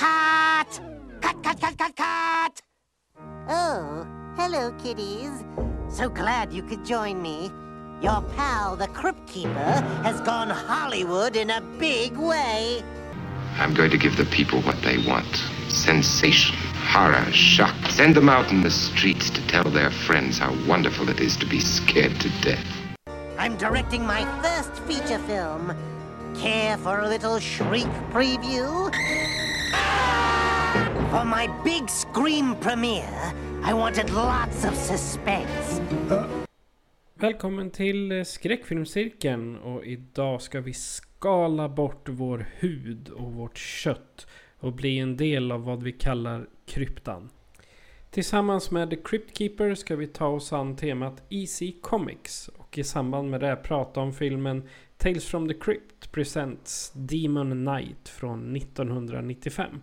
Cut! Cut, cut, cut, cut, cut! Oh, hello, kiddies. So glad you could join me. Your pal, the Crypt Keeper, has gone Hollywood in a big way. I'm going to give the people what they want sensation, horror, shock. Send them out in the streets to tell their friends how wonderful it is to be scared to death. I'm directing my first feature film. Care for a little shriek preview? For my big scream premiere, I wanted lots of suspense. Välkommen till skräckfilmscirkeln och idag ska vi skala bort vår hud och vårt kött och bli en del av vad vi kallar kryptan. Tillsammans med The Crypt Keeper ska vi ta oss an temat Easy Comics och i samband med det prata om filmen Tales from the Crypt Presents Demon Knight från 1995.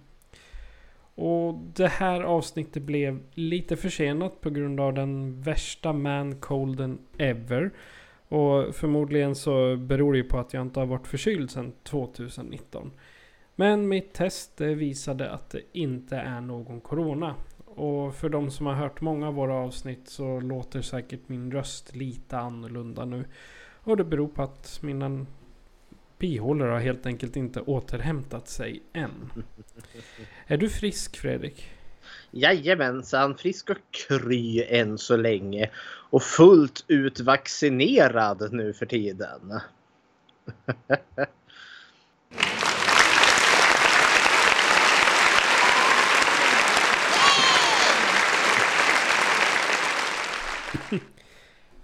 Och det här avsnittet blev lite försenat på grund av den värsta man-colden ever. Och förmodligen så beror det ju på att jag inte har varit förkyld sedan 2019. Men mitt test visade att det inte är någon corona. Och för de som har hört många av våra avsnitt så låter säkert min röst lite annorlunda nu. Och det beror på att mina bihålor har helt enkelt inte återhämtat sig än. Är du frisk Fredrik? Jajamensan, frisk och kry än så länge. Och fullt ut vaccinerad nu för tiden.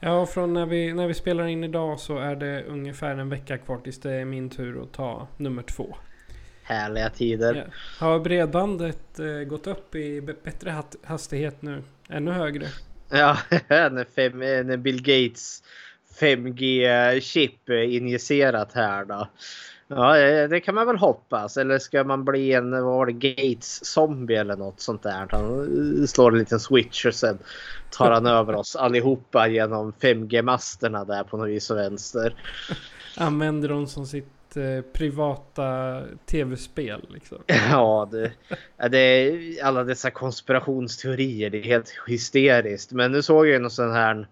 Ja, från när vi, när vi spelar in idag så är det ungefär en vecka kvar tills det är min tur att ta nummer två. Härliga tider. Ja. Har bredbandet eh, gått upp i bättre hastighet nu? Ännu högre? Ja, när, fem, när Bill Gates 5G-chip injicerat här då. Ja, eh, det kan man väl hoppas. Eller ska man bli en vad var det, Gates-zombie eller något sånt där. Han slår en liten switch och sen tar han över oss allihopa genom 5G-masterna där på något vis och vänster. Använder dem som sitt eh, privata tv-spel liksom. Ja, det, det är alla dessa konspirationsteorier. Det är helt hysteriskt. Men nu såg jag någon sån här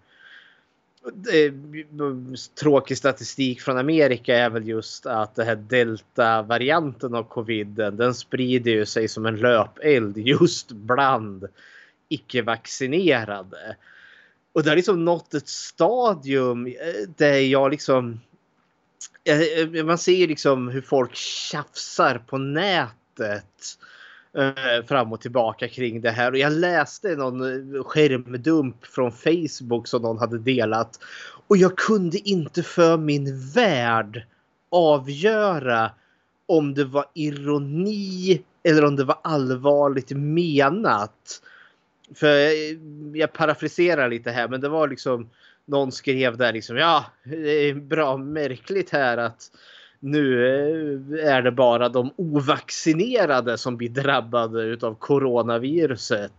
tråkig statistik från Amerika är väl just att det här delta-varianten av covid den sprider ju sig som en löpeld just bland icke-vaccinerade. Och det har liksom nått ett stadium eh, där jag liksom eh, eh, man ser liksom hur folk tjafsar på nätet Eh, Eh, fram och tillbaka kring det här. Och jag läste någon eh, skärmdump från Facebook som någon hade delat. Och jag kunde inte för min värld avgöra om det var ironi eller om det var allvarligt menat. För jag parafraserar lite här men det var liksom någon skrev där liksom ja det är bra märkligt här att nu eh, är det bara de ovaccinerade som blir drabbade utav coronaviruset.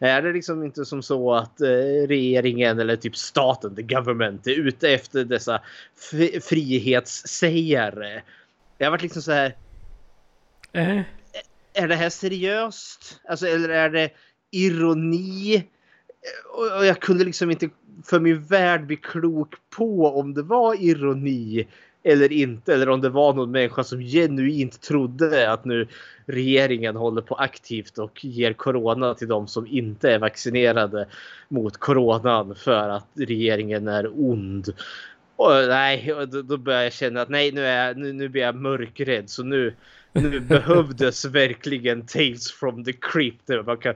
Är det liksom inte som så att eh, regeringen eller typ staten, the government, är ute efter dessa frihetssägare? Jag har varit liksom så här. Äh. Är det här seriöst? Alltså, eller är det ironi? Och jag kunde liksom inte för min värld bli klok på om det var ironi eller inte. Eller om det var någon människa som genuint trodde att nu regeringen håller på aktivt och ger corona till de som inte är vaccinerade mot coronan för att regeringen är ond. Och nej, då börjar jag känna att nej, nu, är, nu, nu blir jag mörkrädd. Så nu, nu behövdes verkligen Tales from the Crypt där man kan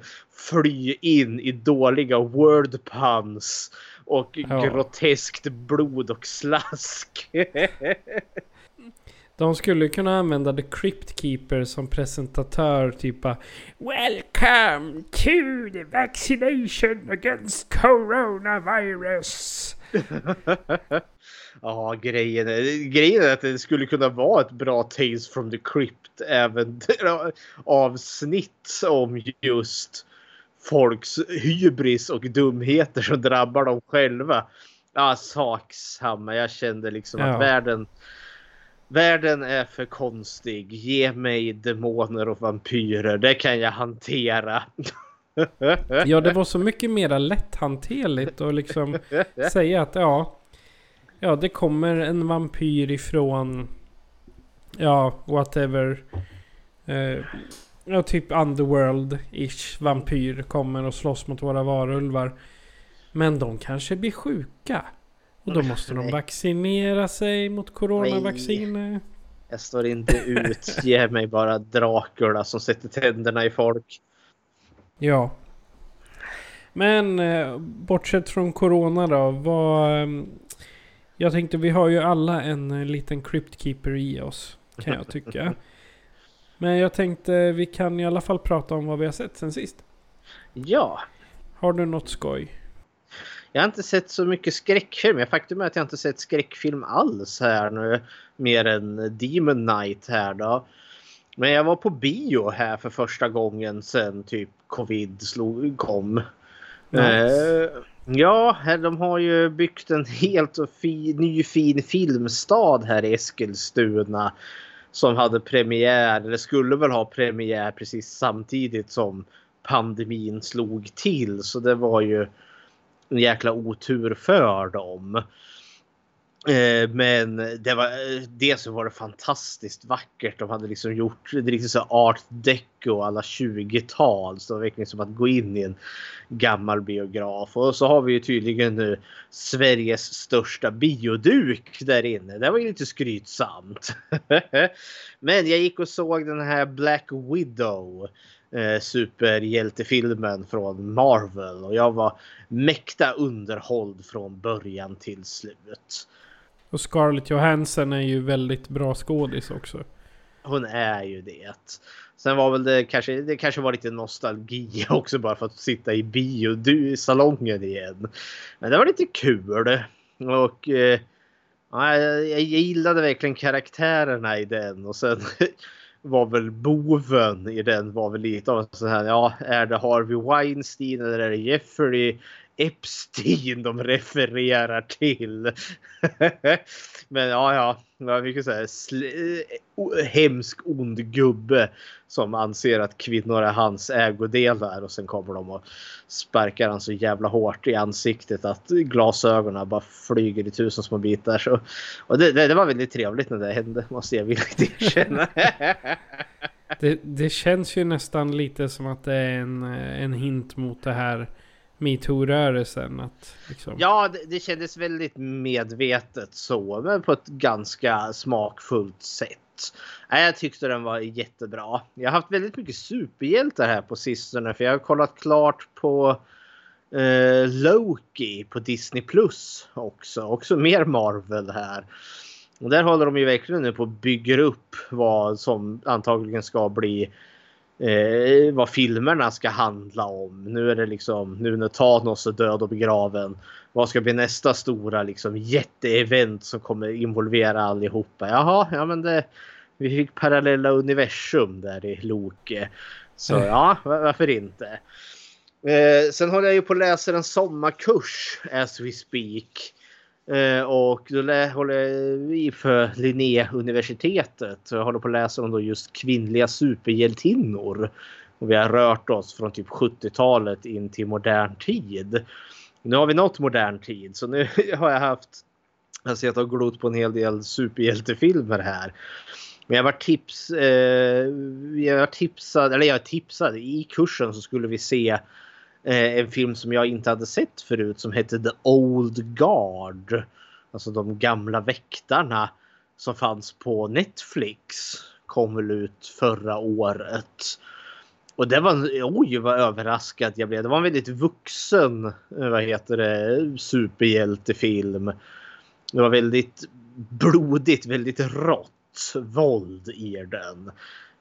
fly in i dåliga word puns och ja. groteskt blod och slask. De skulle kunna använda The Crypt Keeper som presentatör. Typ bara, Welcome to the vaccination against coronavirus. Ja, grejen är, grejen är att det skulle kunna vara ett bra Tales from the Crypt även avsnitt om just folks hybris och dumheter som drabbar dem själva. Ja, sak samma. Jag kände liksom Ja. att världen Världen är för konstig. Ge mig demoner och vampyrer. Det kan jag hantera. Ja, det var så mycket mera lätthanterligt och liksom säga att ja, ja, det kommer en vampyr ifrån, ja, whatever. Eh, ja, typ underworld-ish vampyr kommer och slåss mot våra varulvar. Men de kanske blir sjuka. Och då måste de vaccinera sig mot coronavacciner. Jag står inte ut. Ge mig bara Dracula som sätter tänderna i folk. Ja. Men eh, bortsett från Corona då. Vad, ehm, jag tänkte vi har ju alla en eh, liten Cryptkeeper i oss. Kan jag tycka. Men jag tänkte vi kan i alla fall prata om vad vi har sett sen sist. Ja, Har du något skoj? jag har inte sett så mycket skräckfilm. Jag Faktum är att jag inte sett skräckfilm alls här nu. Mer än Demon Knight här då. Men jag var på bio här för första gången sen typ covid slog, kom. Nice. Eh, ja, de har ju byggt en helt och fi, ny fin filmstad här i Eskilstuna. Som hade premiär, eller skulle väl ha premiär precis samtidigt som pandemin slog till. Så det var ju en jäkla otur för dem. Eh, Men det var eh, dels det så var det fantastiskt vackert. De hade liksom gjort det är riktigt så art deco alla 20-tal. Så det var verkligen som att gå in i en gammal biograf. Och så har vi ju tydligen nu Sveriges största bioduk där inne. Det var ju lite skrytsamt. Men jag gick och såg den här Black Widow eh, superhjältefilmen från Marvel och jag var mäkta underhålld från början till slut. Och Scarlett Johansson är ju väldigt bra skådis också. Hon är ju det. Sen var väl det kanske, det kanske var lite nostalgi också bara för att sitta i biosalongen igen. Men det var lite kul. Och eh, jag, jag gillade verkligen karaktärerna i den och sen var väl boven i den var väl lite av så här. Ja, är det Harvey Weinstein eller är det Jeffrey Epstein de refererar till? Men ja, ja, det var mycket så här sl- eh, hemsk ond gubbe som anser att kvinnor är hans ägodelar och sen kommer de och sparkar han så jävla hårt i ansiktet att glasögonen bara flyger i tusen små bitar. Så, och det, det, det var väldigt trevligt när det hände måste jag villigt erkänna. Det, det känns ju nästan lite som att det är en, en hint mot det här metoo-rörelsen. Att liksom, Ja, det, det kändes väldigt medvetet så, men på ett ganska smakfullt sätt. Nej, jag tyckte den var jättebra. Jag har haft väldigt mycket superhjältar här på sistone för jag har kollat klart på eh, Loki på Disney Plus också. Också mer Marvel här. Och där håller de ju verkligen nu på att bygga upp vad som antagligen ska bli eh, vad filmerna ska handla om. Nu är det liksom nu när Thanos är död och begraven. Vad ska bli nästa stora liksom jätteevent som kommer involvera allihopa? Jaha, ja men det. Vi fick parallella universum där i Loke. Så ja, va- varför inte? Eh, sen håller jag ju på att läsa en sommarkurs as we speak. Eh, och då håller jag i för Linnéuniversitetet. Jag håller på att läsa om då just kvinnliga superhjältinnor. Och vi har rört oss från typ 70-talet in till modern tid. Nu har vi nått modern tid så nu har jag haft jag har sett och glott på en hel del superhjältefilmer här. Men jag var tips, eh, jag var tipsad, eller jag tipsade i kursen så skulle vi se Eh, en film som jag inte hade sett förut som hette The Old Guard. Alltså de gamla väktarna som fanns på Netflix. Kom väl ut förra året. Och det var, oj vad överraskad jag blev. Det var en väldigt vuxen, eh, vad heter det, superhjältefilm. Det var väldigt blodigt, väldigt rått. våld i den.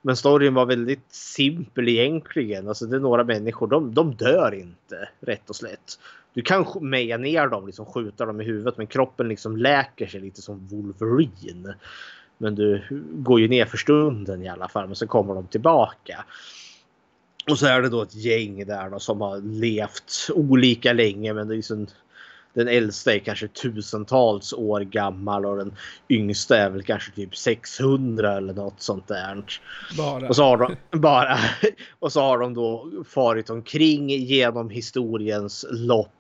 Men storyn var väldigt simpel egentligen. Alltså det är några människor, de, de dör inte rätt och slätt. Du kan meja ner dem, liksom skjuta dem i huvudet men kroppen liksom läker sig lite som Wolverine. Men du går ju ner för stunden i alla fall men så kommer de tillbaka. Och så är det då ett gäng där då som har levt olika länge men det är liksom den äldsta är kanske tusentals år gammal och den yngsta är väl kanske typ 600 eller något sånt där. Bara. Och så har de, bara, och så har de då farit omkring genom historiens lopp.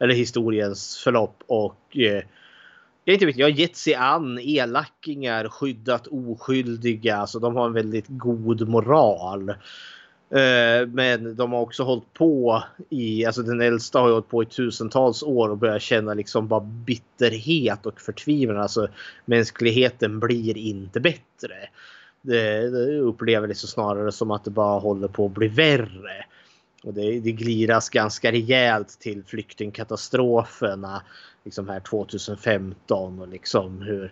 Eller historiens förlopp och eh, jag inte vet, jag har gett sig an elackingar, skyddat oskyldiga. Så de har en väldigt god moral. Eh, men de har också hållit på i, alltså den äldsta har hållit på i tusentals år och börjar känna liksom bara bitterhet och förtvivlan. Alltså mänskligheten blir inte bättre. Det, det upplever det så snarare som att det bara håller på att bli värre. Och det, det gliras ganska rejält till flyktingkatastroferna liksom här 2015 och liksom hur Eh,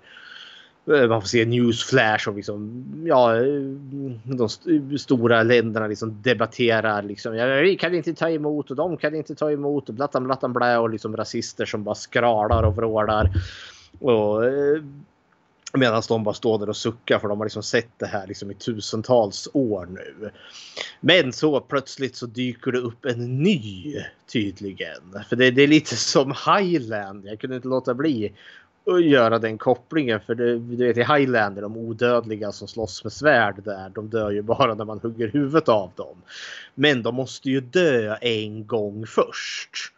Eh, man får se newsflash och liksom, ja, eh, de st stora länderna liksom debatterar liksom. Ja, vi kan inte ta emot och de kan inte ta emot och blattan blattan blä och liksom rasister som bara skralar och vrålar. Och eh, Medan de bara står där och suckar för de har liksom sett det här liksom i tusentals år nu. Men så plötsligt så dyker det upp en ny tydligen. För det, det är lite som Highland. Jag kunde inte låta bli att göra den kopplingen. För det, du vet i Highlander, de odödliga som slåss med svärd där, de dör ju bara när man hugger huvudet av dem. Men de måste ju dö en gång först.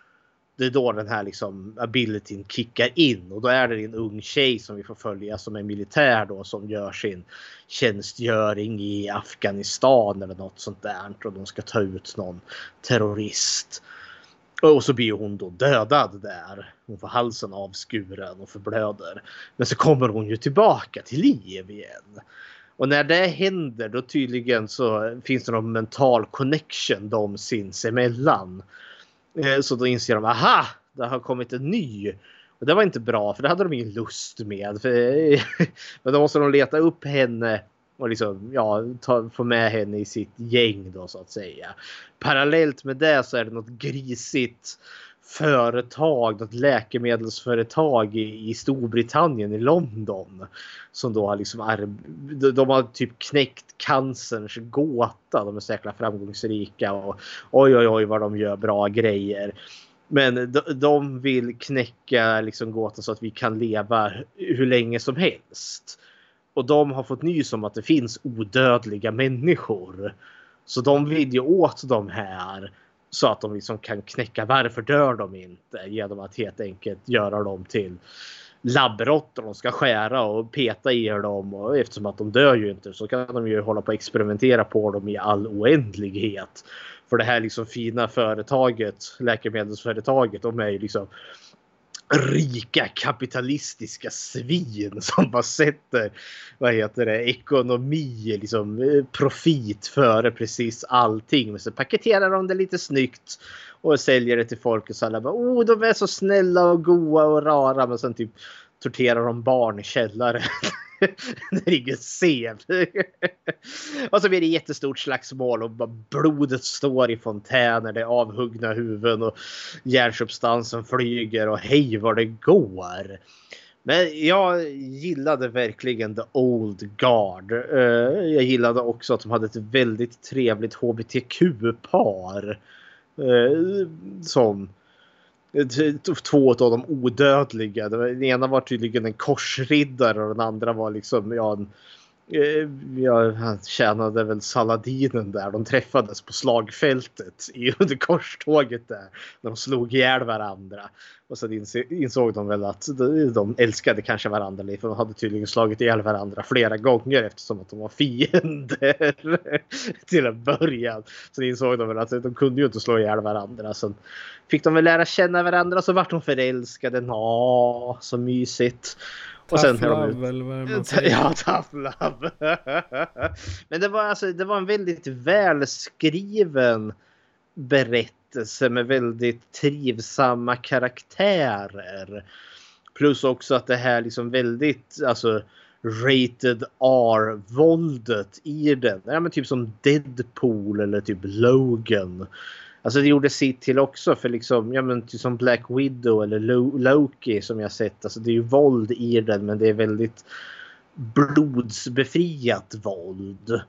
Det är då den här liksom abilityn kickar in och då är det en ung tjej som vi får följa som är militär då som gör sin tjänstgöring i Afghanistan eller något sånt där och de ska ta ut någon terrorist. Och så blir hon då dödad där. Hon får halsen avskuren och förblöder. Men så kommer hon ju tillbaka till liv igen. Och när det händer då tydligen så finns det någon mental connection de sinsemellan. Eh, så då inser de, aha, det har kommit en ny. Och det var inte bra för det hade de ingen lust med. Men då måste de leta upp henne och liksom, ja, ta, få med henne i sitt gäng då så att säga. Parallellt med det så är det något grisigt företag, något läkemedelsföretag i, i Storbritannien, i London. Som då har liksom, de har typ knäckt cancerns gåta. De är så jäkla framgångsrika och oj oj oj vad de gör bra grejer. Men de, de vill knäcka liksom gåtan så att vi kan leva hur länge som helst. Och de har fått nys om att det finns odödliga människor. Så de vill ju åt de här så att de liksom kan knäcka varför dör de inte genom att helt enkelt göra dem till labbråttor de ska skära och peta i dem och eftersom att de dör ju inte så kan de ju hålla på och experimentera på dem i all oändlighet. För det här liksom fina företaget, läkemedelsföretaget, de är ju liksom rika kapitalistiska svin som bara sätter vad heter det, ekonomi, liksom eh, profit före precis allting. Men så paketerar de det lite snyggt och säljer det till folk och så alla bara oh de är så snälla och goa och rara men sen typ torterar de barn i källaren. Det är ingen scen. och så blir det jättestort slagsmål och blodet står i fontäner. Det är avhuggna huvuden och hjärnsubstansen flyger och hej vad det går. Men jag gillade verkligen The Old Guard. Eh, jag gillade också att de hade ett väldigt trevligt hbtq-par. Eh, som Eh, två av de odödliga. Den ena var tydligen en korsriddare och den andra var liksom ja, en, Eh, Eh, ja, han tjänade väl Saladinen där. De träffades på slagfältet i, under korståget där. När de slog ihjäl varandra. Och sen insåg de väl att de älskade kanske varandra lite. För de hade tydligen slagit ihjäl varandra flera gånger eftersom att de var fiender. till en början. Så insåg de väl att de kunde ju inte slå ihjäl varandra. Sen fick de väl lära känna varandra så vart de förälskade. Nå, så mysigt. Och sen love, eller vad man säger. Ja, tough love. Men det var, alltså, det var en väldigt välskriven berättelse med väldigt trivsamma karaktärer. Plus också att det här liksom väldigt, alltså rated R-våldet i den. Ja, men typ som Deadpool eller typ Logan. Alltså det gjorde sitt till också för liksom, ja men som Black Widow eller Loki som jag sett. Alltså det är ju våld i den men det är väldigt blodsbefriat våld.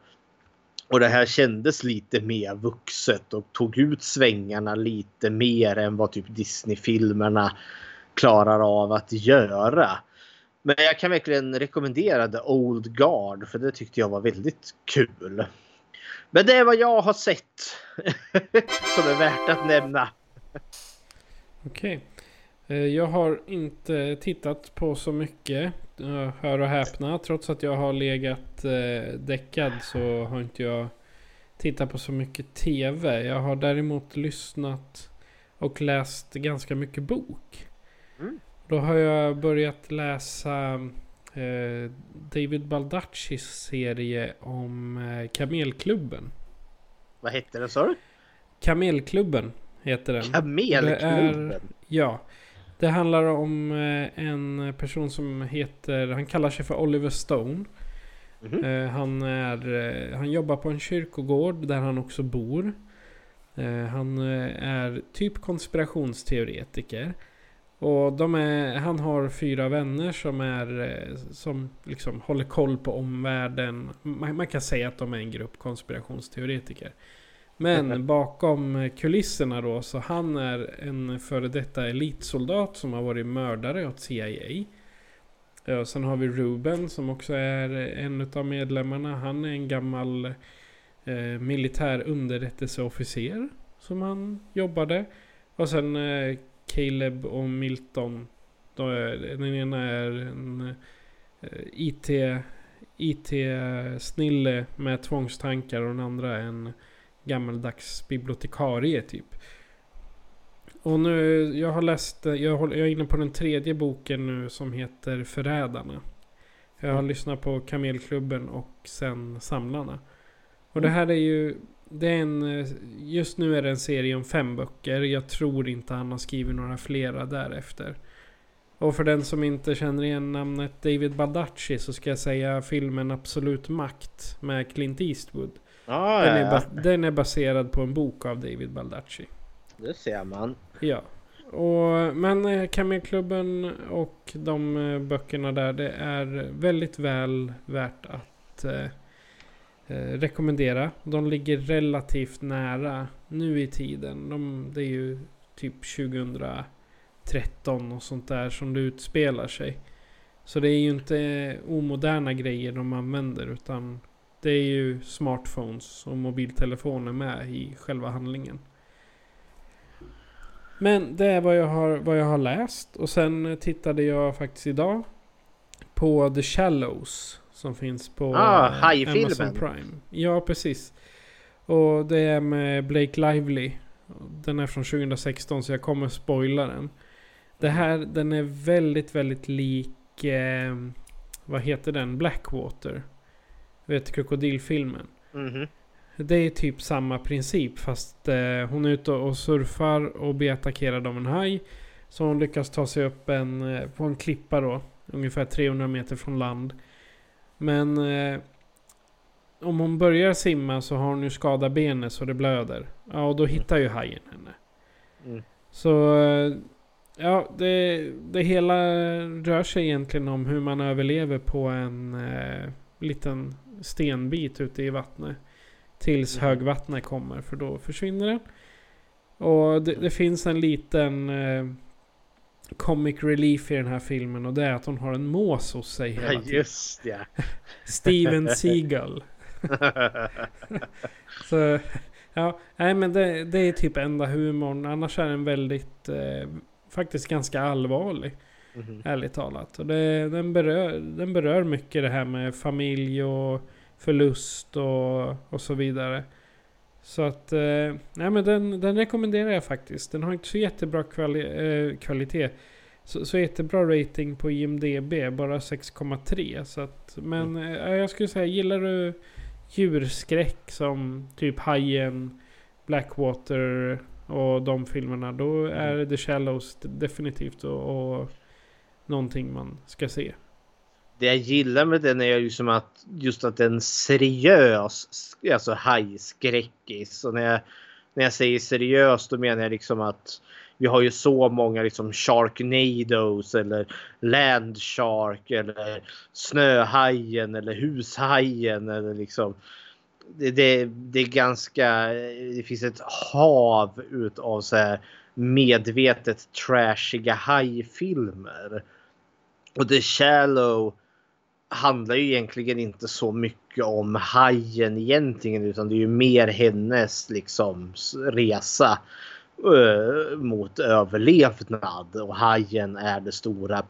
Och det här kändes lite mer vuxet och tog ut svängarna lite mer än vad typ Disney-filmerna klarar av att göra. Men jag kan verkligen rekommendera The Old Guard för det tyckte jag var väldigt kul. Men det är vad jag har sett som är värt att nämna. Okej. Okay. Jag har inte tittat på så mycket. Hör och häpna. Trots att jag har legat eh, däckad så har inte jag tittat på så mycket TV. Jag har däremot lyssnat och läst ganska mycket bok. Mm. Då har jag börjat läsa eh, David Baldaccis serie om eh, Kamelklubben. Vad hette den sa du? Kamelklubben heter den. Kamelklubben? Är, ja. Det handlar om eh, en person som heter, han kallar sig för Oliver Stone. Mm -hmm. han, är, han jobbar på en kyrkogård där han också bor. Han är typ konspirationsteoretiker. Och de är, han har fyra vänner som är som liksom håller koll på omvärlden. Man, man kan säga att de är en grupp konspirationsteoretiker. Men bakom kulisserna då så han är en före detta elitsoldat som har varit mördare åt CIA. Och sen har vi Ruben som också är en av medlemmarna. Han är en gammal eh, militär underrättelseofficer som han jobbade. Och sen eh, Caleb och Milton. Är, den ena är en eh, IT, IT-snille med tvångstankar och den andra är en gammaldags bibliotekarie typ. Och nu, jag har läst, jag, håller, jag är inne på den tredje boken nu som heter Förrädarna. Jag har mm. lyssnat på Kamelklubben och sen Samlarna. Och det mm. här är ju, det är en, just nu är det en serie om fem böcker. Jag tror inte han har skrivit några flera därefter. Och för den som inte känner igen namnet David Baldacci så ska jag säga filmen Absolut Makt med Clint Eastwood. Ah, den, ja, är den är baserad på en bok av David Baldacci. Det ser man. Ja. Och, men eh, Kamelklubben och de eh, böckerna där det är väldigt väl värt att eh, eh Eh, rekommendera. De ligger relativt nära nu i tiden. De, det är ju typ 2013 och sånt där som det utspelar sig. Så det är ju inte omoderna grejer de använder utan det är ju smartphones och mobiltelefoner med i själva handlingen. Men det är vad jag har, vad jag har läst. Och sen tittade jag faktiskt idag på The Shallows. Som finns på ah, eh, Amazon Prime. Ja, precis. Och det är med Blake Lively. Den är från 2016 så jag kommer spoila den. Det här, den är väldigt, väldigt lik... Eh, vad heter den? Blackwater vet krokodilfilmen. Mm -hmm. Det är typ samma princip fast eh, hon är ute och surfar och blir attackerad av en haj. Så hon lyckas ta sig upp en, eh, på en klippa då. Ungefär 300 meter från land. Men eh, om hon börjar simma så har hon ju skadat benet så det blöder. Ja, och då hittar ju hajen henne. Mm. Så eh, ja, det, det hela rör sig egentligen om hur man överlever på en eh, liten stenbit ute i vattnet. Tills mm. högvattnet kommer för då försvinner den. Och det, det finns en liten eh, comic relief i den här filmen och det är att hon har en mås hos sig hela tiden. Just ja. Steven Seagal. Så ja, nej men det, det, är typ enda humorn. Annars är den väldigt, eh, faktiskt ganska allvarlig. Mm. Ärligt talat. Och det, den, berör, den berör mycket det här med familj och förlust och, och så vidare. Så att, eh, nej men den, den rekommenderar jag faktiskt. Den har inte så jättebra kvali eh, kvalitet. Så, så jättebra rating på IMDB, bara 6,3. Så att, men mm. eh, jag skulle säga, gillar du djurskräck som typ Hajen, Blackwater och de filmerna. Då är mm. The Shallows definitivt och, och någonting man ska se det jag gillar med den är ju som att just att den seriös, alltså hajskräckis. Och när jag, när jag säger seriös då menar jag liksom att vi har ju så många liksom Sharknados eller Landshark eller Snöhajen eller Hushajen eller liksom. Det, det, det är ganska, det finns ett hav utav så här medvetet trashiga hajfilmer. Och The Shallow handlar ju egentligen inte så mycket om hajen egentligen utan det är ju mer hennes liksom resa uh, mot överlevnad och hajen är det stora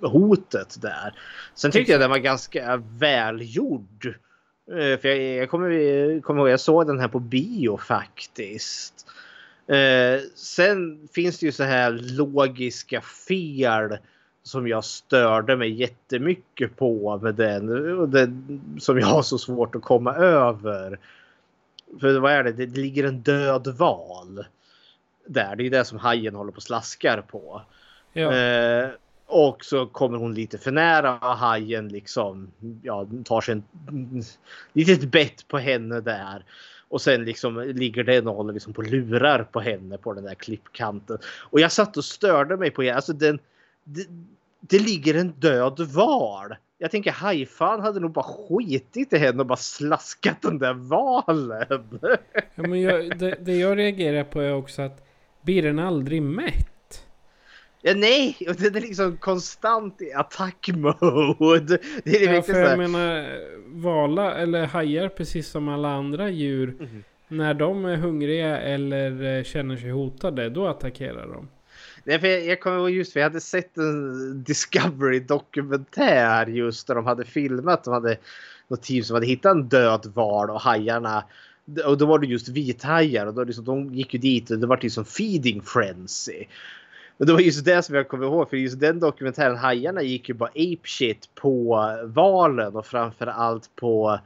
hotet där. Sen tyckte jag den var ganska välgjord. Uh, för jag, jag kommer, kommer ihåg jag såg den här på bio faktiskt. Uh, sen finns det ju så här logiska fel som jag störde mig jättemycket på med den. Och den som jag har så svårt att komma över. För vad är det? Det ligger en död val. Där. Det är det som hajen håller på och slaskar på. Ja. Eh, och så kommer hon lite för nära och hajen liksom ja, tar sig en litet bett på henne där. Och sen liksom ligger den och håller liksom på lurar på henne på den där klippkanten. Och jag satt och störde mig på Alltså den, det ligger en död val. Jag tänker hajfan hade nog bara skitit i henne och bara slaskat den där valen. Ja, men jag, det, det jag reagerar på är också att blir den aldrig mätt? Ja, nej, och den är liksom konstant i attack-mode. Det är ja, för jag menar, vala eller hajar precis som alla andra djur. Mm. När de är hungriga eller eh, känner sig hotade, då attackerar de. Nej, för jag, jag kommer ihåg just för jag hade sett en Discovery dokumentär just där de hade filmat. De hade något team som hade hittat en död val och hajarna och då var det just vithajar och då liksom, de gick ju dit och det var liksom feeding frenzy. Men det var just det som jag kommer ihåg för just den dokumentären hajarna gick ju bara apeshit på valen och framförallt på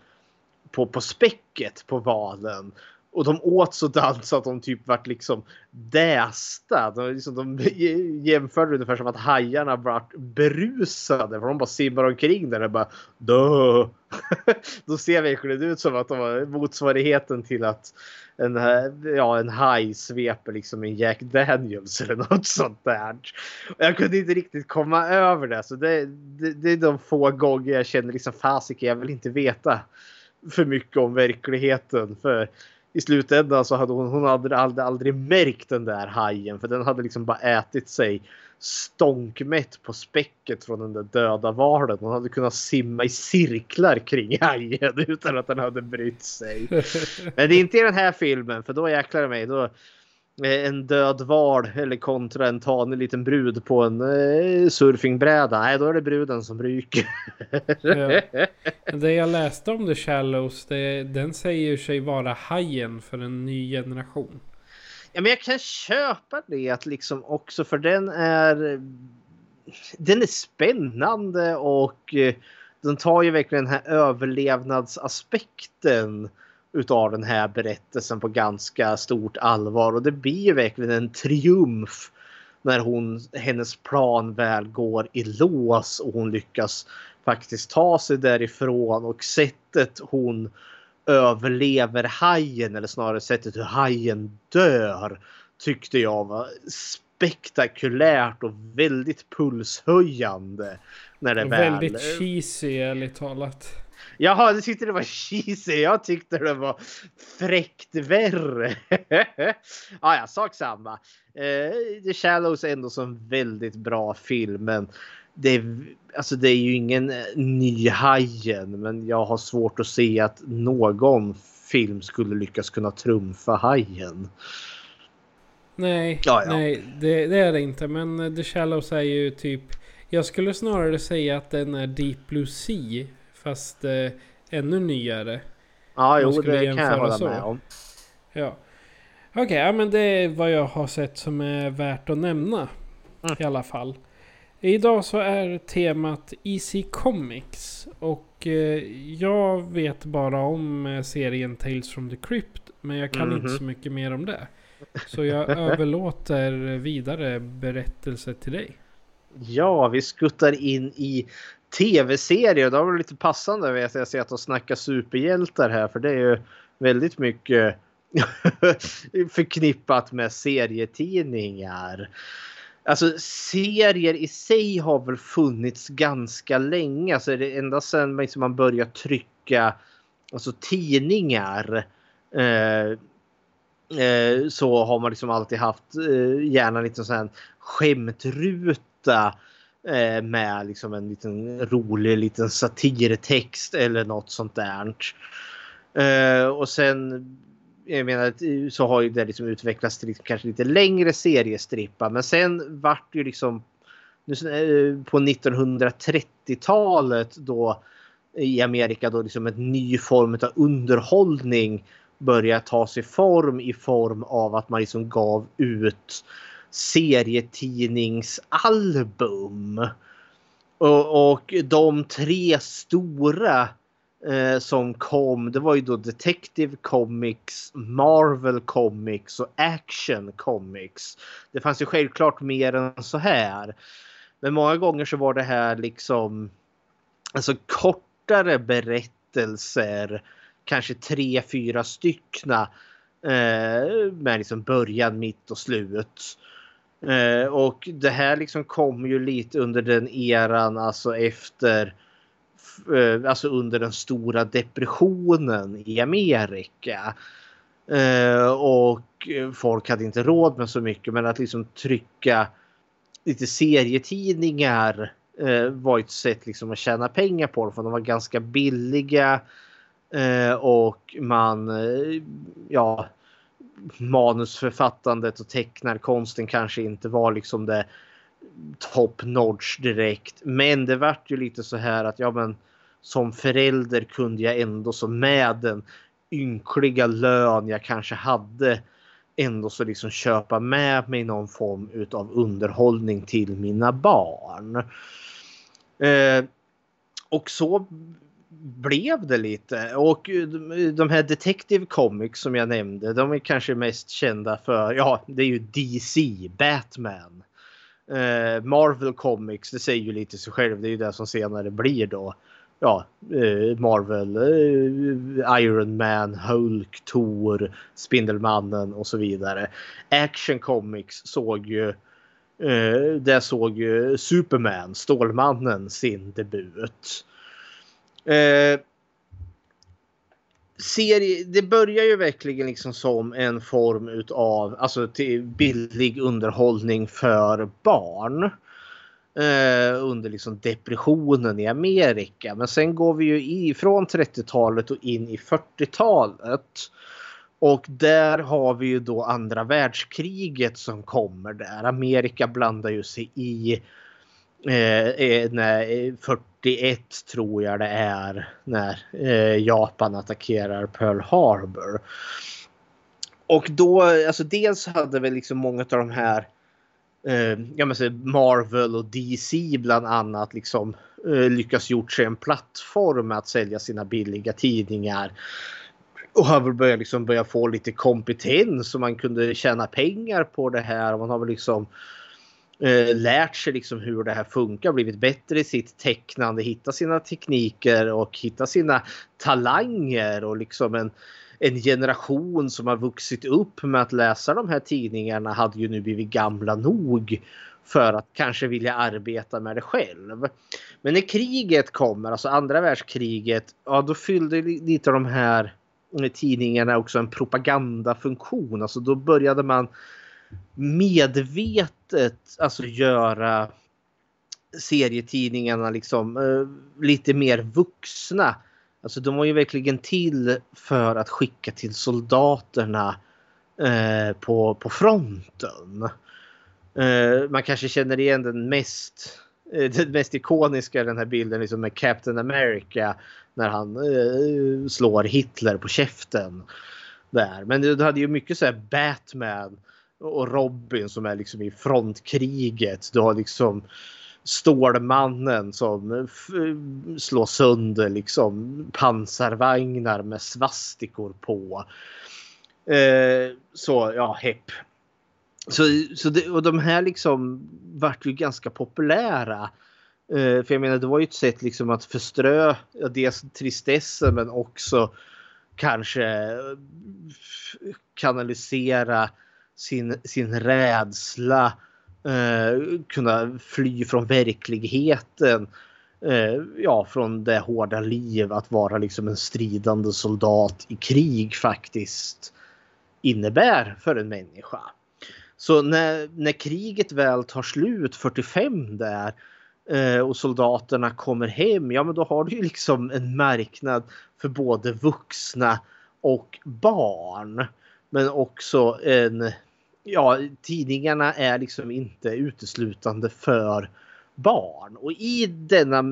på, på späcket på valen. Och de åt sådant så att de typ vart liksom dästa. De, liksom, de jämförde ungefär som att hajarna vart berusade. För de bara simmar omkring där och bara Dö! Då ser verkligen ut som att de var motsvarigheten till att en, ja, en haj sveper liksom en Jack Daniels eller något sånt där. Jag kunde inte riktigt komma över det. Så det, det, det är de få gånger jag känner liksom fasiken, jag vill inte veta för mycket om verkligheten. För i slutändan så hade hon, hon hade aldrig, aldrig märkt den där hajen för den hade liksom bara ätit sig stånkmätt på späcket från den där döda valen. Hon hade kunnat simma i cirklar kring hajen utan att den hade brytt sig. Men det är inte i den här filmen för då jäklar mig. Då, en död val eller kontra en tanig liten brud på en eh, surfingbräda. Nej, då är det bruden som ryker. ja. Det jag läste om The Shallows, det, den säger sig vara hajen för en ny generation. Ja, men jag kan köpa det liksom också för den är den är spännande och eh, den tar ju verkligen den här överlevnadsaspekten utav den här berättelsen på ganska stort allvar och det blir ju verkligen en triumf när hon, hennes plan väl går i lås och hon lyckas faktiskt ta sig därifrån och sättet hon överlever hajen eller snarare sättet hur hajen dör tyckte jag var spektakulärt och väldigt pulshöjande. När det väldigt väl... cheesy ärligt talat. Jaha, du tyckte det var cheesy. Jag tyckte det var fräckt värre. ah, ja, sak samma. Eh, The Shallows är ändå som väldigt bra film. Men det är, alltså det är ju ingen eh, ny Hajen. Men jag har svårt att se att någon film skulle lyckas kunna trumfa Hajen. Nej, ja, ja. nej det, det, är det inte. Men eh, The Shallows är ju typ... Jag skulle snarare säga att den är Deep Blue Sea Fast eh, ännu nyare. Ja, jo, det kan jag hålla så. med om. Ja. Okej, okay, ja, men det är vad jag har sett som är värt att nämna. Mm. I alla fall. Idag så är temat Easy Comics. Och eh, jag vet bara om eh, serien Tales from the Crypt. Men jag kan mm -hmm. inte mhm. så mycket mer om det. Så jag överlåter vidare berättelse till dig. Ja, vi skuttar in i tv-serier. Det var lite passande vet jag, att snacka superhjältar här för det är ju väldigt mycket förknippat med serietidningar. Alltså serier i sig har väl funnits ganska länge. Alltså det ända sedan liksom man började trycka alltså tidningar. Eh, eh, så har man liksom alltid haft eh, gärna lite sån här skämtruta eh, Eh, med liksom en liten rolig liten satirtext eller något sånt där. Eh, och sen jag menar så har ju det liksom utvecklats till liksom kanske lite längre seriestrippar men sen vart ju liksom eh, på 1930-talet då i Amerika då liksom en ny form av underhållning började ta sig form i form av att man liksom gav ut serietidningsalbum. Och, och de tre stora eh, som kom, det var ju då Detective Comics, Marvel Comics och Action Comics. Det fanns ju självklart mer än så här. Men många gånger så var det här liksom alltså kortare berättelser, kanske tre, fyra styckna eh, med liksom början, mitt och slut. Eh, och det här liksom kom ju lite under den eran, alltså efter Eh, alltså under den stora depressionen i Amerika. Eh, och folk hade inte råd med så mycket men att liksom trycka lite serietidningar eh, var ett sätt liksom att tjäna pengar på dem för de var ganska billiga. Eh, och man, eh, ja, manusförfattandet och tecknarkonsten kanske inte var liksom det top notch direkt. Men det vart ju lite så här att ja men som förälder kunde jag ändå så med den ynkliga lön jag kanske hade ändå så liksom köpa med mig någon form utav underhållning till mina barn. Eh, och så blev det lite. Och eh, de här Detective Comics som jag nämnde, de är kanske mest kända för, ja, det är ju DC, Batman. Eh, Marvel Comics, det säger ju lite sig själv, det är ju det som senare blir då ja, eh, Marvel, eh, Iron Man, Hulk, Thor, Spindelmannen och så vidare. Action Comics såg ju eh, där såg ju Superman, Stålmannen, sin debut. Eh, serie, det börjar ju verkligen liksom som en form utav alltså till billig underhållning för barn eh, under liksom depressionen i Amerika. Men sen går vi ju ifrån 30-talet och in i 40-talet. Och där har vi ju då andra världskriget som kommer där. Amerika blandar ju sig i Eh, eh, när eh, 41 tror jag det är när eh, Japan attackerar Pearl Harbor. Och då, alltså dels hade väl liksom många av de här eh, jag men Marvel och DC bland annat liksom eh, lyckas gjort sig en plattform att sälja sina billiga tidningar. Och har väl börjat, liksom börja få lite kompetens så man kunde tjäna pengar på det här. Man har väl liksom eh, lärt sig liksom hur det här funkar, blivit bättre i sitt tecknande, hitta sina tekniker och hitta sina talanger och liksom en en generation som har vuxit upp med att läsa de här tidningarna hade ju nu blivit gamla nog för att kanske vilja arbeta med det själv. Men när kriget kommer, alltså andra världskriget, ja då fyllde lite av de här eh, tidningarna också en propagandafunktion. Alltså då började man medvetet alltså göra serietidningarna liksom eh, lite mer vuxna Alltså de var ju verkligen till för att skicka till soldaterna eh, på, på fronten. Eh, man kanske känner igen den mest, eh, den mest ikoniska den här bilden liksom med Captain America när han eh, slår Hitler på käften. Där. Men du hade ju mycket så här Batman och Robin som är liksom i frontkriget. Du har liksom Stålmannen som slår sönder liksom pansarvagnar med svastikor på. Eh, så ja, hepp. Så, så det, och de här liksom vart ju ganska populära Eh, för jag menar det var ju ett sätt liksom att förströ ja, dels tristessen men också kanske eh, kanalisera sin, sin rädsla, eh, kunna fly från verkligheten. Eh, ja, från det hårda liv att vara liksom en stridande soldat i krig faktiskt innebär för en människa. Så när, när kriget väl tar slut 45 där eh, och soldaterna kommer hem, ja men då har du ju liksom en marknad för både vuxna och barn. Men också en, ja tidningarna är liksom inte uteslutande för barn. Och i denna,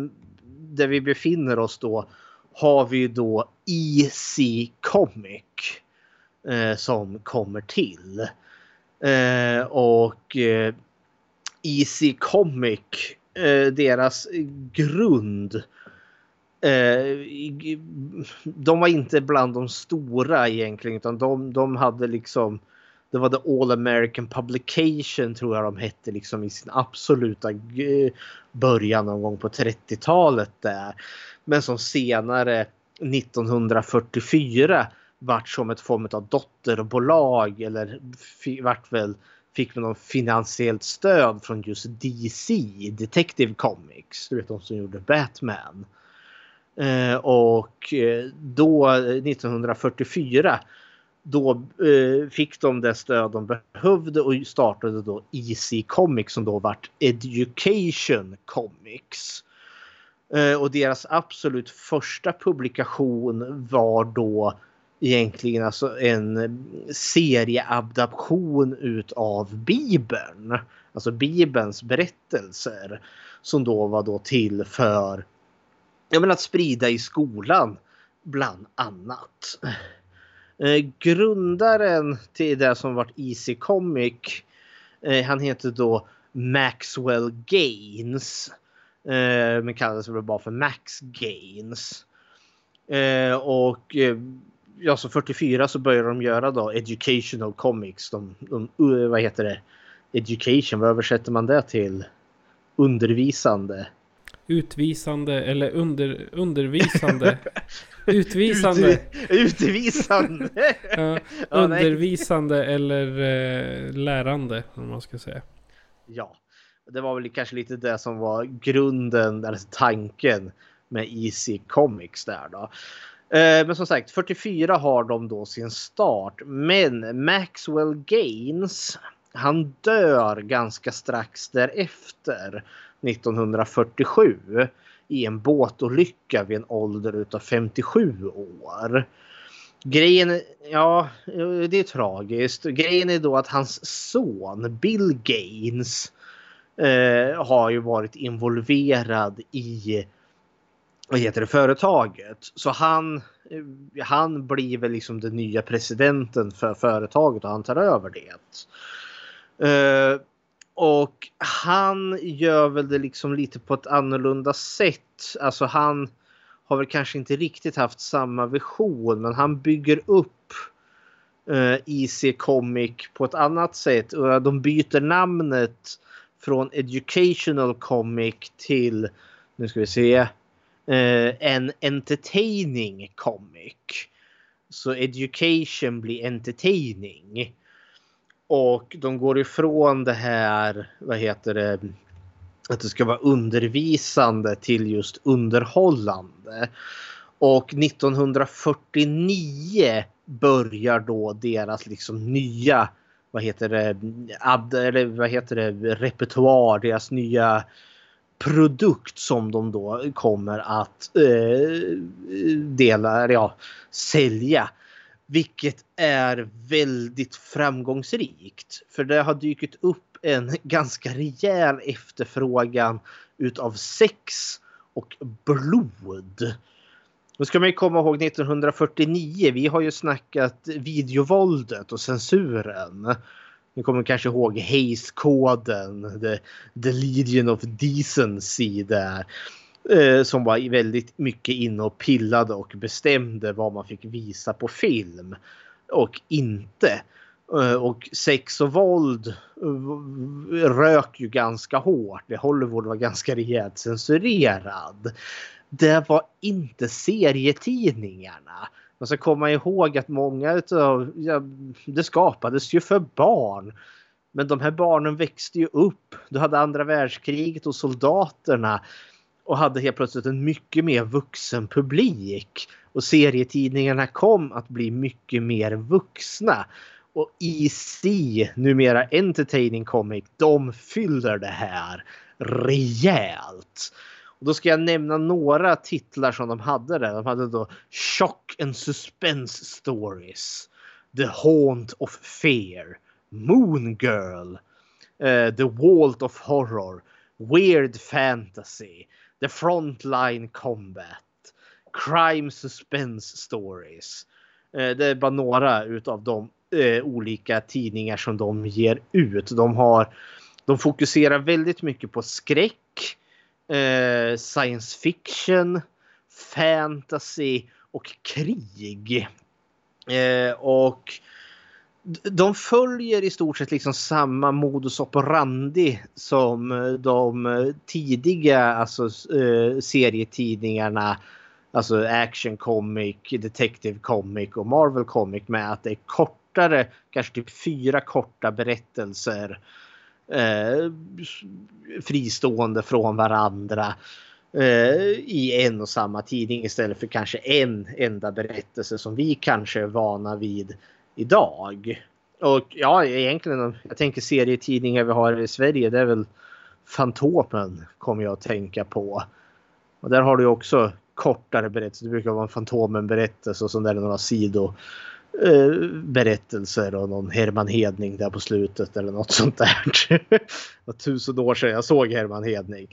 där vi befinner oss då, har vi då EC Comic eh, som kommer till. Eh, och eh, EC Comic, eh, deras grund eh, de var inte bland de stora egentligen utan de, de hade liksom det var The All American Publication tror jag de hette liksom i sin absoluta eh, början någon gång på 30-talet där. Men som senare 1944 vart som ett form av dotterbolag eller vart väl fick man någon finansiellt stöd från just DC, Detective Comics, du vet de som gjorde Batman. Eh, och eh, då eh, 1944 då fick de det stöd de behövde och startade då EC Comics som då vart Education Comics. Och deras absolut första publikation var då egentligen alltså en serieadaption utav Bibeln. Alltså Bibelns berättelser. Som då var då till för ja, men att sprida i skolan bland annat. Eh, grundaren till det som varit Easy Comic eh, han heter då Maxwell Gaines. Eh, men kallades väl bara för Max Gaines. Eh, och eh, ja, så 44 så började de göra då Educational Comics. De, de, eh, vad heter det? Education, vad översätter man det till? Undervisande. Utvisande eller under, undervisande. Utvisande. Ut, utvisande. ja, undervisande eller eh, lärande om man ska säga. Ja, det var väl kanske lite det som var grunden, eller tanken med Easy Comics där då. Eh, men som sagt, 44 har de då sin start. Men Maxwell Gaines, han dör ganska strax därefter, 1947 i en båtolycka vid en ålder utav 57 år. Grejen, ja, det är tragiskt. Grejen är då att hans son Bill Gaines eh, har ju varit involverad i vad heter det, företaget. Så han, eh, han blir väl liksom den nya presidenten för företaget och han tar över det. Eh, och han gör väl det liksom lite på ett annorlunda sätt. Alltså han har väl kanske inte riktigt haft samma vision men han bygger upp eh, IC Comic på ett annat sätt. Och eh, de byter namnet från Educational Comic till, nu ska vi se, eh, en Entertaining Comic. Så Education blir Entertaining. Och de går ifrån det här, vad heter det, att det ska vara undervisande till just underhållande. Och 1949 börjar då deras liksom nya, vad heter det, ad, eller vad heter det, repertoar, deras nya produkt som de då kommer att eh, dela, ja, sälja. Vilket är väldigt framgångsrikt. För det har dykt upp en ganska rejäl efterfrågan utav sex och blod. Då ska man ju komma ihåg 1949. Vi har ju snackat videovåldet och censuren. Ni kommer kanske ihåg Hayes-koden, the, the Legion of Decency där. Eh, som var väldigt mycket inne och pillade och bestämde vad man fick visa på film och inte. Eh, och sex och våld eh, rök ju ganska hårt. Hollywood var ganska rejält censurerad. Det var inte serietidningarna. Man ska komma ihåg att många utav, ja, det skapades ju för barn. Men de här barnen växte ju upp. Du hade andra världskriget och soldaterna och hade helt plötsligt en mycket mer vuxen publik. Och serietidningarna kom att bli mycket mer vuxna. Och EC, numera Entertaining Comic, de fyller det här rejält. Och då ska jag nämna några titlar som de hade där. De hade då Shock and Suspense Stories. The Haunt of Fear. Moon Girl. Uh, The Vault of Horror. Weird Fantasy. The Frontline Combat. Crime Suspense Stories. Eh, det är bara några utav de eh, olika tidningar som de ger ut. De har de fokuserar väldigt mycket på skräck, eh, science fiction, fantasy och krig. Och de följer i stort sett liksom samma modus operandi som eh, de eh, tidiga alltså, eh, serietidningarna. Alltså Action Comic, Detective Comic och Marvel Comic med att det är kortare, kanske typ fyra korta berättelser eh, fristående från varandra eh, i en och samma tidning istället för kanske en enda berättelse som vi kanske är vana vid idag. Och ja, egentligen, jag tänker serietidningar vi har i Sverige, det är väl Fantomen kommer jag att tänka på. Och där har du också kortare berättelser. Det brukar vara en Fantomen-berättelse och sen där några sidoberättelser eh, och någon Herman Hedning där på slutet eller något sånt där. det var tusen år sedan jag såg Herman Hedning.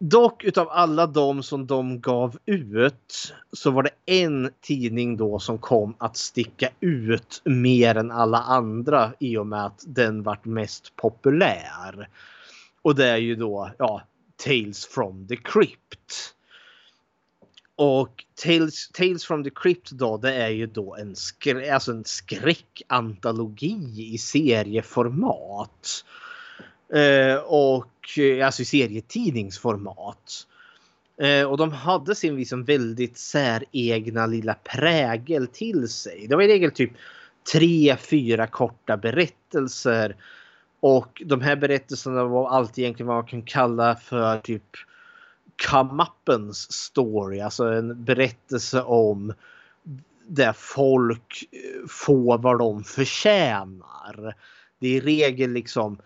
Dock utav alla de som de gav ut så var det en tidning då som kom att sticka ut mer än alla andra i och med att den vart mest populär. Och det är ju då ja, Tales from the Crypt. Och Tales, Tales from the Crypt då, det är ju då en, skrä, alltså en skräckantologi i serieformat. Eh, och eh, alltså i serietidningsformat. Eh, och de hade sin liksom väldigt säregna lilla prägel till sig. Det var i regel typ tre, fyra korta berättelser. Och de här berättelserna var alltid egentligen vad man kan kalla för typ Kamappens story, alltså en berättelse om där folk eh, får vad de förtjänar. Det är i regel liksom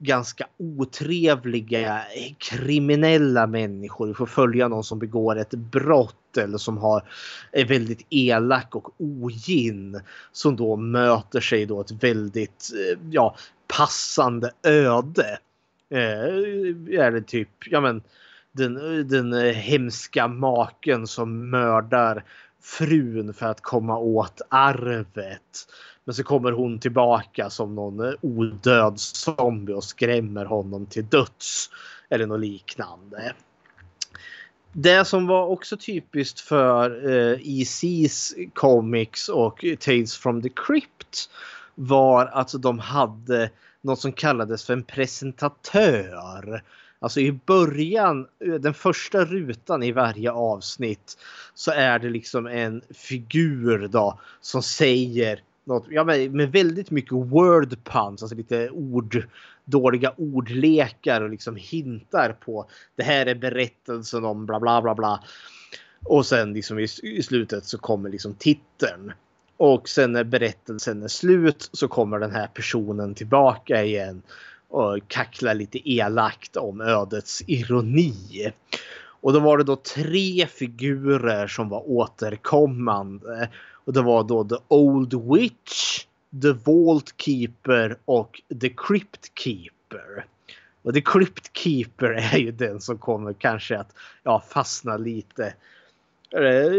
ganska otrevliga kriminella människor. Vi får följa någon som begår ett brott eller som har, är väldigt elak och ogin. Som då möter sig då ett väldigt eh, ja, passande öde. Eh, är det typ, ja men den, den hemska maken som mördar frun för att komma åt arvet. Men så kommer hon tillbaka som någon eh, odöd zombie och skrämmer honom till döds. Eller något liknande. Det som var också typiskt för eh, EC's comics och Tales from the Crypt var att de hade något som kallades för en presentatör. Alltså i början, eh, den första rutan i varje avsnitt så är det liksom en figur då som säger något, ja, med, väldigt mycket word puns, alltså lite ord, dåliga ordlekar och liksom hintar på det här är berättelsen om bla bla bla bla. Och sen liksom i, i slutet så kommer liksom titeln. Och sen när berättelsen är slut så kommer den här personen tillbaka igen och kacklar lite elakt om ödets ironi. Och då var det då tre figurer som var återkommande. Och det var då The Old Witch, The Vault Keeper och The Crypt Keeper. Och The Crypt Keeper är ju den som kommer kanske att ja, fastna lite.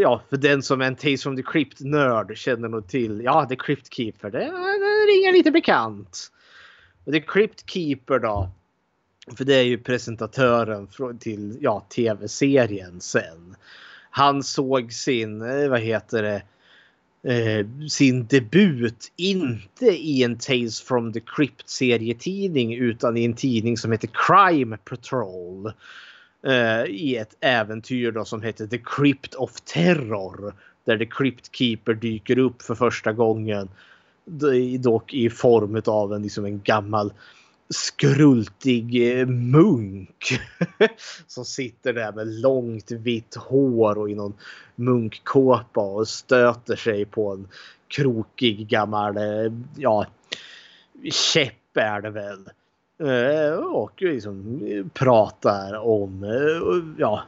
Ja, för den som är en Tales from the Crypt-nörd känner nog till, ja, The Crypt Keeper, det, det ringer lite bekant. Och The Crypt Keeper då. För det är ju presentatören till ja, tv-serien sen. Han såg sin, eh, vad heter det, eh, sin debut inte i en Tales from the Crypt serietidning utan i en tidning som heter Crime Patrol. Eh, I ett äventyr då som heter The Crypt of Terror. Där The Crypt Keeper dyker upp för första gången. Dock i form av en, liksom en gammal skrultig eh, munk som sitter där med långt vitt hår och i någon munkkåpa och stöter sig på en krokig gammal eh, ja, käpp är det väl. Eh, och liksom pratar om ja,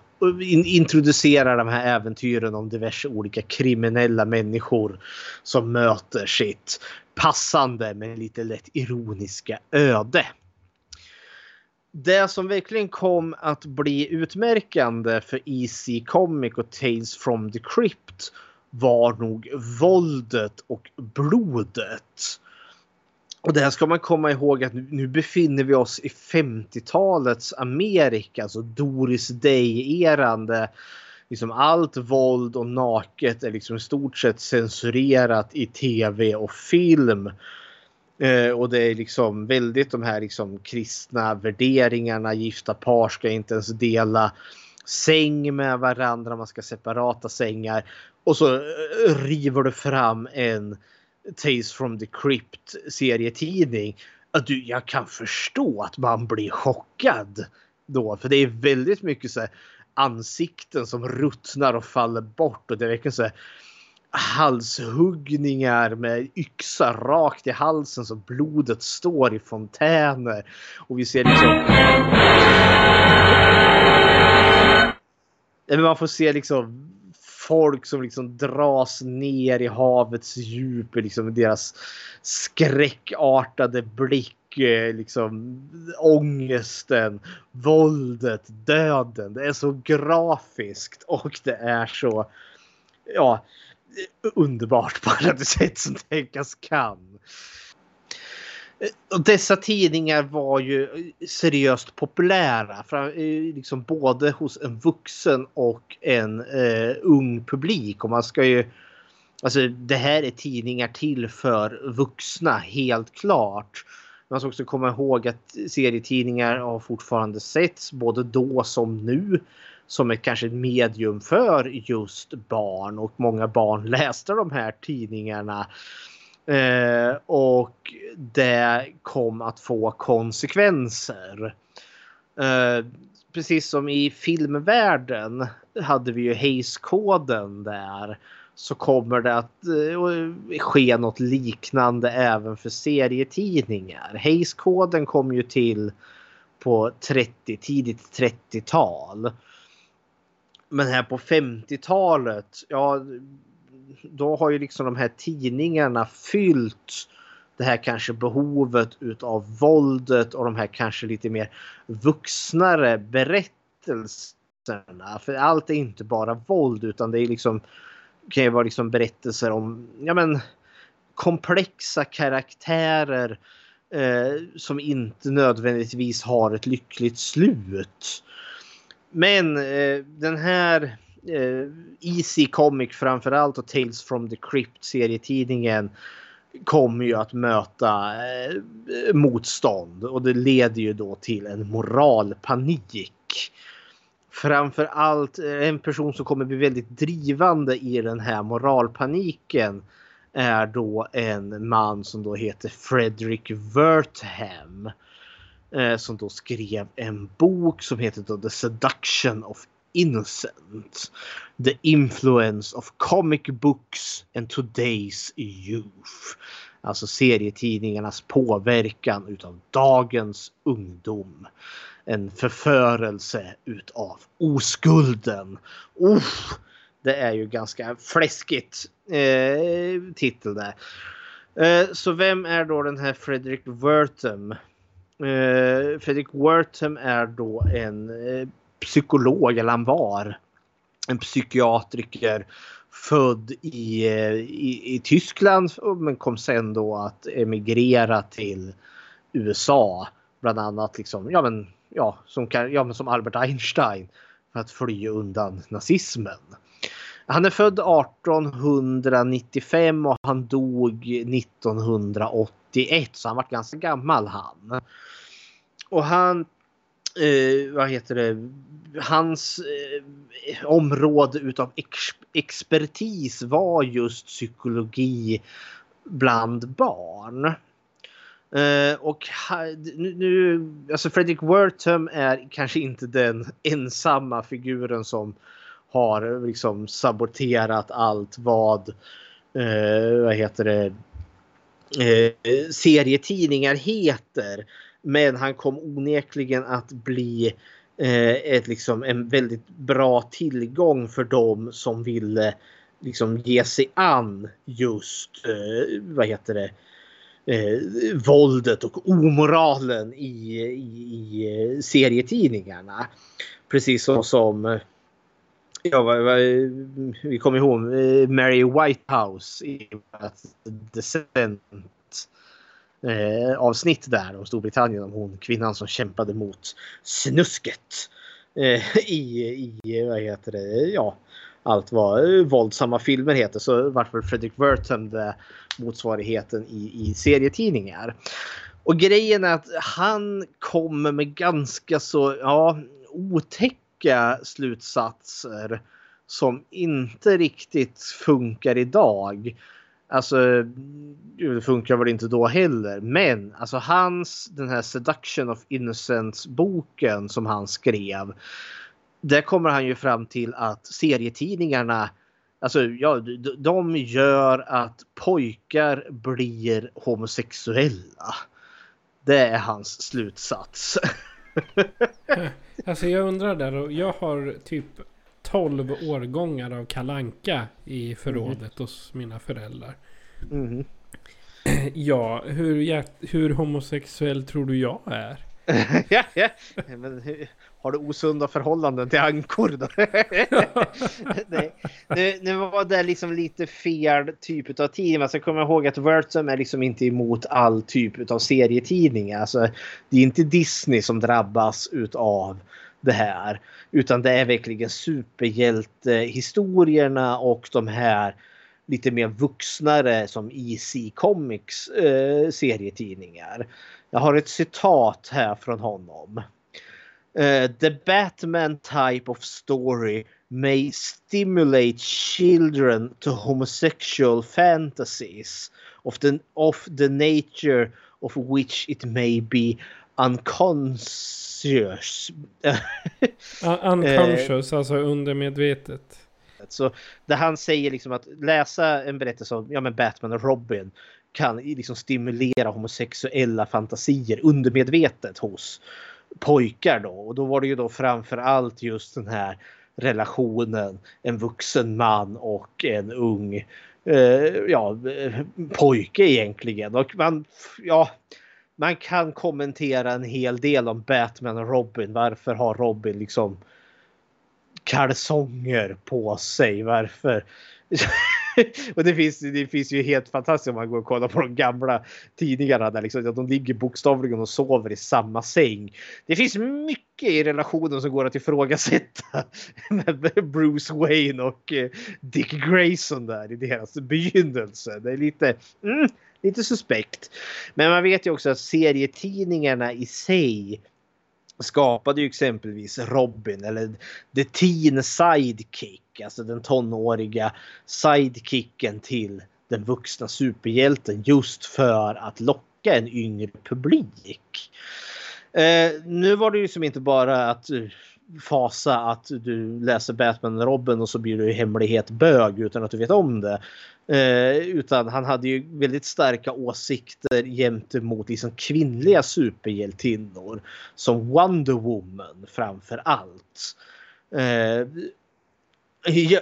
introducerar de här äventyren om diverse olika kriminella människor som möter sitt passande men lite lätt ironiska öde. Det som verkligen kom att bli utmärkande för EC Comic och Tales from the Crypt var nog våldet och blodet. Och det här ska man komma ihåg att nu, befinner vi oss i 50-talets Amerika, alltså Doris Day-erande. Liksom allt våld och naket är liksom i stort sett censurerat i tv och film. Eh, och det är liksom väldigt de här liksom kristna värderingarna. Gifta par ska inte ens dela säng med varandra. Man ska separata sängar. Och så eh, river du fram en Tales from the Crypt serietidning. Att du, jag kan förstå att man blir chockad då. För det är väldigt mycket så här, ansikten som ruttnar och faller bort. Och det är verkligen så här, halshuggningar med yxa rakt i halsen så blodet står i fontäner. Och vi ser liksom... Man får se liksom folk som liksom dras ner i havets djup. Liksom deras skräckartade blick. Eh, liksom ångesten, våldet, döden. Det är så grafiskt och det är så ja, underbart på alla sätt som tänkas kan. Eh, och dessa tidningar var ju eh, seriöst populära. För, eh, liksom både hos en vuxen och en eh, ung publik. Och man ska ju... Alltså det här är tidningar till för vuxna, helt klart. Man ska också komma ihåg att serietidningar har fortfarande setts både då som nu som ett kanske ett medium för just barn och många barn läste de här tidningarna. Eh, och det kom att få konsekvenser. Eh, precis som i filmvärlden hade vi ju Hayes-koden där. Så kommer det att eh, ske något liknande även för serietidningar. Hayes-koden kom ju till på 30, tidigt 30-tal. Men här på 50-talet, ja då har ju liksom de här tidningarna fyllt det här kanske behovet utav våldet och de här kanske lite mer vuxnare berättelserna. För allt är inte bara våld utan det är liksom kan ju vara liksom berättelser om ja men komplexa karaktärer eh, som inte nödvändigtvis har ett lyckligt slut. Men eh, den här Eh, Easy Comic framförallt och Tales from the Crypt serietidningen kommer ju att möta eh, motstånd och det leder ju då till en moralpanik. Framförallt eh, en person som kommer bli väldigt drivande i den här moralpaniken är då en man som då heter Frederick Wertham. Eh, som då skrev en bok som heter då The Seduction of Innocent. The Influence of Comic Books and Today's Youth. Alltså serietidningarnas påverkan utav dagens ungdom. En förförelse utav oskulden. Uff, det är ju ganska fläskigt eh, titel där. Eh, så vem är då den här Fredrik Wertham? Eh, Fredrik Wertham är då en eh, psykolog, eller han var en psykiatriker född i, i, i, Tyskland men kom sen då att emigrera till USA. Bland annat liksom, ja, men, ja, som, ja, men som Albert Einstein för att fly undan nazismen. Han är född 1895 och han dog 1981 så han var ganska gammal han. Och han eh, vad heter det, hans eh, område utav ex expertis var just psykologi bland barn. Uh, och nu, nu, alltså Fredrik Wertham är kanske inte den ensamma figuren som har liksom saboterat allt vad, uh, vad heter det, uh, serietidningar heter. Men han kom onekligen att bli eh, ett, liksom, en väldigt bra tillgång för dem som ville liksom, ge sig an just, eh, vad heter det, eh, våldet och omoralen i, i, i eh, serietidningarna. Precis som, som Ja, vi kommer ihåg Mary Whitehouse i Descent eh, avsnitt där om Storbritannien om hon kvinnan som kämpade mot snusket eh, i, i vad heter det, ja allt vad eh, våldsamma filmer heter så vart väl Fredrik Wertham det motsvarigheten i, i serietidningar. Och grejen är att han kommer med ganska så ja, otäcka slutsatser som inte riktigt funkar idag. Alltså, det funkar väl inte då heller. Men alltså hans, den här Seduction of Innocence boken som han skrev. Där kommer han ju fram till att serietidningarna Alltså, ja, de gör att pojkar blir homosexuella. Det är hans slutsats. alltså jag undrar där och jag har typ 12 årgångar av kalanka i förrådet mm. hos mina föräldrar. Mm. Ja, hur, hur homosexuell tror du jag är? ja, ja. Men, har du osunda förhållanden till ankor då? Nej, nu, nu var det liksom lite fel typ av tidning. Man ska komma ihåg att Vertum är liksom inte emot all typ av serietidningar. Alltså, det är inte Disney som drabbas utav det här. Utan det är verkligen superhjältehistorierna och de här lite mer vuxnare som EC Comics eh, serietidningar. Jag har ett citat här från honom. Uh, the Batman type of story may stimulate children to homosexual fantasies of the, of the nature of which it may be unconscious. unconscious, uh, alltså undermedvetet. Så det han säger liksom att läsa en berättelse om ja, men Batman och Robin kan liksom stimulera homosexuella fantasier undermedvetet hos pojkar då. Och då var det ju då framför allt just den här relationen en vuxen man och en ung eh, ja, pojke egentligen. Och man, ja, man kan kommentera en hel del om Batman och Robin. Varför har Robin liksom kalsonger på sig? Varför? och det finns, det finns ju helt fantastiskt om man går och kollar på de gamla tidningarna där liksom, de ligger bokstavligen och sover i samma säng. Det finns mycket i relationen som går att ifrågasätta med Bruce Wayne och eh, Dick Grayson där i deras begynnelse. Det är lite, mm, lite suspekt. Men man vet ju också att serietidningarna i sig skapade ju exempelvis Robin eller The Teen Sidekick, alltså den tonåriga sidekicken till den vuxna superhjälten just för att locka en yngre publik. Eh, nu var det ju som inte bara att eh, fasa att du läser Batman och Robin och så blir du i hemlighet bög utan att du vet om det. Eh, utan han hade ju väldigt starka åsikter gentemot liksom kvinnliga superhjältinnor. Som Wonder Woman framför allt. Eh, ja,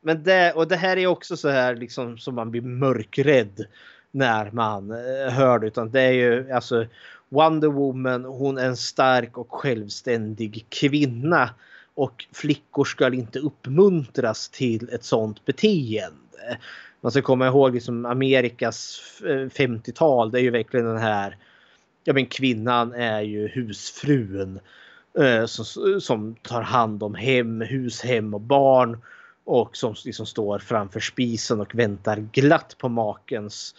men det, och det här är också så här liksom som man blir mörkrädd när man eh, hör det. Utan det är ju alltså Wonder Woman, hon är en stark och självständig kvinna och flickor ska inte uppmuntras till ett sånt beteende. Man ska komma ihåg liksom Amerikas eh, 50-tal. Det är ju verkligen den här. Ja men kvinnan är ju husfrun. Eh, som, som tar hand om hem, hus, hem och barn. och som liksom står framför spisen och väntar glatt på makens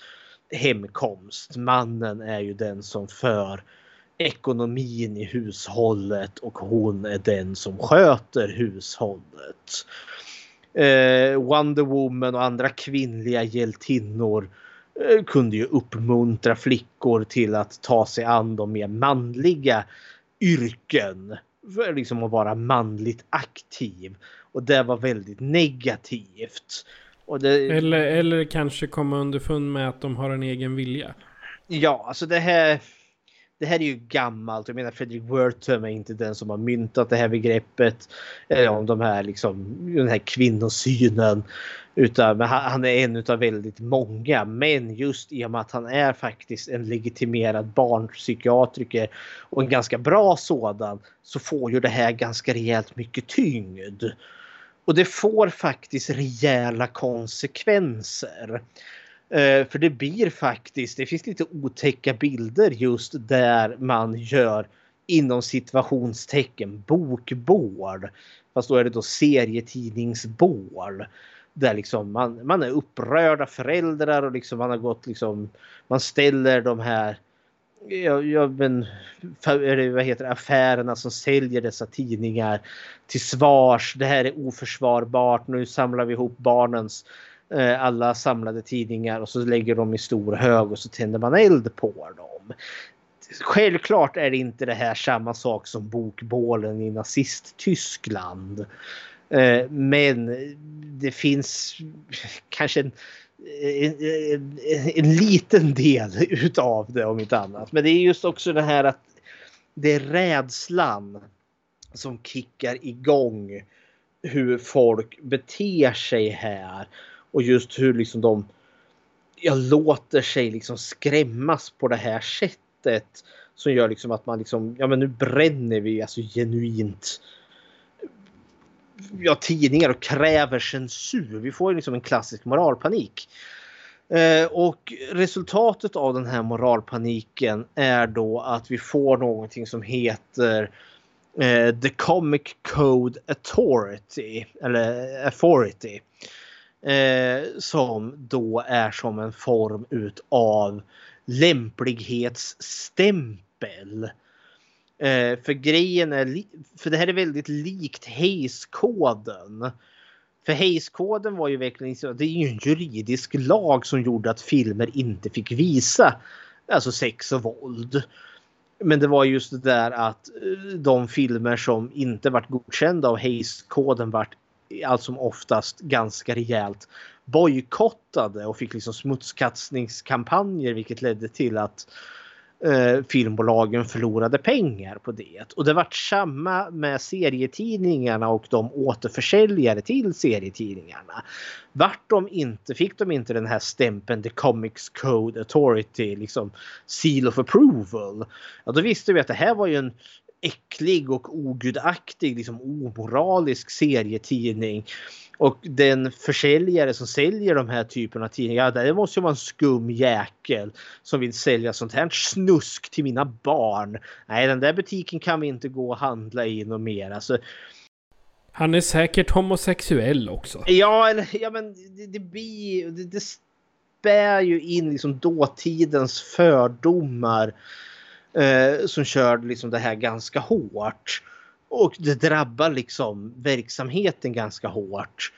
hemkomst. Mannen är ju den som för ekonomin i hushållet och hon är den som sköter hushållet. Eh, Wonder Woman och andra kvinnliga hjältinnor eh, kunde ju uppmuntra flickor till att ta sig an de mer manliga yrken. För liksom att vara manligt aktiv. Och det var väldigt negativt. Det... Eller, eller kanske komma underfund med att de har en egen vilja. Ja, alltså det här det här är ju gammalt. Jag menar Fredrik Wertham är inte den som har myntat det här begreppet. Eller om de här liksom den här kvinnosynen. Utan han är en utav väldigt många. Men just i och med att han är faktiskt en legitimerad barnpsykiatriker och en ganska bra sådan så får ju det här ganska rejält mycket tyngd. Och det får faktiskt rejäla konsekvenser. Eh, för det blir faktiskt, det finns lite otäcka bilder just där man gör inom situationstecken bokbål. Fast då är det då serietidningsbål. Där liksom man, man är upprörda föräldrar och liksom man har gått liksom, man ställer de här ja, ja, men, vad heter affärerna som säljer dessa tidningar till svars. Det här är oförsvarbart. Nu samlar vi ihop barnens Eh, alla samlade tidningar och så lägger de i stor hög och så tänder man eld på dem. Självklart är det inte det här samma sak som bokbålen i nazist-Tyskland. Eh, men det finns kanske en, en, en, liten del utav det om inte annat. Men det är just också det här att det är rädslan som kickar igång hur folk beter sig här. Och just hur liksom de jag låter sig liksom skrämmas på det här sättet. Som gör liksom att man liksom, ja men nu bränner vi alltså genuint ja, tidningar och kräver censur. Vi får liksom en klassisk moralpanik. Eh, och resultatet av den här moralpaniken är då att vi får någonting som heter eh, The Comic Code Authority. Eller Authority. Eh, som då är som en form utav lämplighetsstämpel. Eh, för grejen är, för det här är väldigt likt Hayes-koden. För Hayes-koden var ju verkligen det är ju en juridisk lag som gjorde att filmer inte fick visa alltså sex och våld. Men det var just det där att eh, de filmer som inte vart godkända av Hayes-koden vart allt som oftast ganska rejält bojkottade och fick liksom smutskastningskampanjer vilket ledde till att eh, filmbolagen förlorade pengar på det. Och det vart samma med serietidningarna och de återförsäljare till serietidningarna. Vart de inte, fick de inte den här stämpeln The Comics Code Authority, liksom Seal of Approval. Ja, då visste vi att det här var ju en äcklig och ogudaktig, liksom omoralisk serietidning. Och den försäljare som säljer de här typerna av tidningar, det måste ju vara en skum jäkel som vill sälja sånt här snusk till mina barn. Nej, den där butiken kan vi inte gå och handla i något mer. Alltså, han är säkert homosexuell också. Ja, eller, ja men det, det blir... Det, det spär ju in liksom dåtidens fördomar eh, som kör liksom det här ganska hårt. Och det drabbar liksom verksamheten ganska hårt.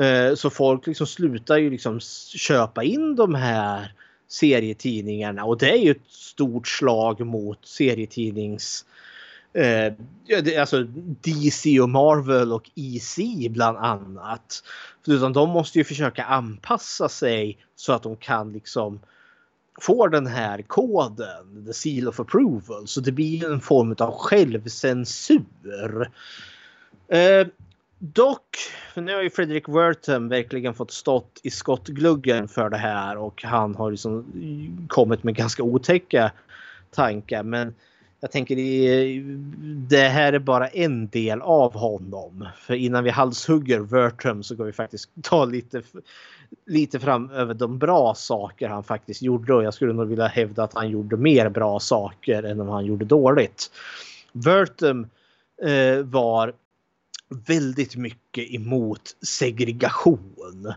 Eh, så folk liksom slutar ju liksom köpa in de här serietidningarna och det är ju ett stort slag mot serietidnings eh, alltså DC och Marvel och EC bland annat. För de måste ju försöka anpassa sig så att de kan liksom får den här koden, the seal of approval, så det blir en form av självcensur. Eh, dock, nu har ju Fredrik Wertham verkligen fått stått i skottgluggen för det här och han har liksom kommit med ganska otäcka tankar. Men jag tänker eh, det här är bara en del av honom. För innan vi halshugger Vertrum så går vi faktiskt ta lite lite fram över de bra saker han faktiskt gjorde och jag skulle nog vilja hävda att han gjorde mer bra saker än om han gjorde dåligt. Vertum eh, var väldigt mycket emot segregation.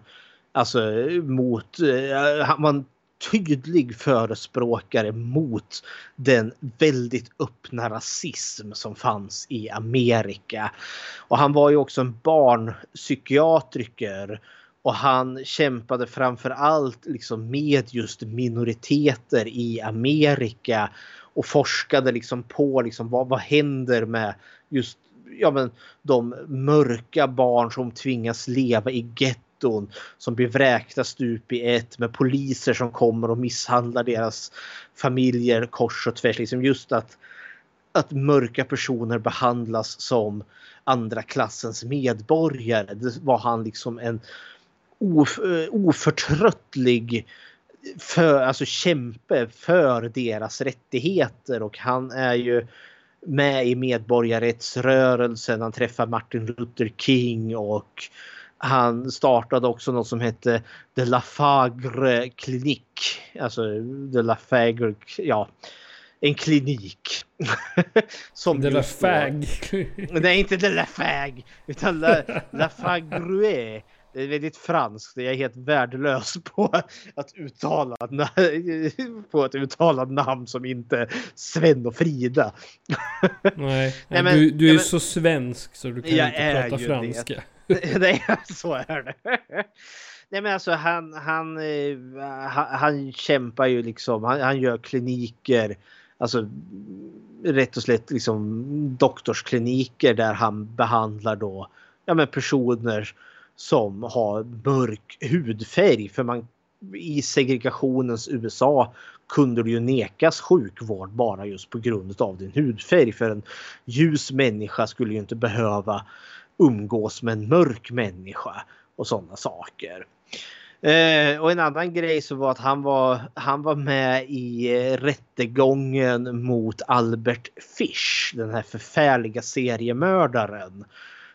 Alltså eh, mot, eh, man tydlig förespråkare mot den väldigt öppna rasism som fanns i Amerika. Och han var ju också en barnpsykiatriker och han kämpade framför allt liksom med just minoriteter i Amerika och forskade liksom på liksom vad, vad händer med just ja, men, de mörka barn som tvingas leva i getton som blir vräkta stup i ett med poliser som kommer och misshandlar deras familjer kors och tvärs. Liksom just att, att mörka personer behandlas som andra klassens medborgare. Det var han liksom en of, eh, oförtröttlig för, alltså kämpe för deras rättigheter och han är ju med i medborgarrättsrörelsen. Han träffar Martin Luther King och han startade också något som hette The Lafagre klinik. Alltså The Lafagre, ja en klinik. som The Lafag. Nej, inte The Lafag utan La, Lafagre. Det är väldigt franskt. Jag är helt värdelös på att uttala, på att uttala namn som inte Sven och Frida. Nej, Nej men, du, du är men, så svensk så du kan inte prata franska. Det. Nej, så är det. Nej men alltså han, han, eh, han, han kämpar ju liksom, han, han gör kliniker, alltså rätt och slätt liksom doktorskliniker där han behandlar då ja, men personer som har mörk hudfärg. För man i segregationens USA kunde du ju nekas sjukvård bara just på grund av din hudfärg. För en ljus människa skulle ju inte behöva umgås med en mörk människa och sådana saker. Eh, och en annan grej så var att han var, han var med i eh, rättegången mot Albert Fish, den här förfärliga seriemördaren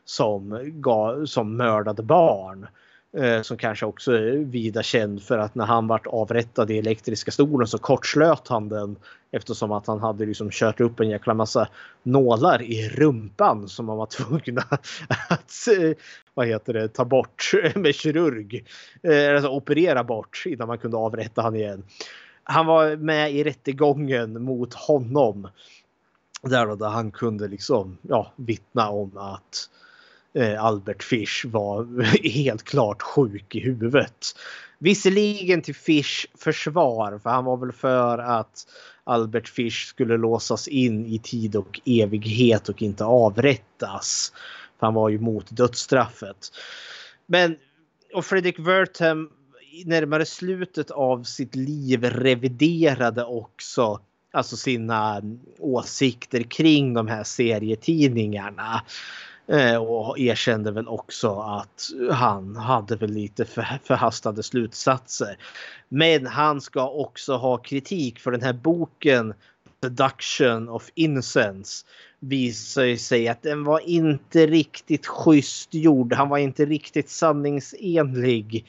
som, gav, som mördade barn. Eh, som kanske också är vida känd för att när han vart avrättad i elektriska stolen så kortslöt han den eftersom att han hade liksom kört upp en jäkla massa nålar i rumpan som man var tvungen att eh, vad heter det, ta bort med kirurg. Eh, alltså operera bort innan man kunde avrätta han igen. Han var med i rättegången mot honom. Där, då, där han kunde liksom ja, vittna om att Eh, Eh, Albert Fish var helt klart sjuk i huvudet. Visserligen till Fish försvar, för han var väl för att Albert Fish skulle låsas in i tid och evighet och inte avrättas. För han var ju mot dödsstraffet. Men och Fredrik Wertham närmare slutet av sitt liv reviderade också alltså sina åsikter kring de här serietidningarna. Eh, och erkände väl också att han hade väl lite för, förhastade slutsatser. Men han ska också ha kritik för den här boken Seduction of Incense visar sig att den var inte riktigt schysst gjord. Han var inte riktigt sanningsenlig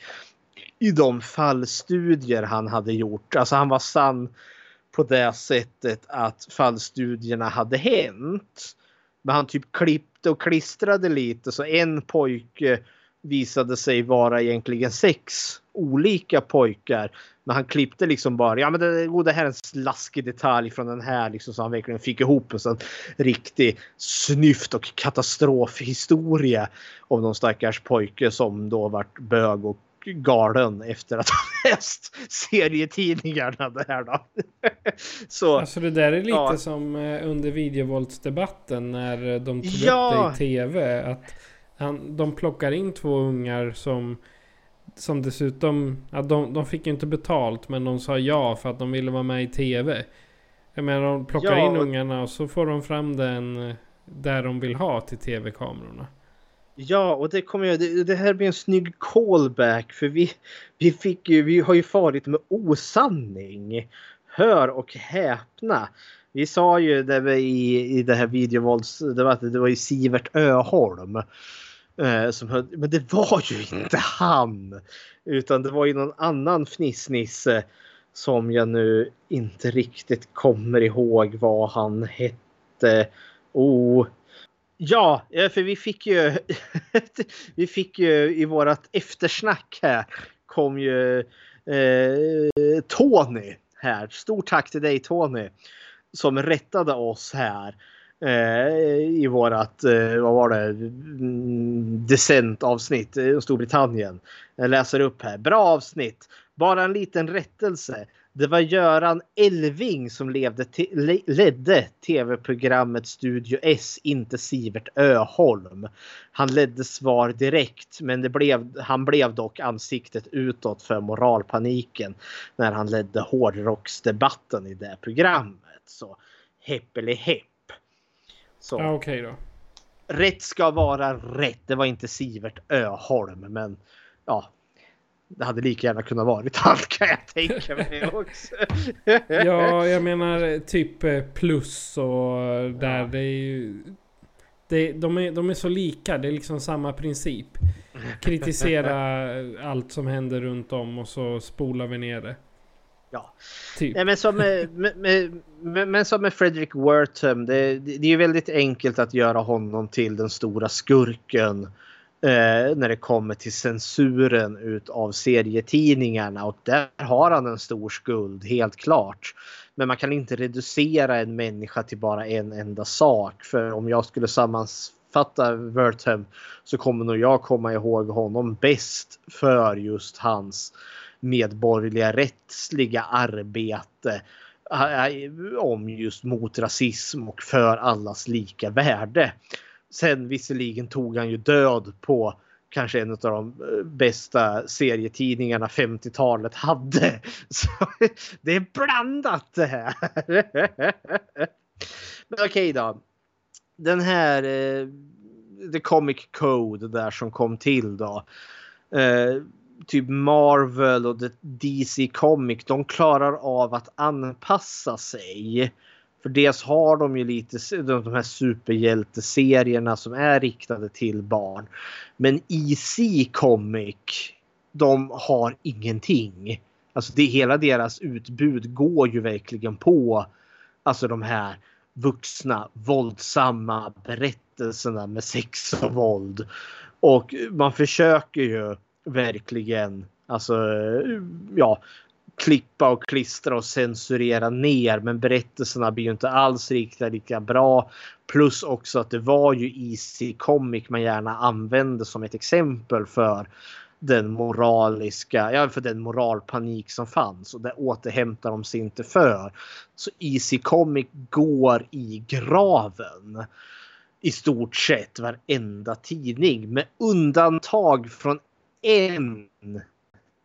i de fallstudier han hade gjort. Alltså han var sann på det sättet att fallstudierna hade hänt. Men han typ klippte och klistrade lite så en pojke visade sig vara egentligen sex olika pojkar. Men han klippte liksom bara, ja men det, oh, det här är en slaskig detalj från den här liksom så han verkligen fick ihop en sån riktig snyft och katastrofhistoria om någon stackars pojke som då vart bög och galen efter att ha läst serietidningarna där då. Så, alltså det där är lite ja. som eh, under videovåldsdebatten när de tog ja. upp det i tv. Att han, de plockar in två ungar som som dessutom, ja, de, de fick ju inte betalt men de sa ja för att de ville vara med i tv. Jag menar de plockar ja. in ungarna och så får de fram den eh, där de vill ha till tv-kamerorna. Ja, och det kommer jag, det, det, här blir en snygg callback för vi, vi fick ju, vi har ju farit med osanning. Hör och häpna. Vi sa ju det i, i det här videovålds, det var, det var ju Sivert Öholm. Eh, som höll, men det var ju inte han. Utan det var ju någon annan fnissnisse som jag nu inte riktigt kommer ihåg vad han hette. Oh, Ja, eh, för vi fick ju. vi fick ju i vårat eftersnack här kom ju eh, Tony här. Stort tack till dig Tony som rättade oss här eh, i vårat, eh, vad var det, mm, Decent avsnitt i Storbritannien. Jag läser upp här. Bra avsnitt. Bara en liten rättelse. Det var Göran Elving som levde ledde tv-programmet Studio S, inte Sivert Öholm. Han ledde svar direkt, men det blev, han blev dock ansiktet utåt för moralpaniken när han ledde hårdrocksdebatten i det programmet. Så hepp. Så. Ja, okej okay då. Rätt ska vara rätt. Det var inte Sivert Öholm, men ja, det hade lika gärna kunnat varit han kan jag tänka mig också. ja, jag menar typ eh, plus och där ja. det är ju... Det, de, är, de är så lika, det är liksom samma princip. Kritisera allt som händer runt om och så spolar vi ner det. Ja. Typ. Men, som med, med, med, men som med Fredrik Wertham, det, det är ju väldigt enkelt att göra honom till den stora skurken eh, när det kommer till censuren utav serietidningarna och där har han en stor skuld helt klart. Men man kan inte reducera en människa till bara en enda sak för om jag skulle sammanfatta Wertham så kommer nog jag komma ihåg honom bäst för just hans medborgerliga rättsliga arbete eh, om just mot rasism och för allas lika värde. Sen visserligen tog han ju död på kanske en av de eh, bästa serietidningarna 50-talet hade. Så det är blandat det här. Men okej okay då. Den här eh, The Comic Code där som kom till då. Eh, typ Marvel och DC Comic, de klarar av att anpassa sig för dels har de ju lite de här superhjälteserierna som är riktade till barn. Men EC Comic, de har ingenting. Alltså det hela deras utbud går ju verkligen på alltså de här vuxna våldsamma berättelserna med sex och våld. Och man försöker ju verkligen alltså ja klippa och klistra och censurera ner. Men berättelserna blir ju inte alls riktigt lika bra. Plus också att det var ju Easy Comic man gärna använde som ett exempel för den moraliska, ja för den moralpanik som fanns och det återhämtar de sig inte för. Så Easy Comic går i graven. I stort sett varenda tidning med undantag från en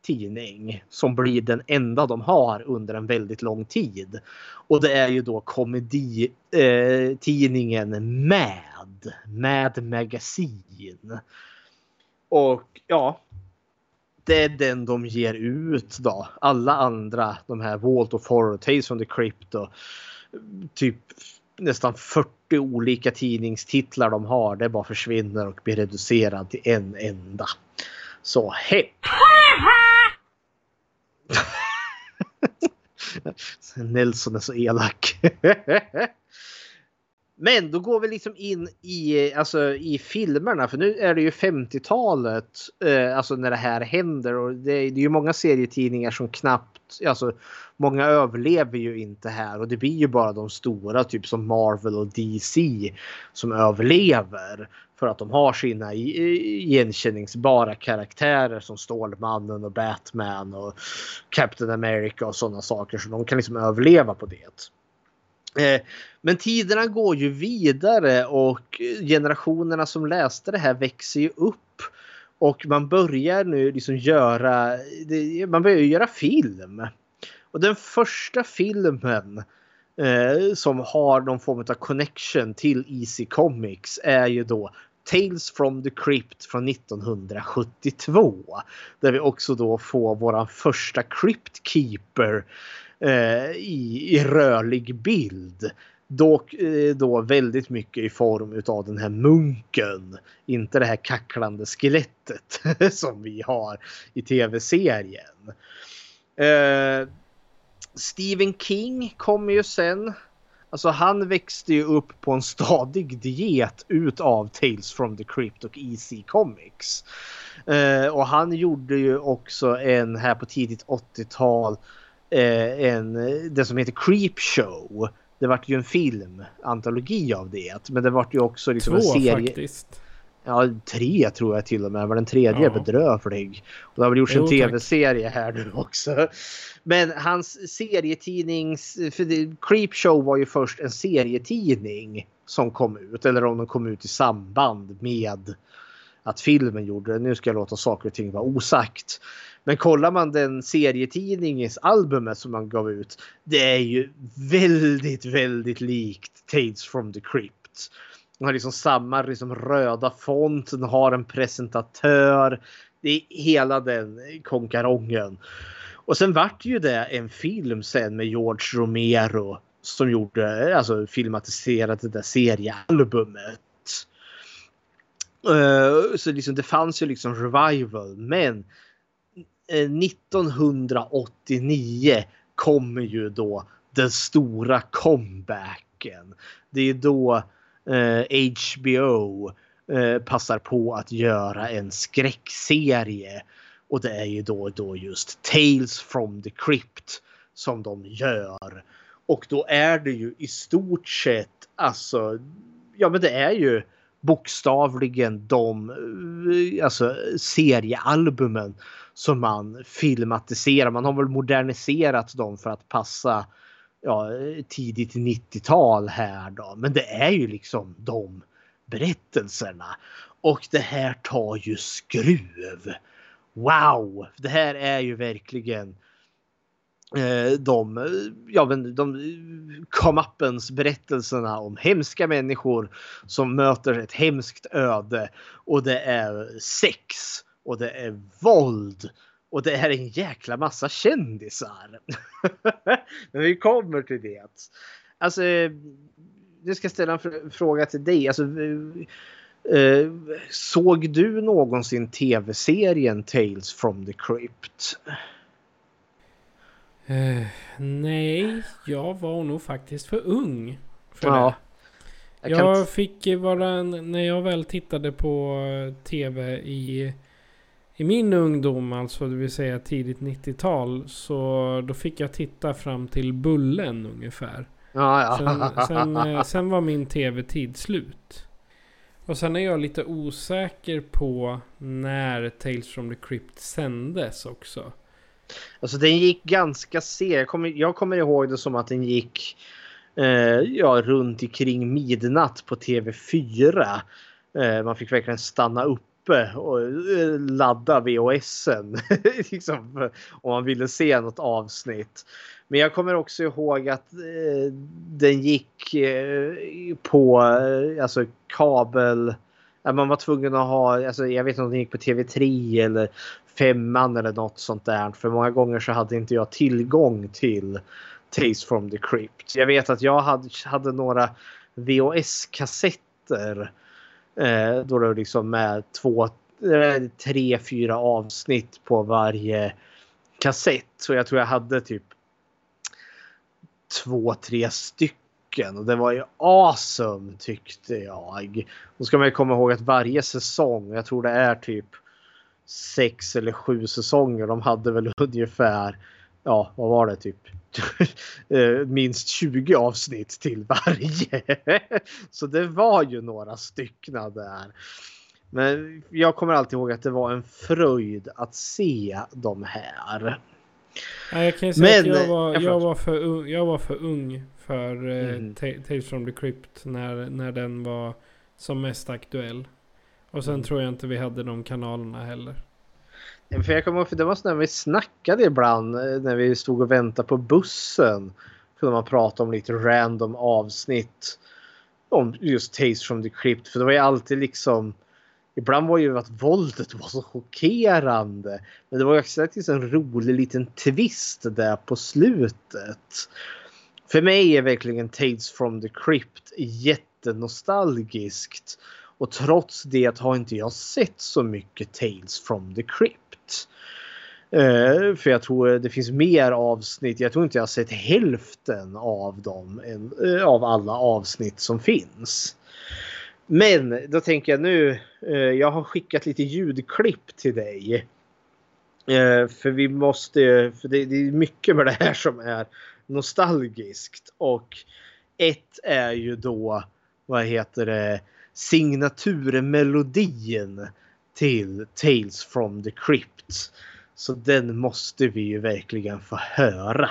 tidning som blir den enda de har under en väldigt lång tid. Och det är ju då komeditidningen eh, Mad, Mad Magazine. Och ja, det är den de ger ut då. Alla andra, de här Walt of Horror, Tales from the Crypt och typ nästan 40 olika tidningstitlar de har. Det bara försvinner och blir reducerad till en enda. Så hepp! Nelson är så elak. Men då går vi liksom in i, alltså, i filmerna för nu är det ju 50-talet eh, alltså när det här händer och det, det är ju många serietidningar som knappt, alltså många överlever ju inte här och det blir ju bara de stora typ som Marvel och DC som överlever för att de har sina igenkänningsbara karaktärer som Stålmannen och Batman och Captain America och sådana saker så de kan liksom överleva på det. Eh, men tiderna går ju vidare och generationerna som läste det här växer ju upp. Och man börjar nu liksom göra, man börjar göra film. Och den första filmen eh, som har någon form av connection till Easy Comics är ju då Tales from the Crypt från 1972. Där vi också då får våran första Crypt Keeper eh, i, i rörlig bild. Dock eh, då väldigt mycket i form utav den här munken. Inte det här kacklande skelettet som vi har i tv-serien. Eh, Stephen King kommer ju sen Alltså han växte ju upp på en stadig diet utav Tales from the Crypt och EC Comics. Eh, och han gjorde ju också en här på tidigt 80-tal eh, en, eh, det som heter Creep Show. Det vart ju en film, antologi av det. Men det vart ju också liksom Två en serie. faktiskt. Ja, tre tror jag till och med. Men den tredje Ja. är bedrövlig. Och det har väl gjorts Jo, en tv-serie här nu också. Men hans serietidnings... För det, Creep Show var ju först en serietidning som kom ut. Eller om den kom ut i samband med att filmen gjorde det. Nu ska jag låta saker och ting vara osagt. Men kollar man den serietidningens albumet som man gav ut. Det är ju väldigt, väldigt likt Tales from the Crypt. Den har liksom samma liksom röda font, den har en presentatör. Det är hela den konkarongen. Och sen vart ju det en film sen med George Romero som gjorde, alltså filmatiserade det där seriealbumet. Uh, så liksom det fanns ju liksom revival men Eh, 1989 kommer ju då den stora comebacken. Det är då eh, HBO eh, passar på att göra en skräckserie. Och det är ju då, då just Tales from the Crypt som de gör. Och då är det ju i stort sett alltså, ja men det är ju bokstavligen de eh, alltså, seriealbumen som man filmatiserar. Man har väl moderniserat dem för att passa ja, tidigt 90-tal här då. Men det är ju liksom de berättelserna. Och det här tar ju skruv. Wow! Det här är ju verkligen eh, de, ja, de come-uppens berättelserna om hemska människor som möter ett hemskt öde. Och det är sex och det är våld och det är en jäkla massa kändisar. Men vi kommer till det. Alltså, nu ska jag ställa en fr- fråga till dig. Alltså, eh, såg du någonsin tv-serien Tales from the Crypt? Eh, nej, jag var nog faktiskt för ung. För Ja. det. Jag Jag fick vara, när jag väl tittade på eh, tv i, i min ungdom, alltså det vill säga tidigt 90-tal, så då fick jag titta fram till Bullen ungefär. Ja, Sen, ja. sen, eh, sen var min tv-tid slut. Och sen är jag lite osäker på när Tales from the Crypt sändes också. Alltså den gick ganska sent. Jag kommer, jag kommer ihåg det som att den gick eh, ja, runt omkring midnatt på TV4. Eh, man fick verkligen stanna uppe och eh, ladda VHSen. liksom, om man ville se något avsnitt. Men jag kommer också ihåg att eh, den gick eh, på eh, alltså kabel. Man var tvungen att ha, alltså, jag vet inte om den gick på TV3 eller femman eller något sånt där. För många gånger så hade inte jag tillgång till Taste from the Crypt. Jag vet att jag hade, hade några VHS-kassetter. Eh, då det liksom med två, eh, tre, fyra avsnitt på varje kassett. Så jag tror jag hade typ två, tre stycken. Och det var ju awesome tyckte jag. Då ska man ju komma ihåg att varje säsong, jag tror det är typ sex eller sju säsonger. De hade väl ungefär, ja vad var det typ? Eh, Minst 20 avsnitt till varje. Så det var ju några styckna där. Men jag kommer alltid ihåg att det var en fröjd att se de här. Ja, jag kan säga Men, att jag var, jag var för ung, jag var för ung för eh, Mm. Ta- Tales from the Crypt när, när den var som mest aktuell. Och sen Mm. tror jag inte vi hade de kanalerna heller. För jag kommer ihåg, för det var så när vi snackade ibland eh, när vi stod och väntade på bussen. Kunde man prata om lite random avsnitt. Om just Taste from the Crypt. För det var ju alltid liksom. Ibland var ju att våldet var så chockerande. Men det var ju också faktiskt en liksom rolig liten twist där på slutet. För mig är verkligen Tales from the Crypt jättenostalgiskt. Och trots det har inte jag sett så mycket Tales from the Crypt. Eh, för jag tror eh, det finns mer avsnitt. Jag tror inte jag har sett hälften av dem. Eh, av alla avsnitt som finns. Men då tänker jag nu. Eh, jag har skickat lite ljudklipp till dig. Eh, för vi måste. För det, det är mycket med det här som är nostalgiskt. Och ett är ju då. Vad heter det? Signaturmelodin till Tales from the Crypt. Så den måste vi ju verkligen få höra.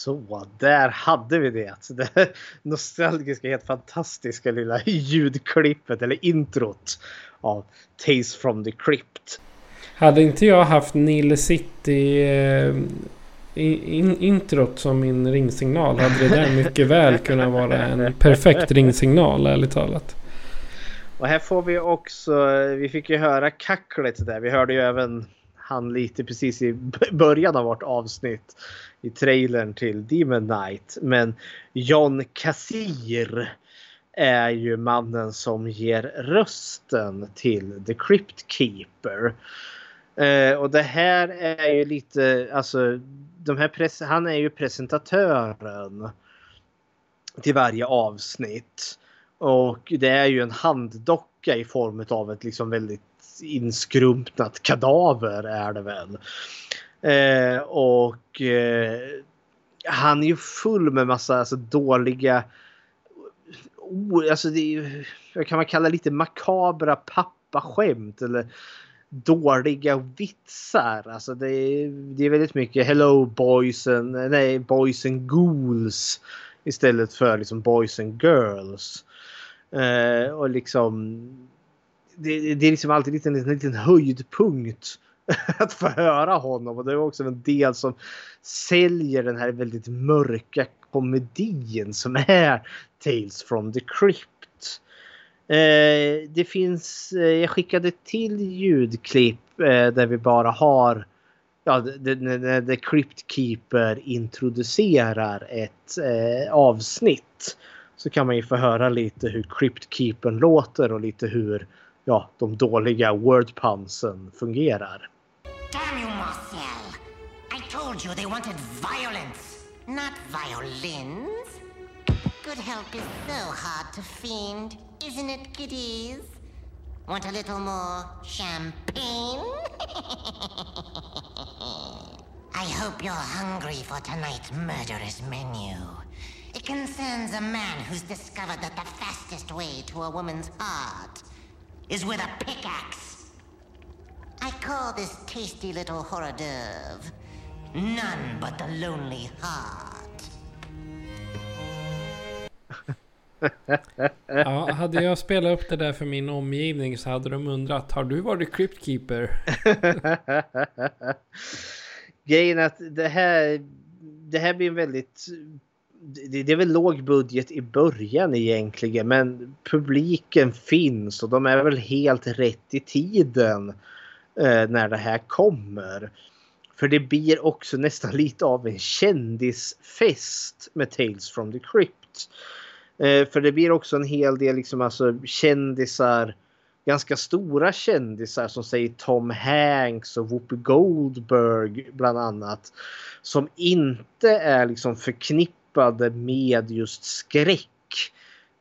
Så, där hade vi det. Det nostalgiska, helt fantastiska lilla ljudklippet eller introt av Tales from the Crypt. Hade inte jag haft Nile City eh, in, introt som min ringsignal hade det där mycket väl kunnat vara en perfekt ringsignal, ärligt talat. Och här får vi också, vi fick ju höra kacklet där. Vi hörde ju även han lite precis i början av vårt avsnitt i trailern till Demon Knight. Men John Kassir är ju mannen som ger rösten till The Crypt Keeper. Eh, och det här är ju lite, alltså de här han är ju presentatören till varje avsnitt. Och det är ju en handdocka i form av ett liksom väldigt inskrumpnat kadaver är det väl. Eh, och eh, han är ju full med massa alltså, dåliga oh, alltså det är, vad kan man kalla lite makabra pappaskämt eller dåliga vitsar. Alltså det är, det är väldigt mycket Hello boys and, nej, boys and ghouls istället för liksom boys and girls. Eh, och liksom det, det, är liksom alltid en liten, en liten höjdpunkt att få höra honom och det är också en del som säljer den här väldigt mörka komedin som är Tales from the Crypt. Eh, det finns, eh, jag skickade till ljudklipp eh, där vi bara har ja, när The Crypt Keeper introducerar ett eh, avsnitt så kan man ju få höra lite hur Crypt Keepern låter och lite hur ja, de dåliga wordpunsen fungerar. Damn you, Marcel! I told you they wanted violence, not violins. Good help is so hard to find, isn't it, kiddies? Want a little more champagne? I hope you're hungry for tonight's murderous menu. It concerns a man who's discovered that the fastest way to a woman's heart is with a pickaxe. I call this tasty little hors d'oeuvre none but the lonely heart. Ja, hade jag spelat upp det där för min omgivning så hade de undrat Har du varit Crypt Keeper? Grejen är att det här, det här blir en väldigt... Det, det är väl låg budget i början egentligen men publiken finns och de är väl helt rätt i tiden eh, när det här kommer. För det blir också nästan lite av en kändisfest med Tales from the Crypt. Eh, för det blir också en hel del liksom alltså kändisar, ganska stora kändisar som säger Tom Hanks och Whoopi Goldberg bland annat. Som inte är liksom förknippade med just skräck.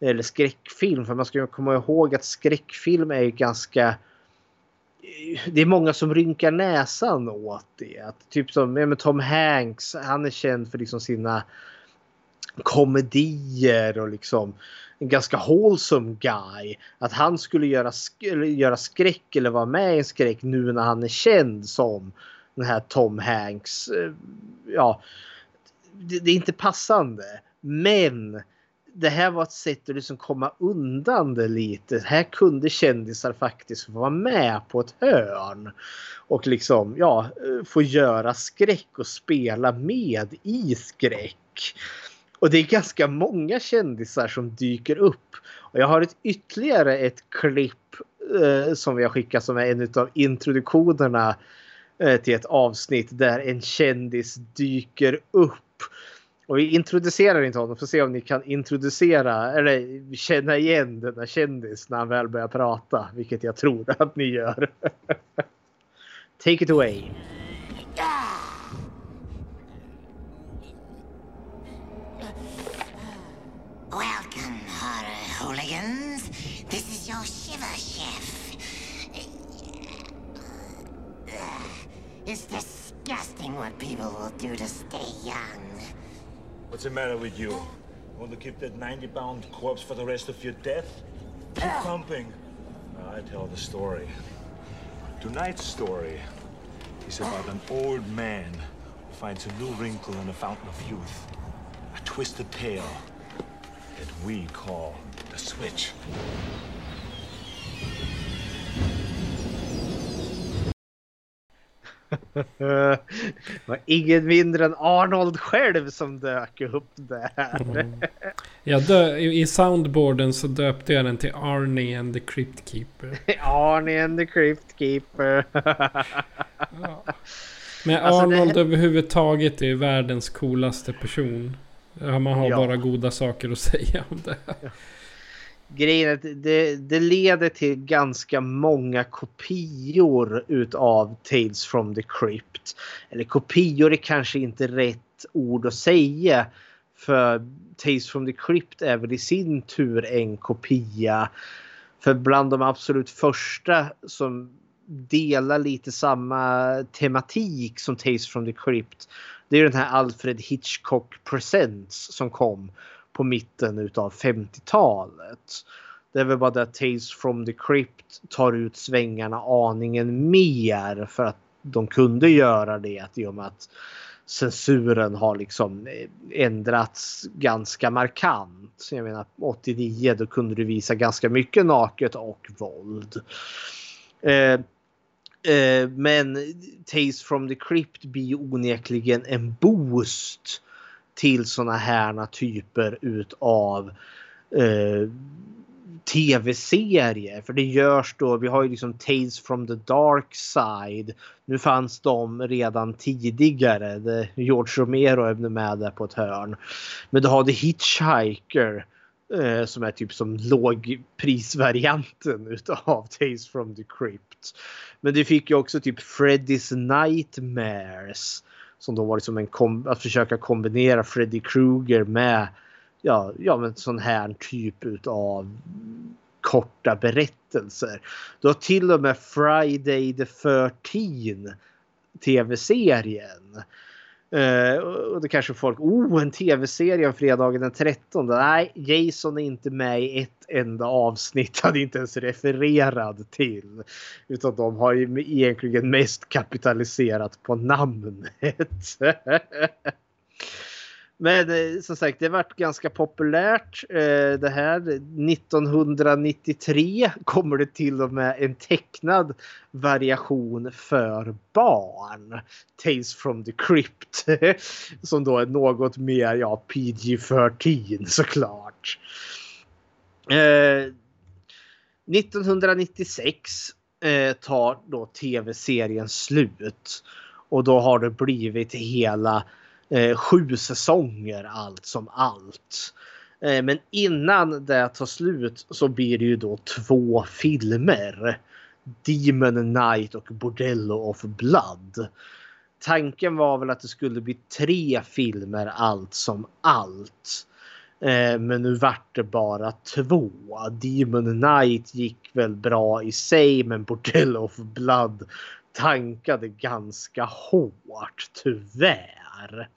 Eller skräckfilm. För man ska komma ihåg att skräckfilm är ju ganska det är många som rynkar näsan åt det. Att typ som ja, Tom Hanks, han är känd för liksom sina komedier och liksom en ganska wholesome guy. Att han skulle göra, sk göra skräck eller vara med i en skräck nu när han är känd som den här Tom Hanks. Eh, ja, det, det är inte passande. Men det här var ett sätt att liksom komma undan det lite. Här kunde kändisar faktiskt vara med på ett hörn. Och liksom, ja, få göra skräck och spela med i skräck. Och det är ganska många kändisar som dyker upp. Och jag har ett ytterligare ett klipp eh, som vi har skickat som är en av introduktionerna eh, till ett avsnitt där en kändis dyker upp. Och vi introducerar inte honom för att se om ni kan introducera eller känna igen denna kändis när han väl börjar prata. Vilket jag tror att ni gör. Take it away. Welcome, horror hooligans. This is your shiver chef. It's disgusting what people will do to stay young. What's the matter with you? Want to keep that 90 pound corpse for the rest of your death? Keep ah. pumping. I tell the story. Tonight's story is about an old man who finds a new wrinkle in the fountain of youth. A twisted tale that we call the switch. Det var ingen mindre än Arnold själv som dök upp där. Mm. Jag dö I soundboarden så döpte jag den till Arnie and the Crypt Keeper. Arnie and the Crypt Keeper. ja. Men alltså Arnold det... överhuvudtaget är världens coolaste person. Man har ja. bara goda saker att säga om det grejen är att det, det leder till ganska många kopior utav Tales from the Crypt. Eller kopior är kanske inte rätt ord att säga. För Tales from the Crypt är väl i sin tur en kopia. För bland de absolut första som delar lite samma tematik som Tales from the Crypt. Det är den här Alfred Hitchcock Presents som kom på mitten utav 50-talet. Det är väl bara det att Tales from the Crypt tar ut svängarna aningen mer för att de kunde göra det i och med att censuren har liksom eh, ändrats ganska markant. Jag menar 89 då kunde du visa ganska mycket naket och våld. Eh, eh, men Tales from the Crypt blir onekligen en boost till såna här typer utav eh, tv-serier. För det görs då, vi har ju liksom Tales from the Dark Side. Nu fanns de redan tidigare. George Romero är med där på ett hörn. Men du har The Hitchhiker Eh, som är typ som lågprisvarianten utav Tales from the Crypt. Men du fick ju också typ Freddy's Nightmares. Som då var liksom en kom att försöka kombinera Freddy Krueger med ja, ja men sån här typ utav korta berättelser. Du har till och med Friday the 13 tv-serien Uh, och då kanske folk, oh en tv-serie om fredagen den 13. Nej, Jason är inte med i ett enda avsnitt. Han är inte ens refererad till. Utan de har ju egentligen mest kapitaliserat på namnet. Men eh, som sagt, det varit ganska populärt eh, det här. 1993 kommer det till och med en tecknad variation för barn. Tales from the Crypt. Som då är något mer ja, PG-13 såklart. Eh, 1996 eh, tar då tv-serien slut. Och då har det blivit hela eh, sju säsonger allt som allt. Eh, men innan det tar slut så blir det ju då två filmer. Demon Knight och Bordello of Blood. Tanken var väl att det skulle bli tre filmer allt som allt. Eh, men nu vart det bara två. Demon Knight gick väl bra i sig men Bordello of Blood tankade ganska hårt tyvärr.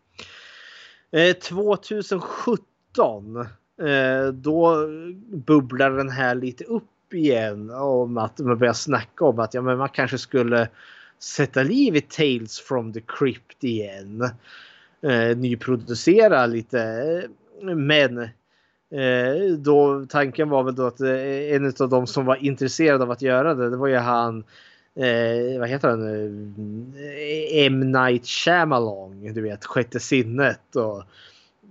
Eh, 2017 eh, då bubblar den här lite upp igen om att man börjar snacka om att ja, men man kanske skulle sätta liv i Tales from the Crypt igen. Eh, nyproducera lite men eh, då tanken var väl då att eh, en av de som var intresserad av att göra det, det var ju han eh, vad heter han? Eh, M. Night Shyamalan, du vet Sjätte sinnet och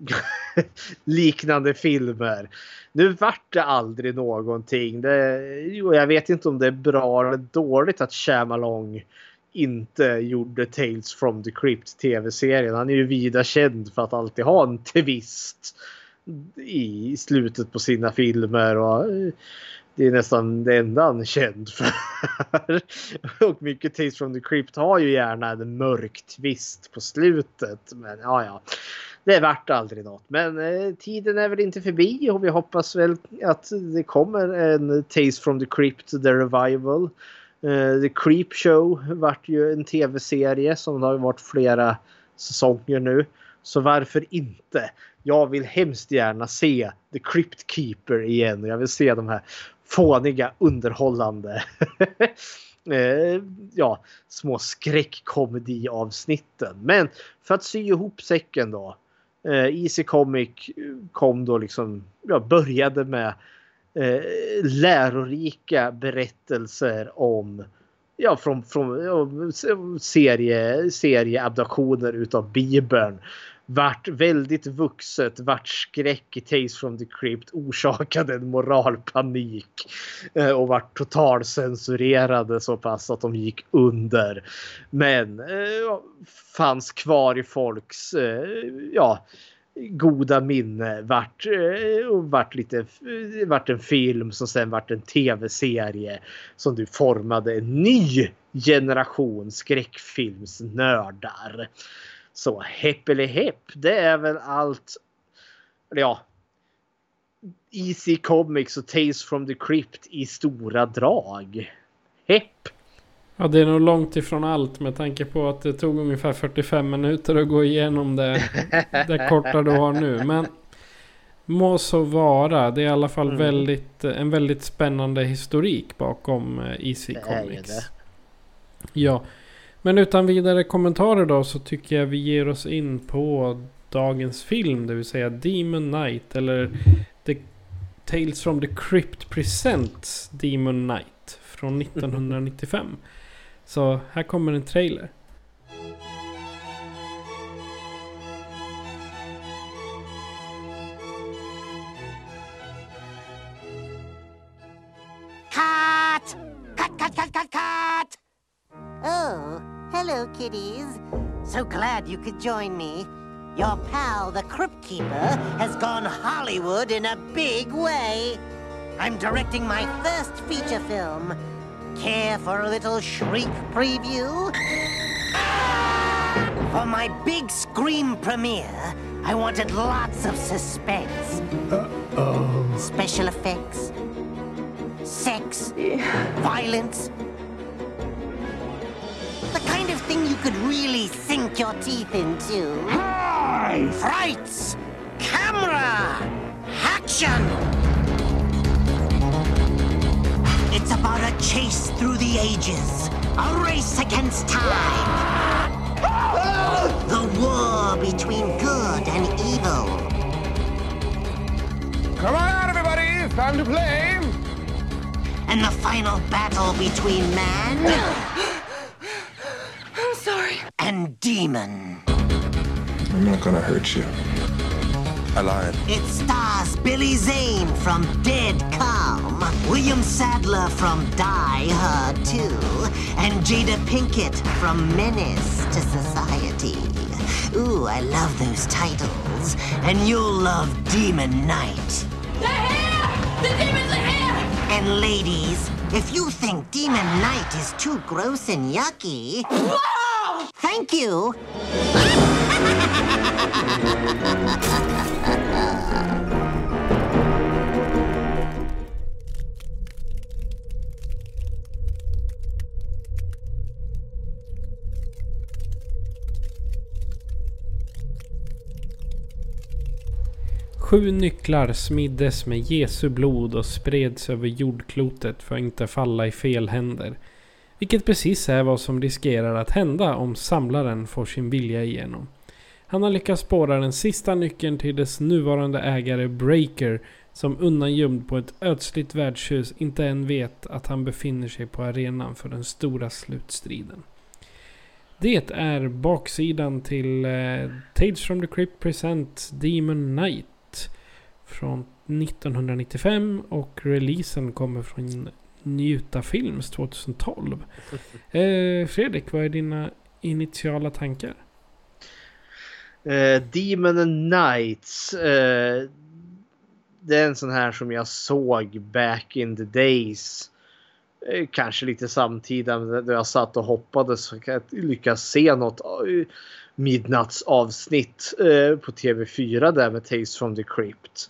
liknande filmer. Nu vart det aldrig någonting. Det, och jag vet inte om det är bra eller dåligt att Shyamalan inte gjorde Tales from the Crypt tv-serien. Han är ju vida känd för att alltid ha en twist i slutet på sina filmer. Och det är nästan det enda han är känd för. och mycket Tales from the Crypt har ju gärna en mörk twist på slutet. Men ja, ja. Det vart aldrig något. Men eh, tiden är väl inte förbi och vi hoppas väl att det kommer en Tales from the Crypt The Revival. Eh, the Creep Show vart ju en tv-serie som har varit flera säsonger nu. Så varför inte? Jag vill hemskt gärna se The Crypt Keeper igen. Jag vill se de här fåniga underhållande eh, ja, små skräckkomediavsnitten. Men för att sy ihop säcken då. Eh, Easy Comic kom då liksom, ja, började med eh, lärorika berättelser om ja, från, från ja, serie, serieabduktioner utav Bibeln vart väldigt vuxet, vart skräck i Tales from the Crypt, orsakade en moralpanik eh, och vart totalcensurerade så pass att de gick under. Men eh, fanns kvar i folks eh, ja, goda minne. Vart, och vart, lite, vart en film som sen vart en tv-serie som du formade en ny generation skräckfilmsnördar. Så hepp, det är väl allt. Ja. Easy Comics och Tales from the Crypt i stora drag. Hepp! Ja, det är nog långt ifrån allt med tanke på att det tog ungefär 45 minuter att gå igenom det, det korta du har nu. Men må så vara. Det är i alla fall mm. väldigt, en väldigt spännande historik bakom eh, Easy Comics. Ja, men utan vidare kommentarer då så tycker jag vi ger oss in på dagens film. Det vill säga Demon Knight eller The Tales from the Crypt Presents Demon Knight från 1995. Så här kommer en trailer. Cut! Cut, cut, cut, cut, cut! Oh, hello, kiddies. So glad you could join me. Your pal, the Crypt Keeper, has gone Hollywood in a big way. I'm directing my first feature film. Care for a little shriek preview? For my big scream premiere, I wanted lots of suspense. Uh-oh. Special effects, sex, violence. The kind of thing you could really sink your teeth into. Frights! Camera! Action! It's about a chase through the ages, a race against time. The war between good and evil. Come on out, everybody! It's time to play! And the final battle between man I'm sorry. and demon. I'm not gonna hurt you. I lied. It stars Billy Zane from Dead Calm, William Sadler from Die Hard 2, and Jada Pinkett from Menace to Society. Ooh, I love those titles. And you'll love Demon Knight. They're here! The demons are here! And ladies, if you think Demon Knight is too gross and yucky, Whoa! thank you. Sju nycklar smiddes med Jesu blod och spreds över jordklotet för att inte falla i fel händer. Vilket precis är vad som riskerar att hända om samlaren får sin vilja igenom. Han har lyckats spåra den sista nyckeln till dess nuvarande ägare Breaker som undangömd på ett ödsligt värdshus inte än vet att han befinner sig på arenan för den stora slutstriden. Det är baksidan till eh, Tales from the Crypt Present Demon Knight från 1995 och releasen kommer från Njuta Films 2012. Eh, Fredrik, vad är dina initiala tankar? Eh, Demon and Knights. Eh, det är en sån här som jag såg back in the days. Eh, kanske lite samtida då jag satt och hoppades jag lyckas se något midnattsavsnitt eh, på TV4 där med Tales from the Crypt.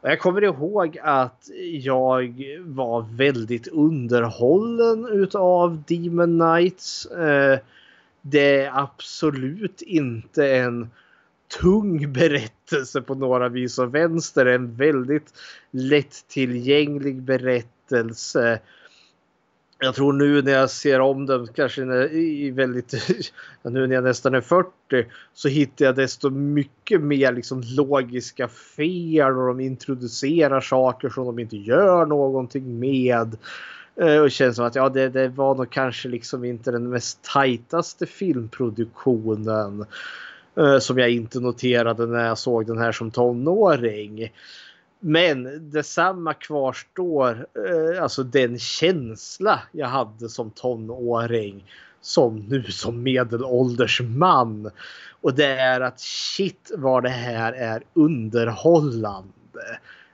Och jag kommer ihåg att jag var väldigt underhållen utav Demon Knights. Eh, det är absolut inte en tung berättelse på några vis och vänster. En väldigt lättillgänglig berättelse. Jag tror nu när jag ser om den kanske när, i väldigt, nu när jag nästan är 40 så hittar jag desto mycket mer liksom logiska fel och de introducerar saker som de inte gör någonting med. Eh, och det känns som att ja, det, det var nog kanske liksom inte den mest tajtaste filmproduktionen. Eh, som jag inte noterade när jag såg den här som tonåring. Men detsamma kvarstår, eh, alltså den känsla jag hade som tonåring som nu som medelålders man. Och det är att shit vad det här är underhållande.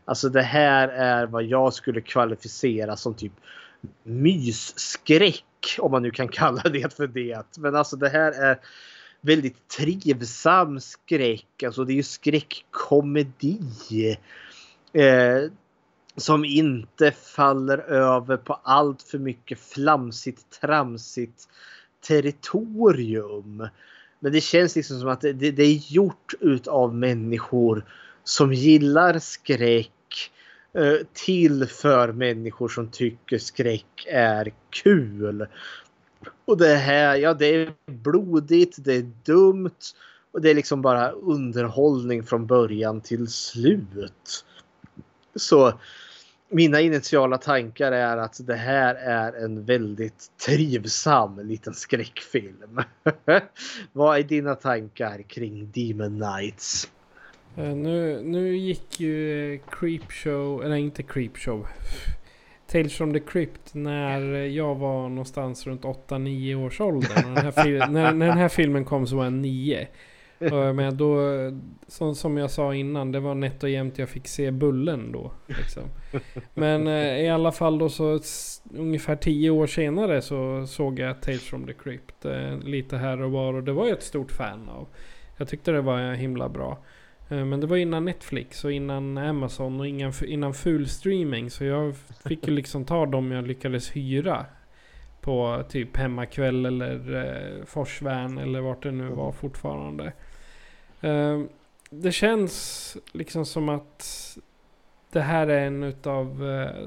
Alltså det här är vad jag skulle kvalificera som typ mysskräck om man nu kan kalla det för det. Men alltså det här är väldigt trivsam skräck. Alltså det är ju skräckkomedi. Eh, som inte faller över på allt för mycket flamsigt tramsigt territorium. Men det känns liksom som att det, det, det är gjort utav människor som gillar skräck eh, till för människor som tycker skräck är kul. Och det här, ja det är blodigt, det är dumt och det är liksom bara underhållning från början till slut. Så mina initiala tankar är att det här är en väldigt trivsam liten skräckfilm. Vad är dina tankar kring Demon Knights? Eh, nu, nu gick ju eh, Creepshow, eller inte Creepshow. Tales from the Crypt när jag var någonstans runt 8-9 års ålder. När den, här när, när den här filmen kom så var jag 9 men då, som, som jag sa innan, det var nätt och jämnt jag fick se Bullen då. Liksom. Men eh, i alla fall då så ungefär tio år senare så såg jag Tales from the Crypt. Eh, lite här och var och det var jag ett stort fan av. Jag tyckte det var himla bra. Eh, Men det var innan Netflix och innan Amazon och innan, innan full streaming. Så jag fick ju liksom ta dem jag lyckades hyra. På typ Hemmakväll eller eh, Forsvärn eller vart det nu var fortfarande. Eh, det känns liksom som att det här är en utav eh,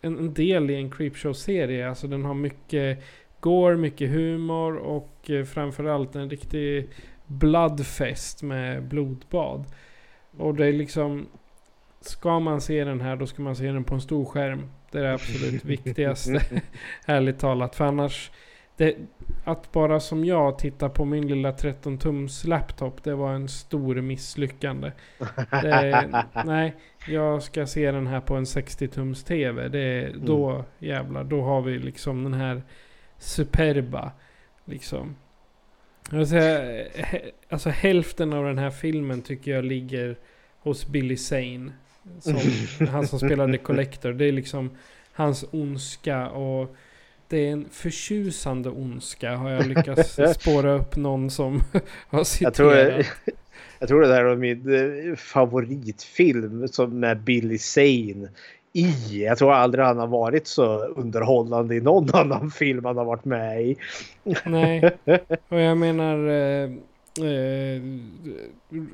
en, en del i en Creepshow-serie. Alltså den har mycket går, mycket humor och eh, framförallt en riktig bloodfest med blodbad. Och det är liksom... Ska man se den här då ska man se den på en stor skärm. Det är det absolut viktigaste. Ärligt talat. För annars... Det, att bara som jag titta på min lilla 13-tums laptop. Det var en stor misslyckande. Det, nej, jag ska se den här på en 60-tums TV. Det, då jävlar, då har vi liksom den här superba. Liksom. Jag vill säga, alltså hälften av den här filmen tycker jag ligger hos Billy Zane. Som, han som spelade Collector. Det är liksom hans ondska och det är en förtjusande ondska har jag lyckats spåra upp någon som har Jag citerat. tror, jag tror det där är min eh, favoritfilm som med Billy Zane i. Jag tror aldrig han har varit så underhållande i någon annan film han har varit med i. Nej, och jag menar eh,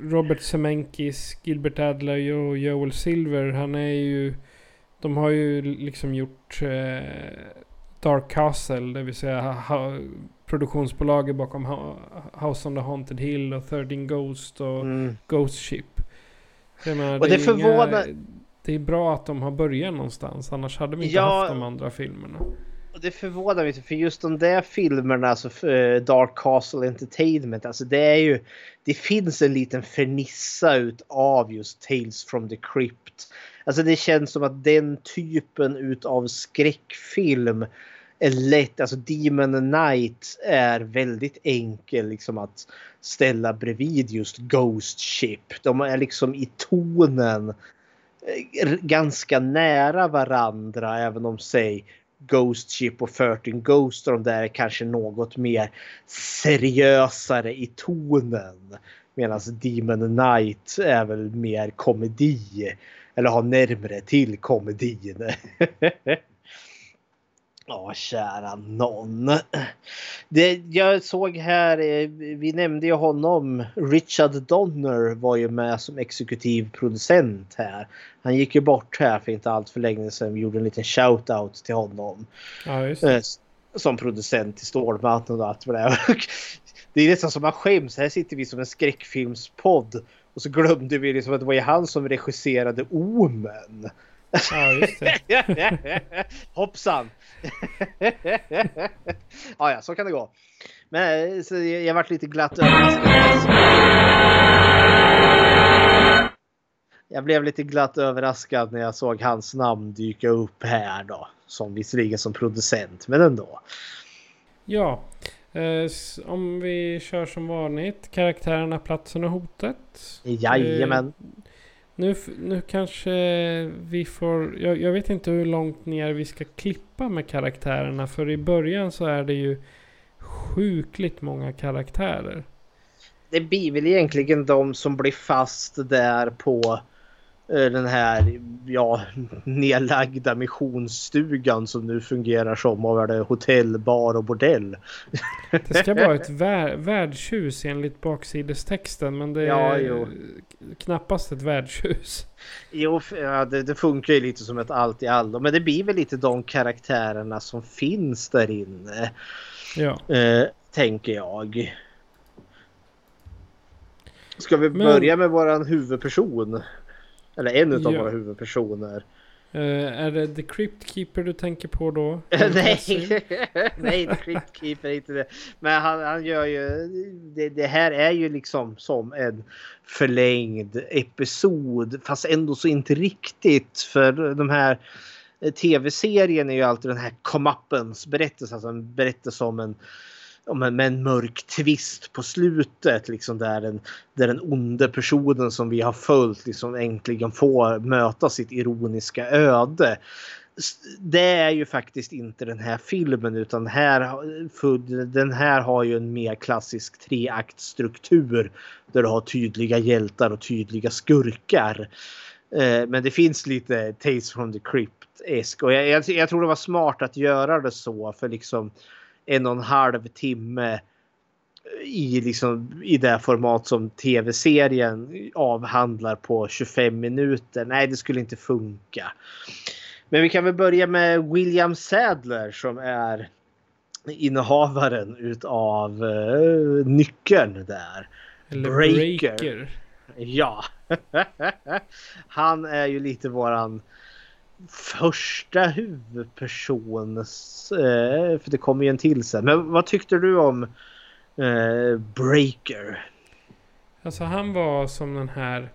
Robert Zemeckis, Gilbert Adler och Joel Silver. Han är ju... De har ju liksom gjort eh, Dark Castle, det vill säga ha, produktionsbolaget bakom House on the Haunted Hill och 13 Ghost och Ghost Ship. Menar, Mm. Och det, det är inga- förvånar- det är bra att de har börjat någonstans, annars hade vi inte Ja. haft de andra filmerna. Det förvånar mig inte för just de där filmerna, alltså eh, Dark Castle Entertainment, alltså det är ju... Det finns en liten fernissa utav just Tales from the Crypt. Alltså det känns som att den typen utav skräckfilm är lätt, alltså Demon Night är väldigt enkel liksom att ställa bredvid just Ghost Ship. De är liksom i tonen eh, ganska nära varandra även om säg Ghost Ship och 13 Ghost och de där är kanske något mer seriösare i tonen. Medan Demon Knight är väl mer komedi. Eller har närmre till komedin. Ja, kära någon. Det jag såg här, eh, vi nämnde ju honom. Richard Donner var ju med som exekutiv producent här. Han gick ju bort här för inte allt för länge sedan. Vi gjorde en liten shout-out till honom. Ja. Eh, Som producent till Stålmannen och allt vad det är. Det är nästan som man skäms. Här sitter vi som en skräckfilmspodd. Och så glömde vi liksom att det var ju han som regisserade Omen. Ja, just det. Hoppsan! ja, ja, så kan det gå. Men eh, så jag, jag varit lite glatt överraskad. Jag blev lite glatt överraskad när jag såg hans namn dyka upp här då. Som visserligen som producent, men ändå. Ja, eh, om vi kör som vanligt. Karaktärerna, platsen och hotet. Jajamän. Eh, nu, nu kanske vi får... Jag, jag vet inte hur långt ner vi ska klippa med karaktärerna. För i början så är det ju sjukligt många karaktärer. Det blir väl egentligen de som blir fast där på eh, den här ja, nedlagda missionsstugan som nu fungerar som vad är det, hotell, bar och bordell. Det ska vara ett vär, värdshus enligt baksidestexten. Men det är Ja, jo. knappast ett värdshus. Jo, det, det funkar ju lite som ett allt i allo. Men det blir väl lite de karaktärerna som finns där inne. Ja. Eh, tänker jag. Ska vi Men- börja med våran huvudperson? Eller en utav Ja. våra huvudpersoner. Eh, är det The Crypt Keeper du tänker på då? Nej, nej, The Crypt Keeper är inte det. Men han, han gör ju... Det, det här är ju liksom som en förlängd episod. Fast ändå så inte riktigt. För de här eh, tv-serien är ju alltid den här comeuppance berättelsen. Alltså en berättelse om en med en mörk twist på slutet. Liksom där, den, där den onde personen som vi har följt liksom äntligen får möta sitt ironiska öde. Det är ju faktiskt inte den här filmen utan här, den här har ju en mer klassisk treaktstruktur där du har tydliga hjältar och tydliga skurkar. Eh, men det finns lite Tales from the Crypt-esk och jag, jag, jag, tror det var smart att göra det så för liksom en och en halv timme i, liksom, i det format som tv-serien avhandlar på 25 minuter. Nej, det skulle inte funka. Men vi kan väl börja med William Sadler som är innehavaren utav uh, nyckeln där. Eller breaker. breaker. Ja. Han är ju lite våran första huvudperson. Eh, för det kommer ju en till sen. Men vad tyckte du om eh, Breaker? Alltså han var som den här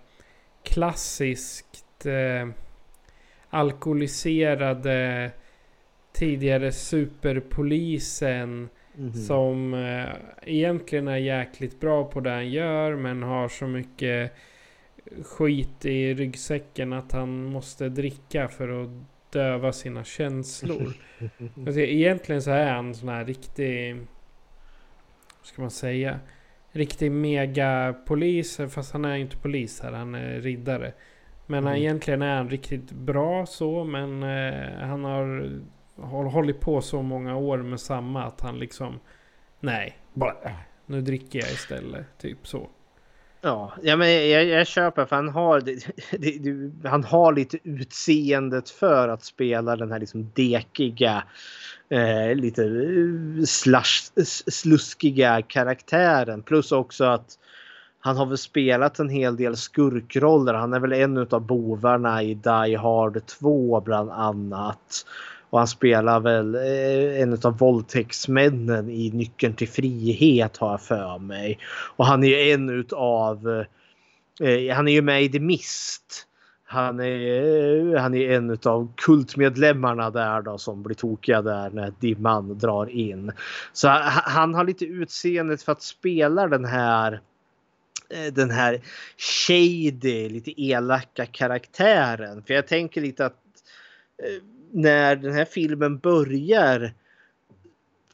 klassiskt eh, alkoholiserade tidigare superpolisen. Mm. Som eh, egentligen är jäkligt bra på det han gör men har så mycket skit i ryggsäcken att han måste dricka för att döva sina känslor. alltså, egentligen så är han sån här riktig... Vad ska man säga? Riktig megapolis. Fast han är inte polis här. Han är riddare. Men mm. egentligen är han riktigt bra så. Men eh, han har, har hållit på så många år med samma att han liksom... Nej, bara nu dricker jag istället. Typ så. Ja, ja men jag, jag köper för han har, det, det, han har lite utseendet för att spela den här liksom dekiga, eh, lite eh, slash, sluskiga karaktären. Plus också att han har väl spelat en hel del skurkroller. Han är väl en av bovarna i Die Hard 2 bland annat. Och han spelar väl eh, en av våldtäktsmännen i Nyckeln till frihet har jag för mig. Och han är ju en utav... Eh, han är ju med i The Mist. Han är, eh, han är en av kultmedlemmarna där då som blir tokiga där när dimman drar in. Så han har lite utseendet för att spela den här den här shady, lite elaka karaktären. För jag tänker lite att när den här filmen börjar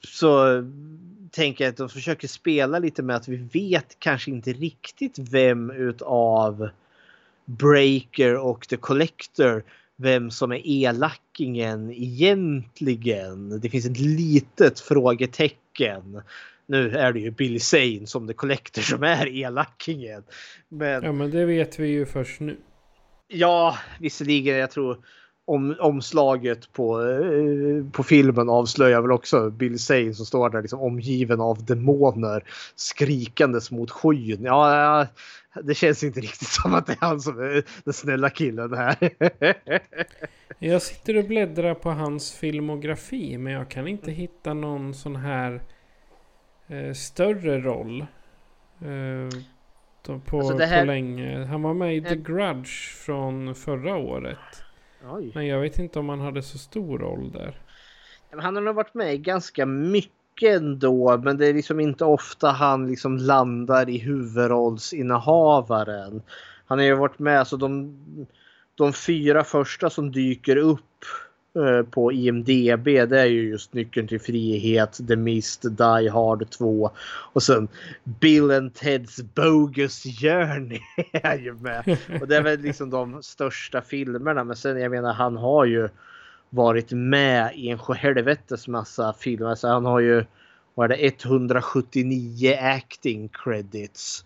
så tänker jag att de försöker spela lite med att vi vet kanske inte riktigt vem utav Breaker och The Collector vem som är elakingen egentligen. Det finns ett litet frågetecken. Nu är det ju Billy Zane som The Collector som är elakingen. Men... Ja men det vet vi ju först nu. Ja visserligen jag tror om, omslaget på, eh, på filmen avslöjar väl också Bill Zane som står där liksom omgiven av demoner skrikandes mot skyn. Ja, det känns inte riktigt som att det är han som är den snälla killen här. jag sitter och bläddrar på hans filmografi men jag kan inte hitta någon sån här eh, större roll. Eh, på, alltså här... på länge. Han var med i The Grudge från förra året. Oj. Men jag vet inte om han hade så stor roll där. Han har nog varit med ganska mycket ändå. Men det är liksom inte ofta han liksom landar i huvudrollsinnehavaren. Han har ju varit med så de, de fyra första som dyker upp Eh, på IMDB det är ju just Nyckeln till frihet, The Mist, Die Hard 2 och sen Bill and Teds Bogus Journey är ju med. Och det är väl liksom de största filmerna men sen jag menar han har ju varit med i en helvetes massa filmer. så han har ju vad är det, 179 acting credits.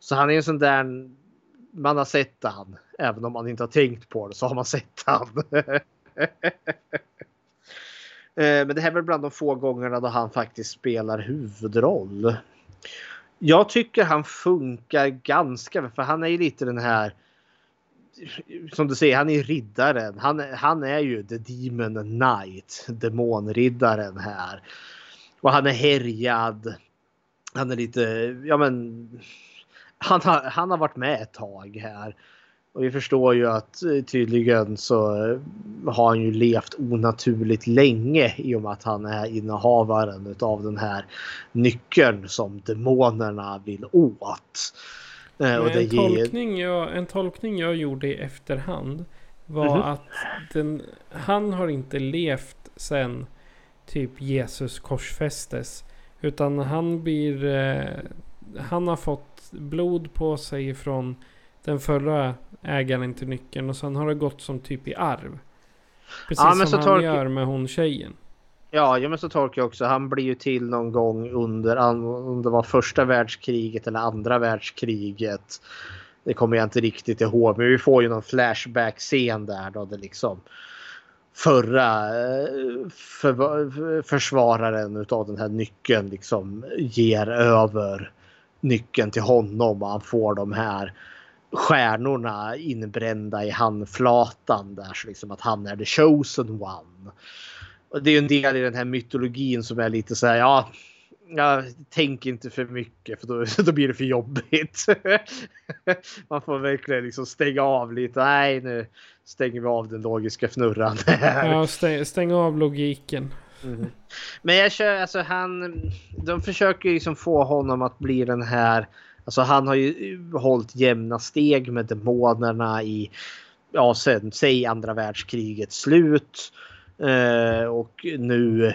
Så han är en sån där man har sett han. Även om man inte har tänkt på det så har man sett han. Eh, men det här är väl bland de få gångerna då han faktiskt spelar huvudroll. Jag tycker han funkar ganska, för han är ju lite den här som du säger, han är riddaren. Han, han är ju the demon knight, demonriddaren här. Och han är härjad. Han är lite, ja men. Han har, han har varit med ett tag här. Och vi förstår ju att eh, tydligen så eh, har han ju levt onaturligt länge i och med att han är innehavaren utav den här nyckeln som demonerna vill åt. Eh, och en, tolkning jag, en tolkning jag gjorde i efterhand var Mhm. att den, han har inte levt sen typ Jesus korsfästes. Utan han blir... Han har fått blod på sig från den förra ägaren till nyckeln och sen har det gått som typ i arv. Precis Ja, som han gör med hon tjejen. Ja, ja men så tolkar jag också. Han blir ju till någon gång under, om det var första världskriget eller andra världskriget. Det kommer jag inte riktigt ihåg, men vi får ju någon flashback-scen där då det liksom förra eh, för, försvararen utav den här nyckeln liksom ger över nyckeln till honom och han får de här stjärnorna inbrända i handflatan där så liksom att han är the chosen one. Och det är en del i den här mytologin som är lite så här, ja, ja tänk inte för mycket för då, då blir det för jobbigt. Man får verkligen liksom stänga av lite. Nej, nu stänger vi av den logiska fnurran. Ja, stäng, stäng av logiken. Mhm. Men jag kör, alltså han, de försöker liksom få honom att bli den här, alltså han har ju eh, hållit jämna steg med demonerna i, ja sen, säg andra världskrigets slut. Eh, och nu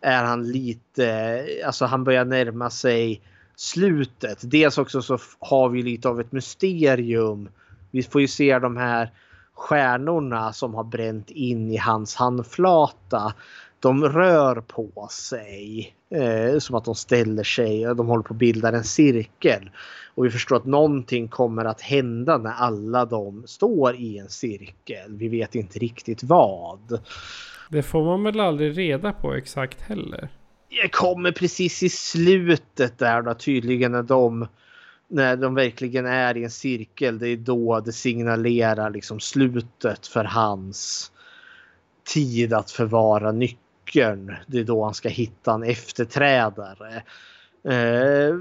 är han lite, alltså han börjar närma sig slutet. Dels också så har vi lite av ett mysterium. Vi får ju se de här stjärnorna som har bränt in i hans handflata. De rör på sig. Eh, som att de ställer sig. och De håller på att bilda en cirkel. Och vi förstår att någonting kommer att hända när alla de står i en cirkel. Vi vet inte riktigt vad. Det får man väl aldrig reda på exakt heller. Jag kommer precis i slutet där då tydligen när de när de verkligen är i en cirkel. Det är då det signalerar liksom slutet för hans tid att förvara nyckeln. Det är då han ska hitta en efterträdare. Eh,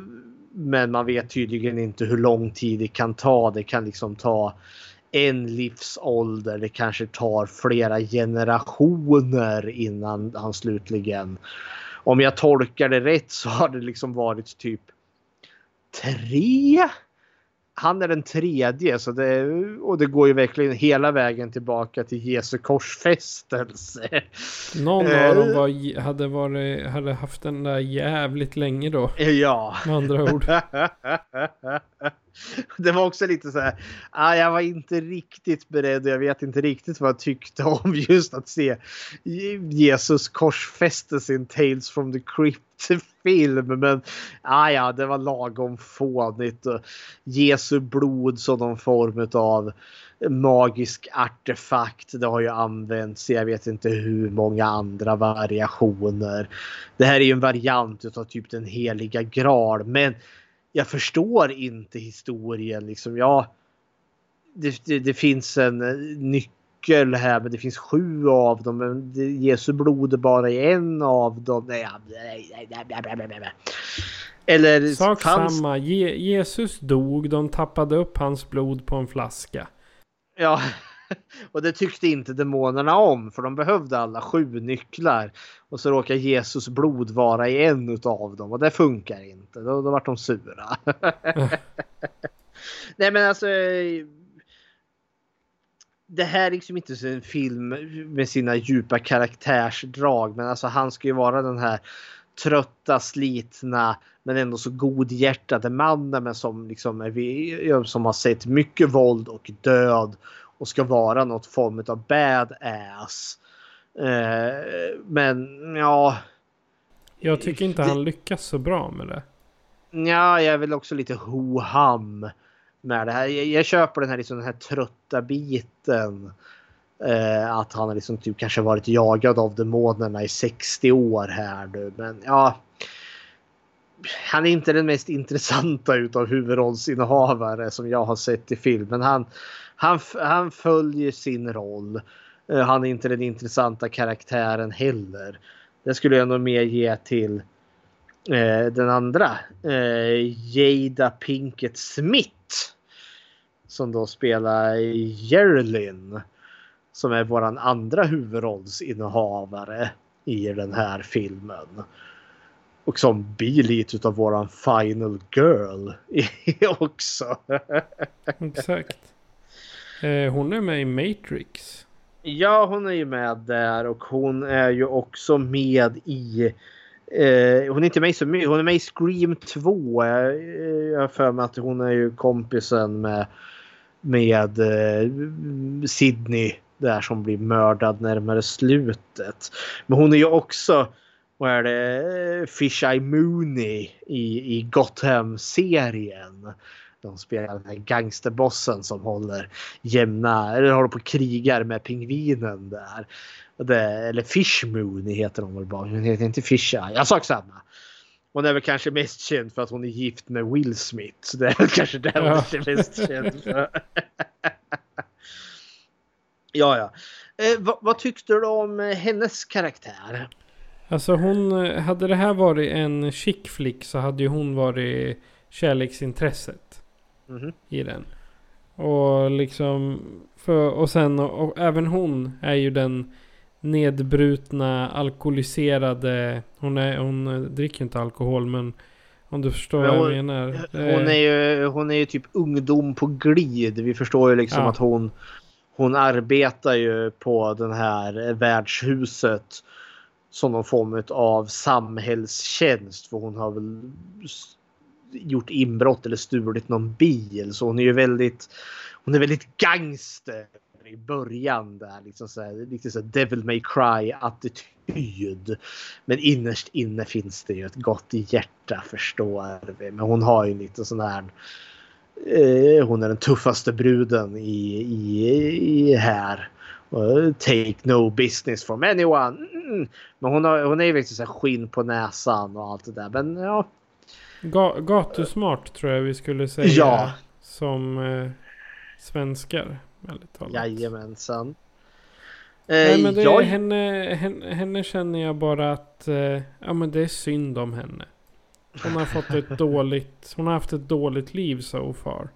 men man vet tydligen inte hur lång tid det kan ta. Det kan liksom ta en livsålder. Det kanske tar flera generationer innan han slutligen om jag tolkar det rätt så har det liksom varit typ tre. Han är den tredje så det, och det går ju verkligen hela vägen tillbaka till Jesu korsfästelse. Någon Eh. av dem var, hade, varit, hade haft den där jävligt länge då. Ja. Med andra ord. Det var också lite så här. Ah, jag var inte riktigt beredd och jag vet inte riktigt vad jag tyckte om just att se Jesus korsfästelse sin Tales from the Crypt film. Men ah, ja, det var lagom fånigt. och Jesu blod som någon form av magisk artefakt. Det har ju använts i jag vet inte hur många andra variationer. Det här är ju en variant av typ den heliga graal. Men jag förstår inte historien. Liksom, ja, det, det, det finns en eh, nyckel här men det finns sju av dem. Men det, Jesu blod är bara i en av dem. Nej, nej, nej. Eller Sak fanns- samma. Je Jesus dog. De tappade upp hans blod på en flaska. Ja, och det tyckte inte demonerna om för de behövde alla sju nycklar. Och så råkar Jesus blod vara i en utav dem och det funkar inte. Då, då vart de sura. Nej men alltså. Det här är liksom inte en film med sina djupa karaktärsdrag. Men alltså han ska ju vara den här trötta, slitna men ändå så godhjärtade mannen men som liksom är, vi- som har sett mycket våld och död och ska vara något form av badass. Eh, men ja, Jag tycker inte han lyckas så bra med det. ja, jag är väl också lite ho-ham med det här. Jag, jag köper den här, liksom, den här trötta biten. Eh, att han har liksom typ kanske varit jagad av demonerna i 60 år här nu. Men ja. Han är inte den mest intressanta utav huvudrollsinnehavare som jag har sett i filmen. Han, han, han följer sin roll. Eh, han är inte den intressanta karaktären heller. Det skulle jag nog mer ge till eh, den andra. Eh, Jada Pinkett Smith. Som då spelar Gerlin. Som är våran andra huvudrollsinnehavare i den här filmen. Och som blir lite av våran final girl också. Exakt. Eh, hon är med i Matrix. Ja, hon är ju med där och hon är ju också med i... Eh, hon är inte med så mycket. Hon är med i Scream 2. Jag, eh, jag har för mig att hon är ju kompisen med, med eh, Sydney där som blir mördad närmare slutet. Men hon är ju också vad är det, eh, Fish-Eye Mooney i, i Gotham-serien. De spelar den här gangsterbossen som håller jämna, eller håller på och krigar med pingvinen där. Det, eller Fish Mooney heter hon väl bara. Hon heter inte Fish-Eye. Jag sak samma. Hon är väl kanske mest känd för att hon är gift med Will Smith. Så det är väl kanske det hon Ja. är mest känd för. ja, ja. Eh, vad, vad tyckte du om hennes karaktär? Alltså hon, eh, hade det här varit en chick flick så hade ju hon varit kärleksintresset Mhm. i den. Och liksom, för, och sen, och, och även hon är ju den nedbrutna, alkoholiserade, hon, är, hon dricker inte alkohol men om du förstår Men vad hon- jag menar. Hon Eh, är ju, hon är ju typ ungdom på glid. Vi förstår ju liksom Ja. att hon, hon arbetar ju på den här värdshuset som någon form av samhällstjänst. För hon har väl gjort inbrott eller stulit någon bil. Så hon är ju väldigt, hon är väldigt gangster i början där. Liksom så här, lite så här Devil May Cry attityd. Men innerst inne finns det ju ett gott hjärta förstår vi. Men hon har ju lite sån här eh, hon är den tuffaste bruden i, i, i här. Take no business from anyone. Mm. Men hon, har, hon är ju liksom så skinn på näsan och allt det där. Men ja ga, gatusmart tror jag vi skulle säga. Ja. Som eh, svenskar. Väldigt talat. Jajamensan. Eh, Nej men det, jag, henne, henne, henne känner jag bara att eh, ja, men det är synd om henne. Hon har fått ett dåligt, hon har haft ett dåligt liv so far.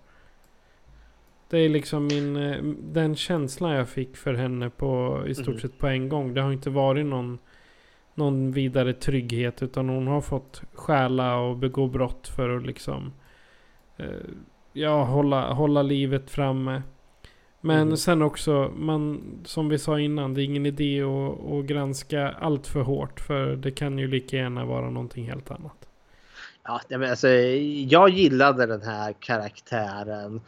Det är liksom min, eh, den känslan jag fick för henne på i stort Mhm. sett på en gång. Det har inte varit någon, någon vidare trygghet utan hon har fått stjäla och begå brott för att liksom eh, ja, hålla, hålla livet framme. Men Mm. sen också, man, som vi sa innan, det är ingen idé att, att granska allt för hårt. För det kan ju lika gärna vara någonting helt annat. ja, men alltså, jag gillade den här karaktären.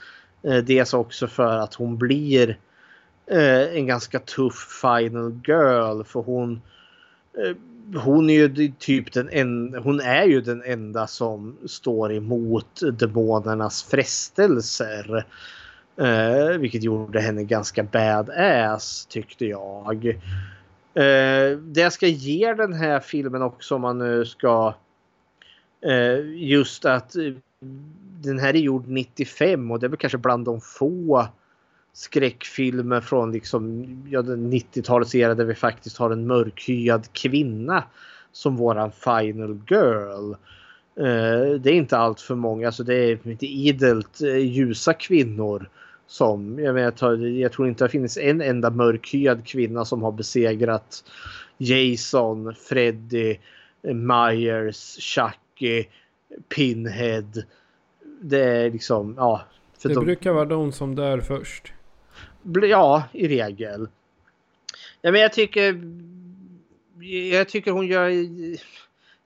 Eh, dels också för att hon blir eh, en ganska tuff final girl. För hon, Eh, hon är ju typ den en, hon är ju den enda som står emot demonernas frestelser. Eh, vilket gjorde henne ganska badass tyckte jag. Eh, det jag ska ge den här filmen också om man nu ska eh, just att eh, den här är gjord 95 och det är väl kanske bland de få skräckfilmer från liksom, ja, den 90-talets era där vi faktiskt har en mörkhyad kvinna som våran final girl. Eh, det är inte allt för många, alltså det är inte idelt eh, ljusa kvinnor som, jag, menar, jag, tror inte det finns en enda mörkhyad kvinna som har besegrat Jason, Freddy, eh, Myers, Chucky, Pinhead. Det är liksom, ja. Det de- brukar vara de som dör först. Ja, i regel. Ja, men jag tycker... Jag tycker hon gör...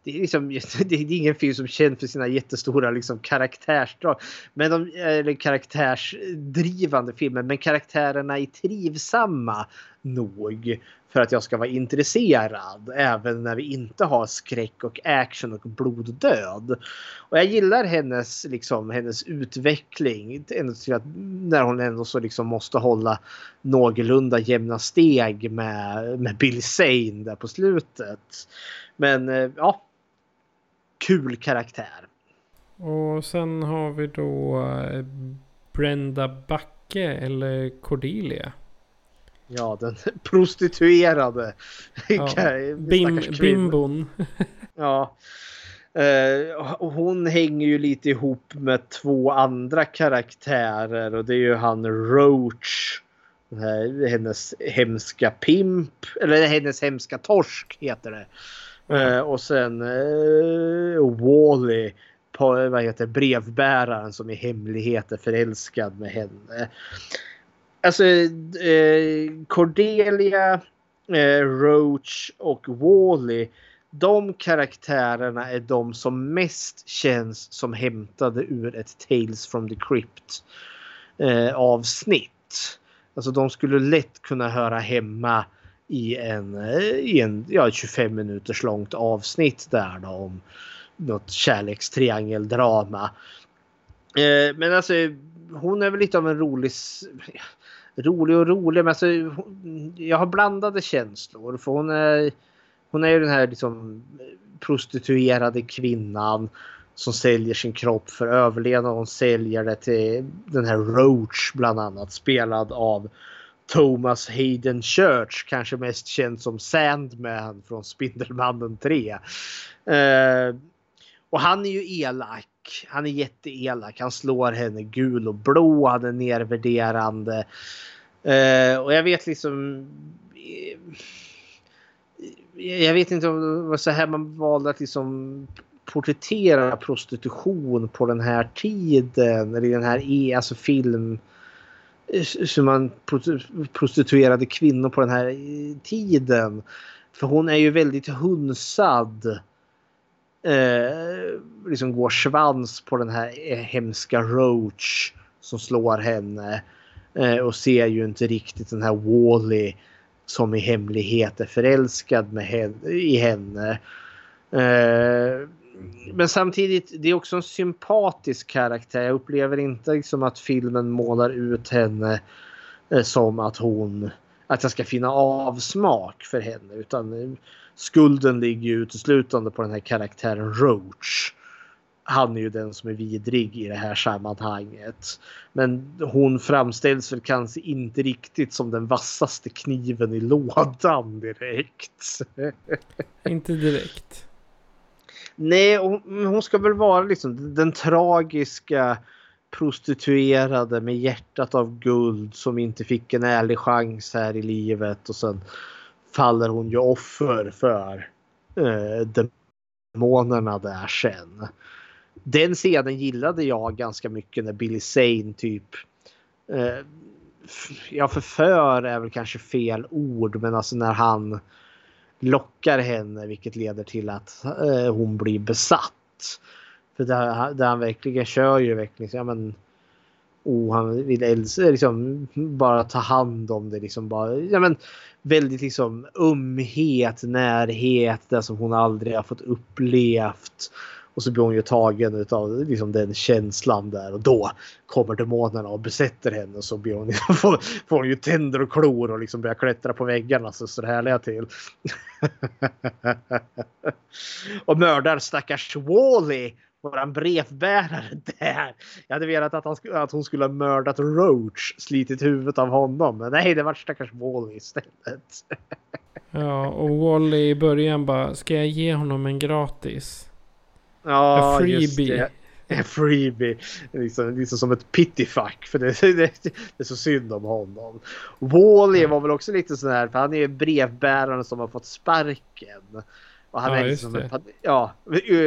Det är, liksom, det är ingen film som är känd för sina jättestora liksom, karaktärsdrag. Men de, eller karaktärsdrivande filmer. Men karaktärerna är trivsamma nog för att jag ska vara intresserad. Även när vi inte har skräck och action och bloddöd. Och jag gillar hennes, liksom, hennes utveckling. Till att, när hon ändå så liksom måste hålla någorlunda jämna steg med, med Bill Zane där på slutet. Men eh, ja. Kul karaktär. Och sen har vi då eh, Brenda Backe eller Cordelia. Ja, den prostituerade Ja, Bim, bimbon. Ja. Eh, hon hänger ju lite ihop med två andra karaktärer och det är ju han Roach. Här, hennes hemska pimp. Eller hennes hemska torsk heter det. Eh, och sen eh, Wally. På, vad heter brevbäraren som i hemlighet är förälskad med henne. Alltså eh, Cordelia, eh, Roach och Wally de karaktärerna är de som mest känns som hämtade ur ett Tales from the Crypt eh, avsnitt. Alltså de skulle lätt kunna höra hemma i en, eh, i en ja, 25 minuters långt avsnitt där då, om något kärlekstriangeldrama. Eh, men alltså hon är väl lite av en rolig rolig och rolig men alltså jag har blandade känslor för hon är hon är ju den här liksom prostituerade kvinnan som säljer sin kropp för överlevnad. Hon säljer det till den här Roach bland annat spelad av Thomas Hayden Church, kanske mest känd som Sandman från Spindelmannen 3. Eh, och han är ju elak. Han är jätteelak. Han slår henne gul och blå. Han är nervärderande. Eh, och jag vet liksom eh, jag vet inte om det var så här man valde att liksom porträttera prostitution på den här tiden. Eller i den här e, alltså film. Eh, så man prostituerade kvinnor på den här eh, tiden. För hon är ju väldigt hunsad. Eh, liksom går svans på den här eh, hemska Roach som slår henne. Eh, och ser ju inte riktigt den här Wally som i hemlighet är förälskad med henne, i henne. Eh, men samtidigt, det är också en sympatisk karaktär. Jag upplever inte liksom att filmen målar ut henne eh, som att hon att jag ska finna avsmak för henne utan eh, skulden ligger ju uteslutande på den här karaktären Roach han är ju den som är vidrig i det här sammanhanget. Men hon framställs väl kanske inte riktigt som den vassaste kniven i lådan direkt. inte direkt. Nej, hon, hon ska väl vara liksom den tragiska prostituerade med hjärtat av guld som inte fick en ärlig chans här i livet och sen faller hon ju offer för eh, demonerna där sen den scenen gillade jag ganska mycket när Billy Zane typ eh, Ja förför är väl kanske fel ord men alltså när han lockar henne vilket leder till att eh, hon blir besatt. För där, där han verkligen kör ju verkligen ja men oh, han vill liksom bara ta hand om det liksom bara ja men väldigt liksom umhet, närhet, det som hon aldrig har fått upplevt. Och så blir hon ju tagen av liksom den känslan där och då kommer demonerna och besätter henne och så blir hon, får, får hon ju tänder och klor och liksom börjar klättra på väggarna så står det härliga till. och mördar stackars Wally våran brevbärare där. Jag hade velat att, han, att hon skulle ha mördat Roach, slitit huvudet av honom. Men nej, det var stackars Wally istället. ja, och Wally i början bara, ska jag ge honom en gratis? Ja, A freebie. En freebie. Liksom, liksom som ett pittifuck. För det, det, det, är så synd om honom. Wally var väl också lite sån här. För han är brevbäraren som har fått sparken. Och han ja, är liksom en, ja,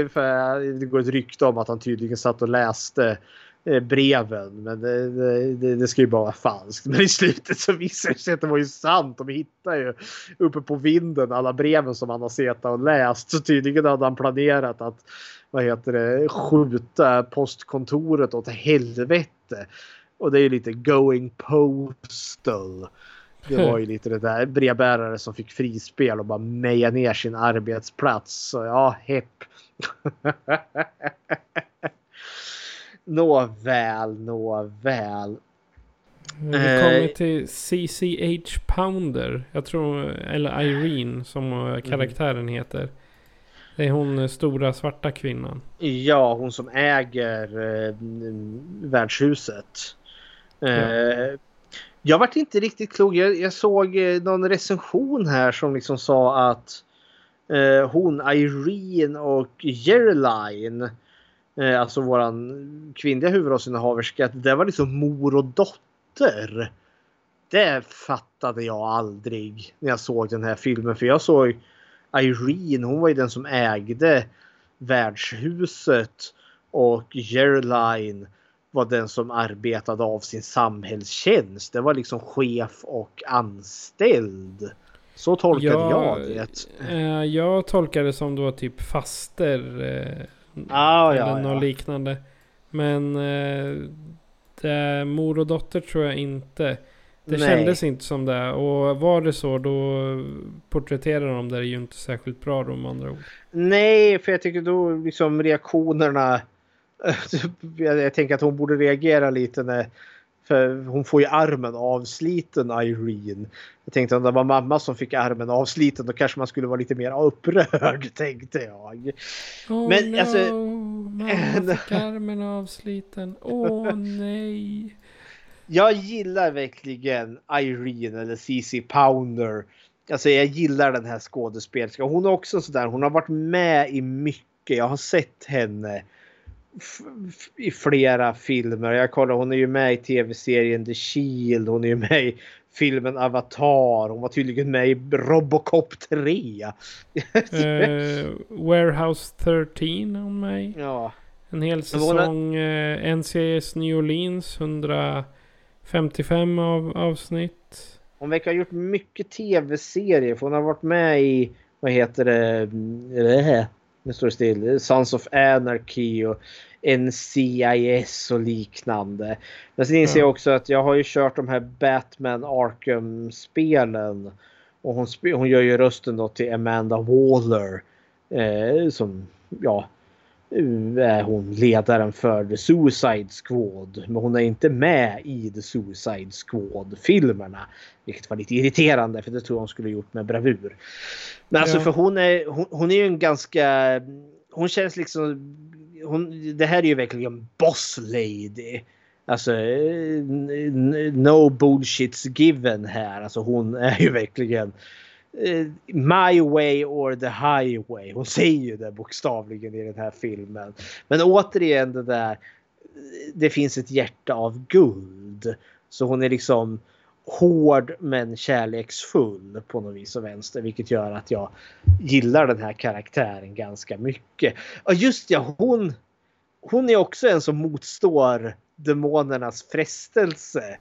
för det går ett rykte om att han tydligen satt och läste eh, breven. Men det, det, det, ska ju bara vara falskt. Men i slutet så visar det sig att det var ju sant. De hittar ju uppe på vinden alla breven som han har sett och läst. Så tydligen hade han planerat att vad heter det, skjuta postkontoret åt helvete. Och det är lite going postal. Det var ju lite det där brevbärare som fick frispel och bara meja ner sin arbetsplats. Så ja, hepp. nåväl, nåväl. Vi kommer eh, till CCH Pounder. Jag tror, eller Irene som karaktären heter. Det är hon eh, stora svarta kvinnan. Ja, hon som äger eh, värdshuset. Ja. Jag vart inte riktigt klok. Jag, jag, såg eh, någon recension här som liksom sa att Eh, hon Irene och Gerline. Eh, alltså våran kvinnliga huvudrollsinnehaverska. Det var liksom mor och dotter. Det fattade jag aldrig när jag såg den här filmen. För jag såg Irene, hon var ju den som ägde värdshuset. Och Gerline var den som arbetade av sin samhällstjänst. Det var liksom chef och anställd. Så tolkade jag det. Eh, jag tolkade det som då typ faster. Eh, Ah, eller ja, något ja. liknande. Men eh, det, mor och dotter tror jag inte. Det Nej. kändes inte som det. Och var det så då porträtterar de det ju inte särskilt bra då med andra ord. Nej, för jag tycker då liksom reaktionerna. Jag, jag tänker att hon borde reagera lite när för hon får ju armen avsliten Irene. Jag tänkte om det var mamma som fick armen avsliten då kanske man skulle vara lite mer upprörd tänkte jag. Oh Men, no, alltså- mamma fick armen avsliten. Åh nej. Jag gillar verkligen Irene eller CC Pounder. Alltså jag gillar den här skådespelerskan. Hon är också sådär. Hon har varit med i mycket. Jag har sett henne i flera filmer. Jag kollar, hon är ju med i tv-serien The Shield. Hon är ju med i filmen Avatar. Hon var tydligen med i Robocop 3. Eh, Warehouse 13 är hon med ja. En hel säsong eh, NCIS New Orleans. 155 av, avsnitt. Hon verkar ha gjort mycket tv-serier. För hon har varit med i, vad heter det, Mm, nu står det still, Sons of Anarchy och NCIS och liknande. Men sen inser Ja. jag också att jag har ju kört de här Batman Arkham-spelen. Och hon, hon gör ju rösten då till Amanda Waller. Eh, som, ja, är hon ledaren för The Suicide Squad. Men hon är inte med i The Suicide Squad-filmerna. Vilket var lite irriterande för det tror jag hon skulle gjort med bravur. Men alltså Ja. för hon är, hon, hon är ju en ganska... Hon känns liksom... Hon, det här är ju verkligen boss lady. Alltså no bullshits given här. Alltså hon är ju verkligen Eh, My way or the highway. Hon säger ju det bokstavligen i den här filmen. Men återigen det där. Eh, det finns ett hjärta av guld. Så hon är liksom hård men kärleksfull på något vis och vänster. Vilket gör att jag gillar den här karaktären ganska mycket. Och just ja, hon, hon är också en som motstår demonernas frestelse.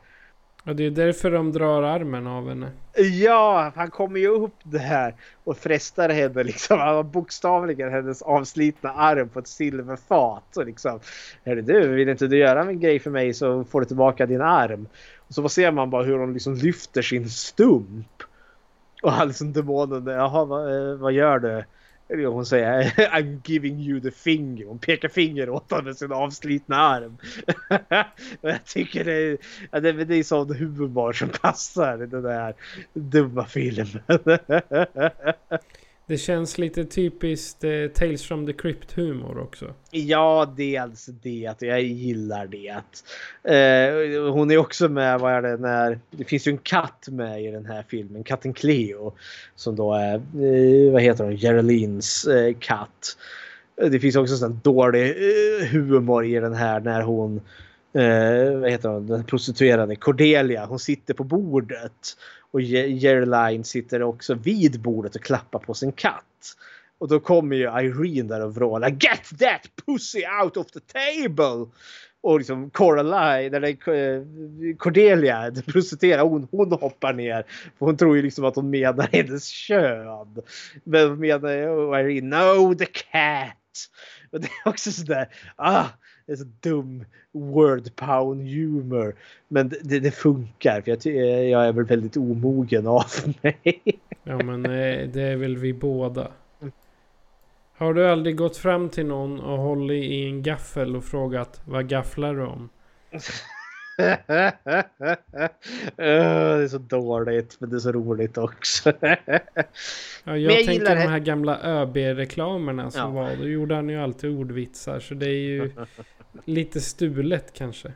Ja, det är därför de drar armen av henne. Ja, han kommer ju upp där och frestar henne liksom. Han har bokstavligen hennes avslitna arm på ett silverfat. Och liksom, Hörru du, vill inte du göra en grej för mig så får du tillbaka din arm. Och så ser man bara hur hon liksom lyfter sin stump. Och han liksom demonen, jaha vad, eh, vad gör du? Eller Hon säger I'm giving you the finger. Hon pekar finger åt honom med sin avslitna arm. Och jag tycker det är, ja, det, det är sån humor som passar i den där dumma filmen. Det känns lite typiskt eh, Tales from the Crypt humor också. Ja, dels det. Jag gillar det. Eh, hon är också med, vad är det, när... Det finns ju en katt med i den här filmen, katten Cleo. Som då är, eh, vad heter hon, Geraldines eh, katt. Det finns också sån dålig eh, humor i den här när hon eh, vad heter hon, den prostituerade Cordelia. Hon sitter på bordet och Geraldine sitter också vid bordet och klappar på sin katt. Och då kommer ju Irene där och vrålar Get that pussy out of the table! Och liksom Coraline, eller eh, Cordelia, den prostituerade, hon, hon hoppar ner. För hon tror ju liksom att hon menar hennes kön. Men hon menar Irene, no the cat! Och det är också sådär, ah, det är så dum word pound humor. Men det, det, funkar för jag, ty- jag är väl väldigt omogen av mig. Ja men eh, det är väl vi båda. Har du aldrig gått fram till någon och hållit i en gaffel och frågat vad gafflar du om? Det är så dåligt men det är så roligt också. Ja, jag, jag tänker de det- här gamla ÖB-reklamerna som Ja. var. Då gjorde han ju alltid ordvitsar. Så det är ju lite stulet kanske.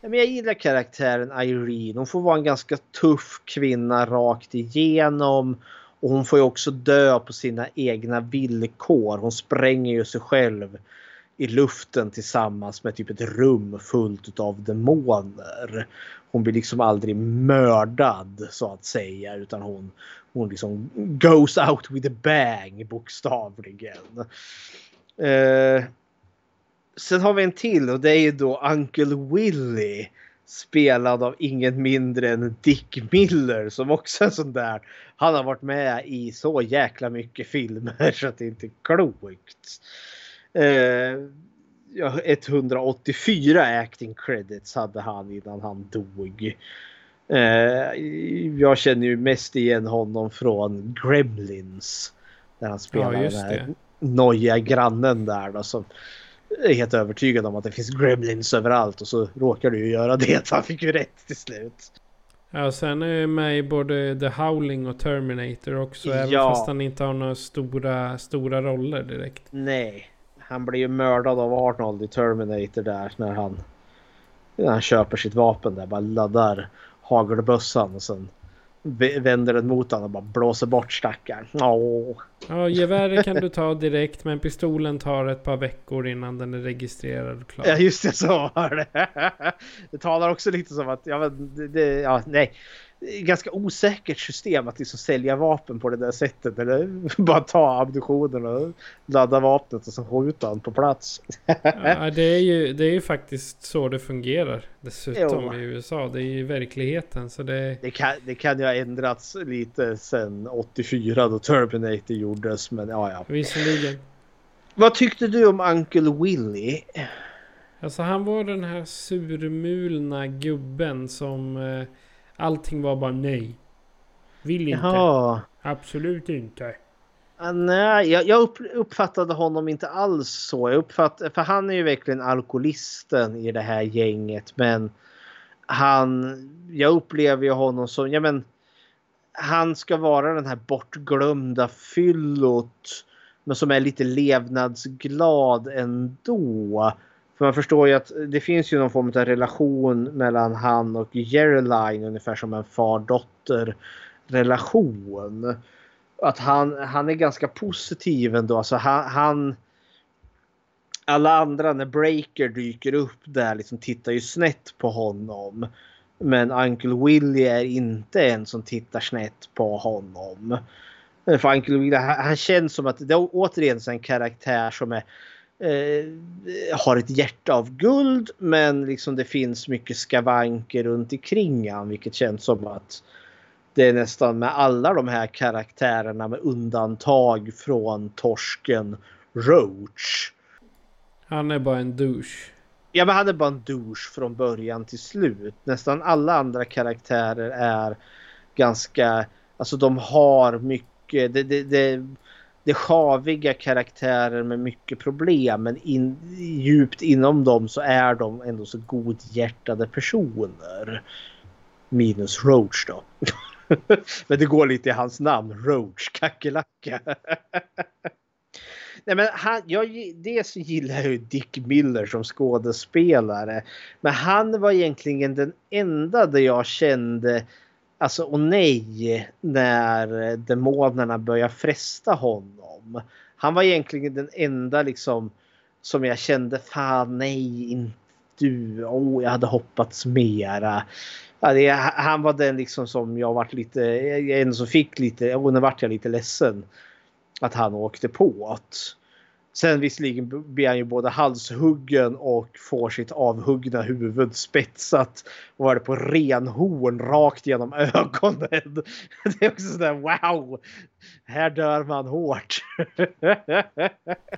Ja, men jag gillar karaktären Irene. Hon får vara en ganska tuff kvinna rakt igenom. Och hon får ju också dö på sina egna villkor. Hon spränger ju sig själv i luften tillsammans med typ ett rum fullt av demoner. Hon blir liksom aldrig mördad så att säga utan hon, hon liksom goes out with a bang bokstavligen. Eh, sen har vi en till och det är ju då Uncle Willy spelad av ingen mindre än Dick Miller som också är sån där. Han har varit med i så jäkla mycket filmer så att det inte klokt. Eh, ja, 184 acting credits hade han innan han dog. Eh, jag känner ju mest igen honom från Gremlins. Där han spelar Ja, den här nojiga grannen där då som är helt övertygad om att det finns gremlins överallt och så råkar du ju göra det. Han fick ju rätt till slut. Ja, sen är jag med i både The Howling och Terminator också. Även Ja. fast han inte har några stora, stora roller direkt. Nej, han blir ju mördad av Arnold i Terminator där när han, när han köper sitt vapen där. Bara laddar hagelbössan och sen vänder den mot honom och bara blåser bort stackaren. Åh. Ja, geväret kan du ta direkt men pistolen tar ett par veckor innan den är registrerad och klar. Ja just det, så var det. Det talar också lite som att, ja det ja nej. Ganska osäkert system att liksom sälja vapen på det där sättet. Eller bara ta ammunitionen och ladda vapnet och så skjuta den på plats. Ja, det är, ju, det är ju faktiskt så det fungerar dessutom Jo. i USA. Det är ju verkligheten så det... Det kan, det kan ju ha ändrats lite sen 84 då Terminator gjordes. Men ja, ja. Visserligen. Vad tyckte du om Uncle Willy? Alltså han var den här surmulna gubben som eh, allting var bara nej. Vill inte. Jaha. Absolut inte. Ah, nej, jag, jag upp, uppfattade honom inte alls så. Jag uppfatt, för han är ju verkligen alkoholisten i det här gänget. Men han, jag upplever ju honom som, ja men han ska vara den här bortglömda fyllot. Men som är lite levnadsglad ändå. För man förstår ju att det finns ju någon form av relation mellan han och Geraldine ungefär som en far-dotter relation. Att han, han är ganska positiv ändå. Alltså han, han alla andra när Breaker dyker upp där liksom tittar ju snett på honom. Men Uncle Willie är inte en som tittar snett på honom. För Uncle Willie, han, han känns som att det är återigen en karaktär som är eh, har ett hjärta av guld men liksom det finns mycket skavanker runt omkring han vilket känns som att det är nästan med alla de här karaktärerna med undantag från torsken Roach. Han är bara en douche. Ja men han är bara en douche från början till slut. Nästan alla andra karaktärer är ganska, alltså de har mycket, det, det, det, det är sjaviga karaktärer med mycket problem men in, djupt inom dem så är de ändå så godhjärtade personer. Minus Roach då. men det går lite i hans namn, Roach, kackerlacka. Nej, men han, jag, dels så gillar jag ju Dick Miller som skådespelare. Men han var egentligen den enda där jag kände alltså och nej när demonerna börjar fresta honom. Han var egentligen den enda liksom som jag kände fan nej inte du. Oh, jag hade hoppats mera. Ja, det, han var den liksom som jag vart lite, jag ändå fick lite, och nu vart jag lite ledsen att han åkte på. Att, sen visserligen blir han ju både halshuggen och får sitt avhuggna huvud spetsat. Och är det på renhorn rakt genom ögonen. Det är också sådär wow! Här dör man hårt.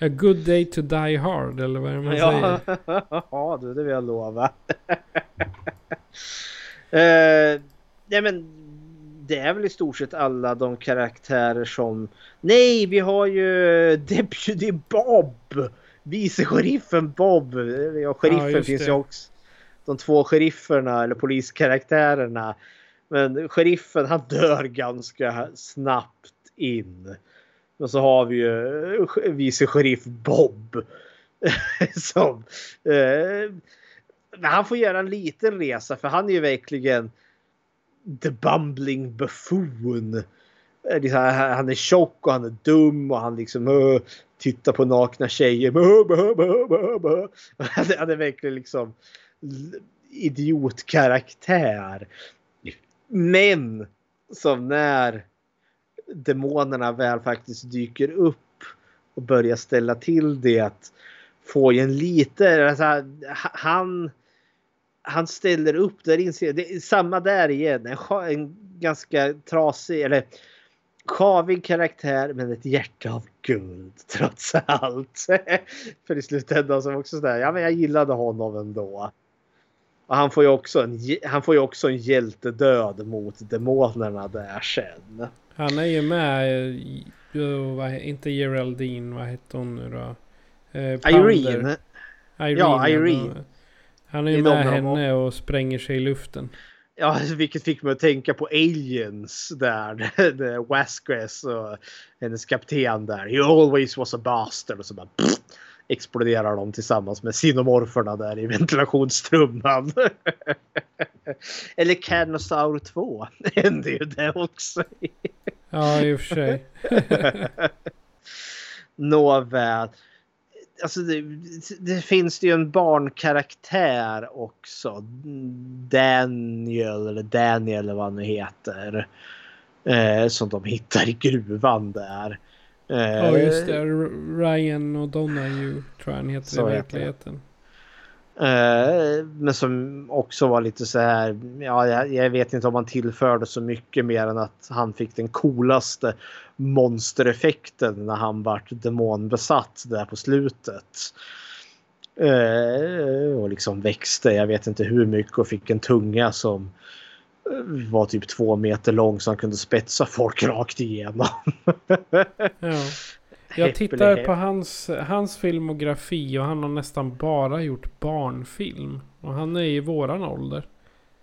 A good day to die hard eller vad är det man ja, säger? ja du, det vill jag lova. uh, nej men det är väl i stort sett alla de karaktärer som... Nej, vi har ju Deputy Bob! Vice sheriffen Bob. Ja, sheriffen just finns ju också. De två sherifferna eller poliskaraktärerna. Men sheriffen han dör ganska snabbt in. Och så har vi ju vice sheriff Bob. som... Eh, han får göra en liten resa för han är ju verkligen the bumbling buffoon. Eh, han är tjock och han är dum och han liksom uh, tittar på nakna tjejer. Uh, buh, buh, buh, buh. Han, är- han är verkligen liksom idiotkaraktär. Men som när demonerna väl faktiskt dyker upp och börjar ställa till det får få en lite, alltså, han han ställer upp där inser det samma där igen. En, en ganska trasig eller sjavig karaktär men ett hjärta av guld trots allt. För i slutändan så var också sådär, ja men jag gillade honom ändå. Och han får ju också en, han får ju också en hjältedöd mot demonerna där sen. Han är ju med, inte Geraldine, vad hette hon nu då? Eh. Irene. Irene. Ja, Irene. Han är ju med henne och spränger sig i luften. Ja, vilket fick mig att tänka på Aliens där. Vasquez och hennes kapten där. You always was a bastard. Och så bara pff, exploderar de tillsammans med sinomorferna där i ventilationstrumman. Eller Carnosaur 2 hände ju det också. Ja, i och för sig. Nåväl. Alltså det, det finns ju en barnkaraktär också. Daniel eller Daniel eller vad han nu heter. Eh, som de hittar i gruvan där. Eh, Ja, just det. Ryan och Donahue tror jag han heter Så i heter verkligheten. Eh, men som också var lite så här. Ja, jag, jag vet inte om han tillförde så mycket mer än att han fick den coolaste monstereffekten när han vart demonbesatt där på slutet. Eh, och liksom växte, jag vet inte hur mycket och fick en tunga som eh, var typ två meter lång så han kunde spetsa folk rakt igenom. Ja. Jag tittar på hans, hans filmografi och han har nästan bara gjort barnfilm. Och han är i våran ålder.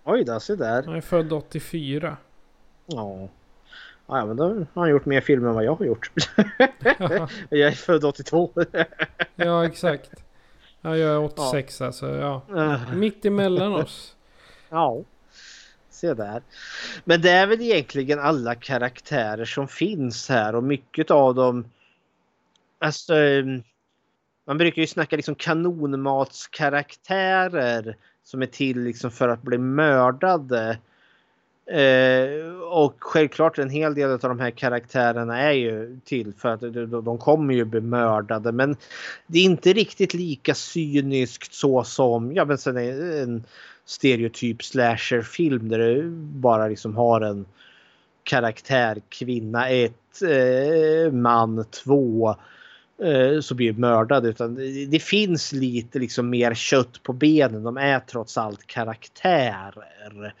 Oj då, se där. Han är född 84. Ja. Ja, men då har han gjort mer filmer än vad jag har gjort. jag är född 82. Ja, exakt. Ja, jag är 86 alltså. Ja. Mitt emellan oss. Ja. Se där. Men det är väl egentligen alla karaktärer som finns här och mycket av dem. Alltså. Ehm, man brukar ju snacka liksom kanonmatskaraktärer som är till liksom för att bli mördade. Eh, och självklart en hel del av de här karaktärerna är ju till för att de, de kommer ju bli mördade. Men det är inte riktigt lika cyniskt så som ja, men sen är en stereotyp slasherfilm där du bara liksom har en karaktär, kvinna 1, eh, man 2 eh, så blir mördad. Utan det, finns lite liksom mer kött på benen. De är trots allt karaktärer.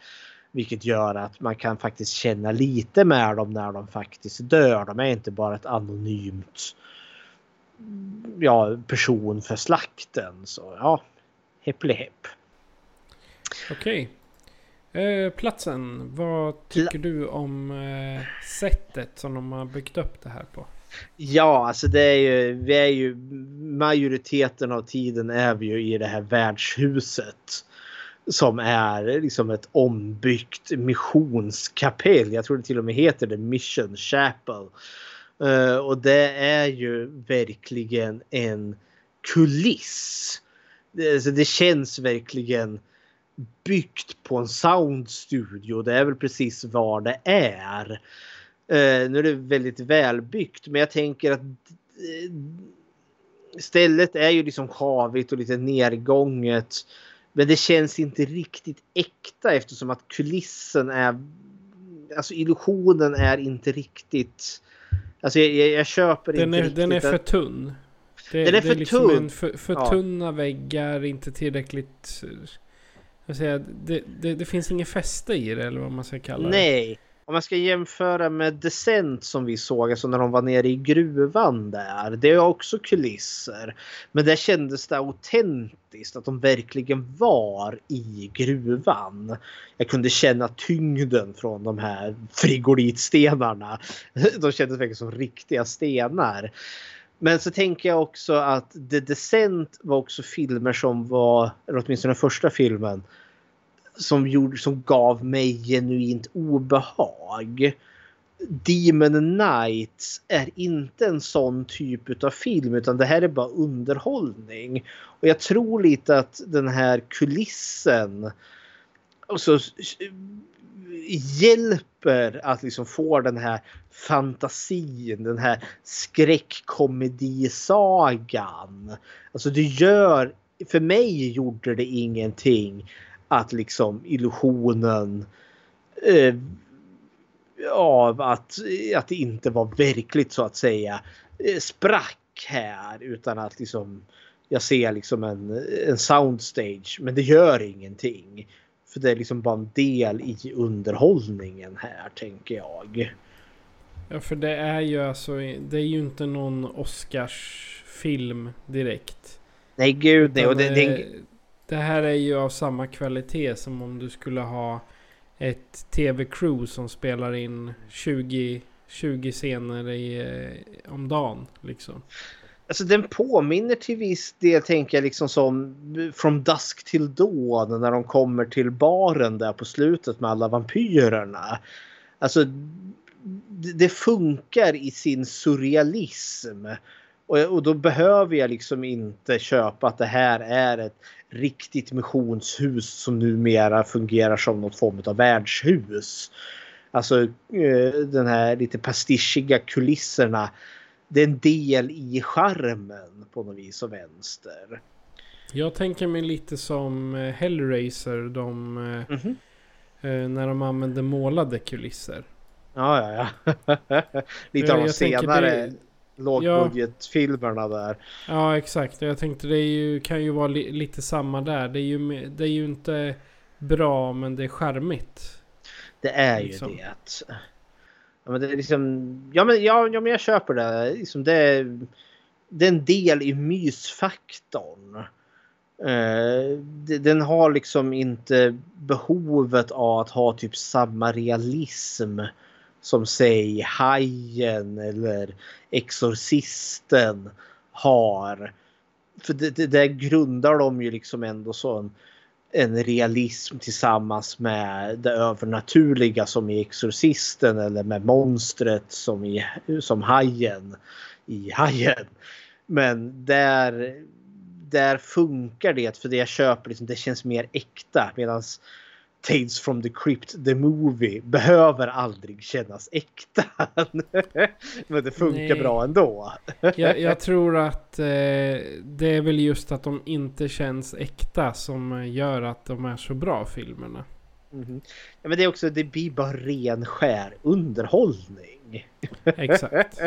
Vilket gör att man kan faktiskt känna lite med dem när de faktiskt dör. De är inte bara ett anonymt ja, person för slakten. Så ja, hepp. Okej. Eh, platsen. Vad tycker du om eh, sättet som de har byggt upp det här på? Ja, alltså det är ju, vi är ju majoriteten av tiden är vi ju i det här värdshuset. Som är liksom ett ombyggt missionskapell. Jag tror det till och med heter det Mission Chapel. Eh, och det är ju verkligen en kuliss. Det, alltså det känns verkligen byggt på en soundstudio. Det är väl precis vad det är. Eh, nu är det väldigt välbyggt men jag tänker att eh, stället är ju liksom havigt och lite nergånget. Men det känns inte riktigt äkta eftersom att kulissen är... Alltså illusionen är inte riktigt... Alltså jag, jag, jag köper Den inte är, riktigt. den är för tunn. Det, Den är det för liksom tunn. För, för Ja. tunna väggar, inte tillräckligt... Jag säger, det, det, det finns ingen fäste i det eller vad man ska kalla det. Nej. Om man ska jämföra med Descent som vi såg, alltså när de var nere i gruvan där. Det är också kulisser. Men där kändes det autentiskt att de verkligen var i gruvan. Jag kunde känna tyngden från de här frigolitstenarna. De kändes verkligen som riktiga stenar. Men så tänker jag också att The Descent var också filmer som var, eller åtminstone den första filmen, som, gjorde, som gav mig genuint obehag. Demon Knights är inte en sån typ av film utan det här är bara underhållning. Och jag tror lite att den här kulissen alltså, hjälper att liksom få den här fantasin, den här skräckkomedisagan. Alltså det gör, för mig gjorde det ingenting att liksom illusionen eh, av att, att det inte var verkligt så att säga eh, sprack här utan att liksom jag ser liksom en, en soundstage men det gör ingenting. För det är liksom bara en del i underhållningen här tänker jag. Ja för det är ju alltså det är ju inte någon Oscarsfilm direkt. Nej gud nej. Och det, det, det här är ju av samma kvalitet som om du skulle ha ett tv-crew som spelar in 20, 20 scener i, eh, om dagen. Liksom. Alltså den påminner till viss del tänker jag liksom som From Dusk till Dawn när de kommer till baren där på slutet med alla vampyrerna. Alltså det funkar i sin surrealism. Och då behöver jag liksom inte köpa att det här är ett riktigt missionshus som numera fungerar som något form av värdshus. Alltså eh, den här lite pastischiga kulisserna. Det är en del i charmen på något vis och vänster. Jag tänker mig lite som eh, Hellraiser. De, mm -hmm. när de använder målade kulisser. Ja, ja, ja. lite av de senare. Det, lågbudgetfilmerna ja. där. Ja exakt. Jag tänkte det ju, kan ju vara li, lite samma där. Det är, ju, det är ju inte bra men det är charmigt. Det är liksom. ju det. Ja men det är liksom. Ja men, ja, ja, men jag köper det. Liksom det, är, det är en del i mysfaktorn. Uh, den har liksom inte behovet av att ha typ samma realism som säg Hajen eller Exorcisten har. För det, det där grundar de ju liksom ändå så en, en realism tillsammans med det övernaturliga som i Exorcisten eller med monstret som i som Hajen i Hajen. Men där, där funkar det för det jag köper liksom, det känns mer äkta medans Tales from the Crypt, the movie, behöver aldrig kännas äkta. Men det funkar Nej. bra ändå. jag, jag tror att eh, det är väl just att de inte känns äkta som gör att de är så bra filmerna. Mm. Ja, men det är också, det blir bara ren skär underhållning. Exakt.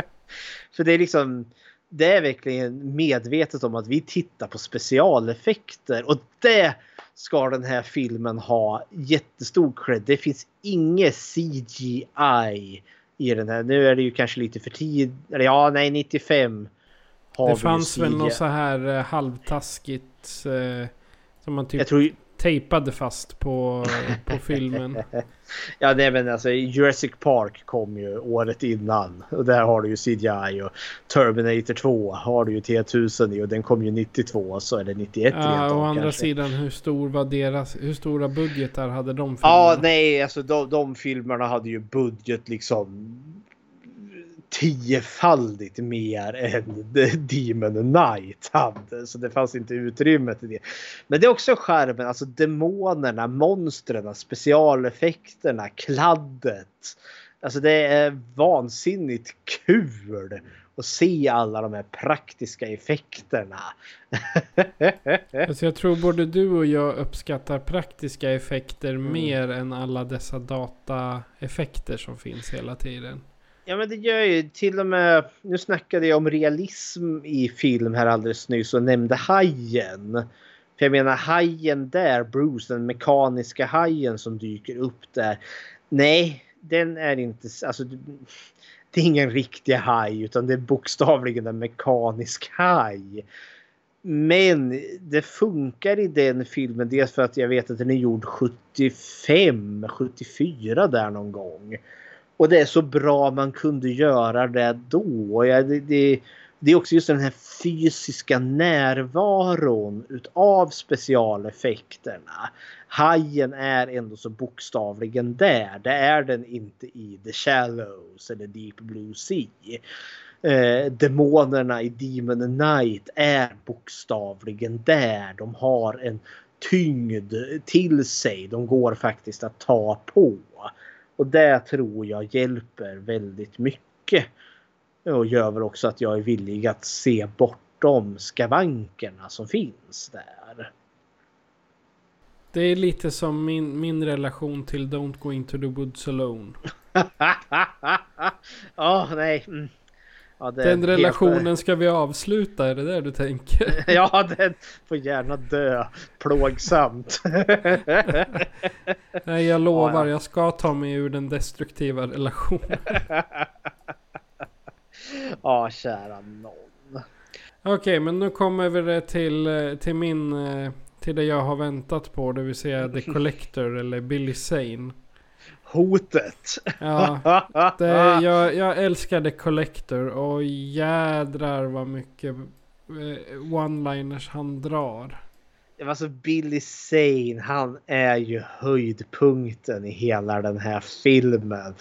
För det är liksom, det är verkligen medvetet om att vi tittar på specialeffekter och det ska den här filmen ha jättestor cred. Det finns inget CGI i den här. Nu är det ju kanske lite för tidigt. Ja, nej, 95. Har det fanns väl något så här eh, halvtaskigt. Eh, som man typ... Jag tror tejpade fast på, på filmen. ja, nej men alltså Jurassic Park kom ju året innan. Och där har du ju CGI och Terminator 2 har du ju T1000 i och den kom ju 92 så det 91 Ja, å andra kanske. sidan hur stor var deras, hur stora budgetar hade de filmerna? Ja, nej, alltså de, de filmerna hade ju budget liksom tiofaldigt mer än Demon Knight hade. Så det fanns inte utrymme till det. Men det är också skärmen, alltså demonerna, monstren, specialeffekterna, kladdet. Alltså det är vansinnigt kul att se alla de här praktiska effekterna. alltså jag tror både du och jag uppskattar praktiska effekter mm. mer än alla dessa dataeffekter som finns hela tiden. Ja men det gör ju till och med, nu snackade jag om realism i film här alldeles nyss och nämnde hajen. För jag menar hajen där, Bruce, den mekaniska hajen som dyker upp där. Nej, den är inte, alltså det är ingen riktig haj utan det är bokstavligen en mekanisk haj. Men det funkar i den filmen dels för att jag vet att den är gjord 75, 74 där någon gång. Och det är så bra man kunde göra det då. Ja, det, det, det är också just den här fysiska närvaron utav specialeffekterna. Hajen är ändå så bokstavligen där. Det är den inte i The Shallows eller Deep Blue Sea. Eh, demonerna i Demon Knight är bokstavligen där. De har en tyngd till sig. De går faktiskt att ta på. Och det tror jag hjälper väldigt mycket. Och gör väl också att jag är villig att se bortom skavankerna som finns där. Det är lite som min, min relation till Don't Go Into The Woods Alone. Ja, oh, nej. Mm. Ja, den relationen helt... ska vi avsluta, är det där du tänker? ja, den får gärna dö plågsamt. Nej, jag lovar, ja, ja. jag ska ta mig ur den destruktiva relationen. ja, kära någon. Okej, okay, men nu kommer vi till, till min... Till det jag har väntat på, det vill säga The Collector eller Billy Zane hotet. Ja, det, jag, jag älskar The Collector och jädrar vad mycket eh, one-liners han drar. Alltså Billy Zane, han är ju höjdpunkten i hela den här filmen.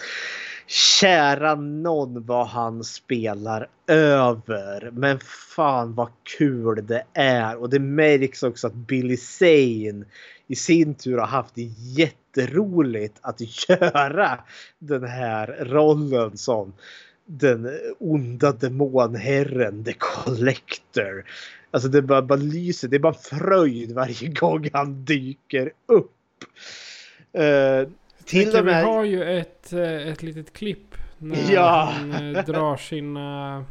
Kära någon vad han spelar över. Men fan vad kul det är. Och det märks också att Billy Zane i sin tur har haft det jätteroligt att göra den här rollen som den onda demonherren, The Collector. Alltså det bara, bara lyser, det är bara fröjd varje gång han dyker upp. Uh, till och med... Vi har ju ett, eh, ett litet klipp när ja. han eh, drar sina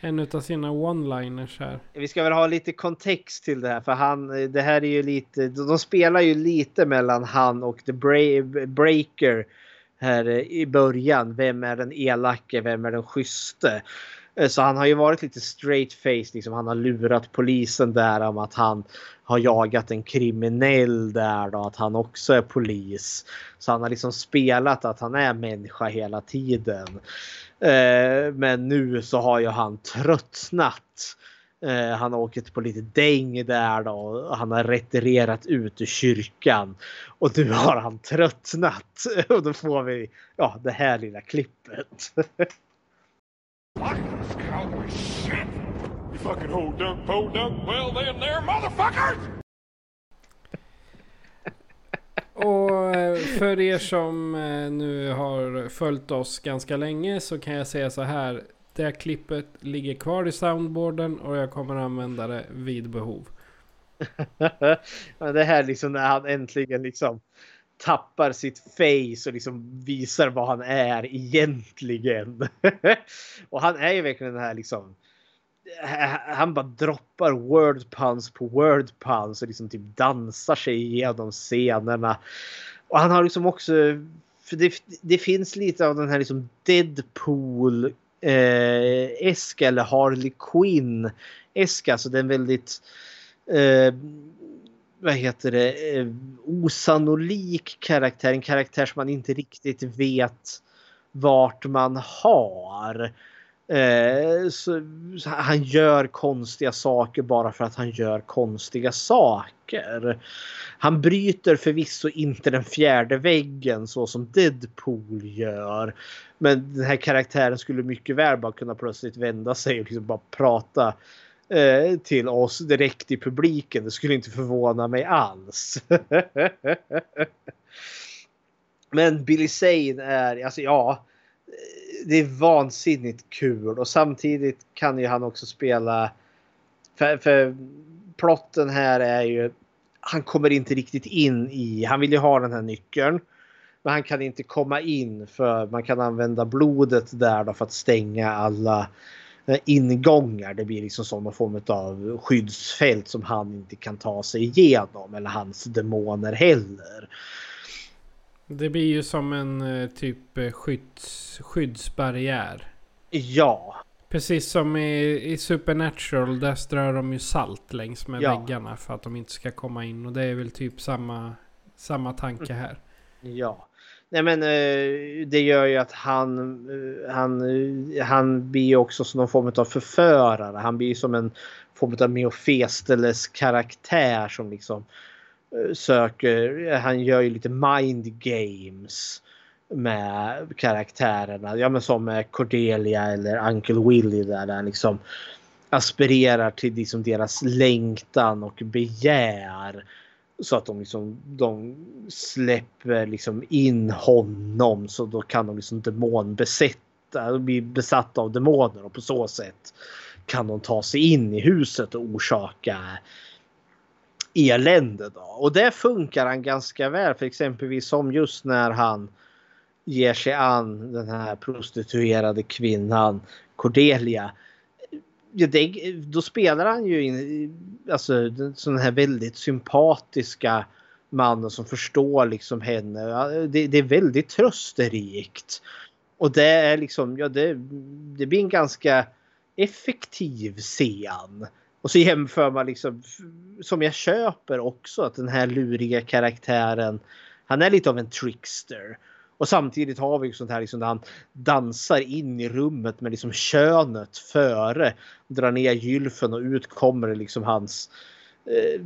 en av sina one-liners här. Vi ska väl ha lite kontext till det här för han, det här är ju lite, de spelar ju lite mellan han och The Breaker här i början. Vem är den elake, vem är den schysste? Eh, så han har ju varit lite straight face, liksom han har lurat polisen där om att han har jagat en kriminell där då, att han också är polis. Så han har liksom spelat att han är människa hela tiden. Eh, men nu så har ju han tröttnat. Eh, han har åkt på lite däng där då. Han har retirerat ut ur kyrkan. Och nu har han tröttnat. Och då får vi ja, det här lilla klippet. Och för er som eh, nu har följt oss ganska länge så kan jag säga så här. Det här klippet ligger kvar i soundboarden och jag kommer använda det vid behov. det här liksom när han äntligen liksom tappar sitt face och liksom visar vad han är egentligen. och han är ju verkligen den här liksom han bara droppar word puns på word puns och liksom typ dansar sig igenom scenerna. Och han har liksom också, för det, det finns lite av den här liksom Deadpool eh, eska eller Harley Quinn eska, så den väldigt eh, vad heter det, eh, osannolik karaktär, en karaktär som man inte riktigt vet vart man har. Eh, så, så han gör konstiga saker bara för att han gör konstiga saker. Han bryter förvisso inte den fjärde väggen så som Deadpool gör. Men den här karaktären skulle mycket väl bara kunna plötsligt vända sig och liksom bara prata eh, till oss direkt i publiken. Det skulle inte förvåna mig alls. Men Billy Zane är, alltså ja, det är vansinnigt kul och samtidigt kan ju han också spela. För, för plotten här är ju. Han kommer inte riktigt in i. Han vill ju ha den här nyckeln. Men han kan inte komma in för man kan använda blodet där då för att stänga alla eh, ingångar. Det blir liksom som någon form av skyddsfält som han inte kan ta sig igenom eller hans demoner heller. Det blir ju som en eh, typ eh, skydds, skyddsbarriär. Ja. Precis som i, i Supernatural. Där strör de ju salt längs med ja. väggarna för att de inte ska komma in. Och det är väl typ samma, samma tanke här. Ja. Nej men det gör ju att han, han, han blir också som någon form av förförare. Han blir som en form av Meofesteles karaktär som liksom Eh, söker, han gör ju lite mind games med karaktärerna. Ja men som med Cordelia eller Uncle Willy där han liksom aspirerar till liksom deras längtan och begär. Så att de, liksom, de släpper liksom in honom så då kan de liksom demonbesätta, bli besatta av demoner och på så sätt kan de ta sig in i huset och orsaka elände. Då. Och det funkar han ganska väl för exempelvis som just när han ger sig an den här prostituerade kvinnan Cordelia. Ja, det, då spelar han ju in, alltså sån här väldigt sympatiska mannen som förstår liksom henne. Det, det är väldigt trösterikt. Och det är liksom, ja det, det blir en ganska effektiv scen. Och så jämför man liksom, som jag köper också, att den här luriga karaktären, han är lite av en trickster. Och samtidigt har vi sånt här liksom där han dansar in i rummet med liksom könet före. Drar ner gylfen och ut kommer liksom hans eh, Eh,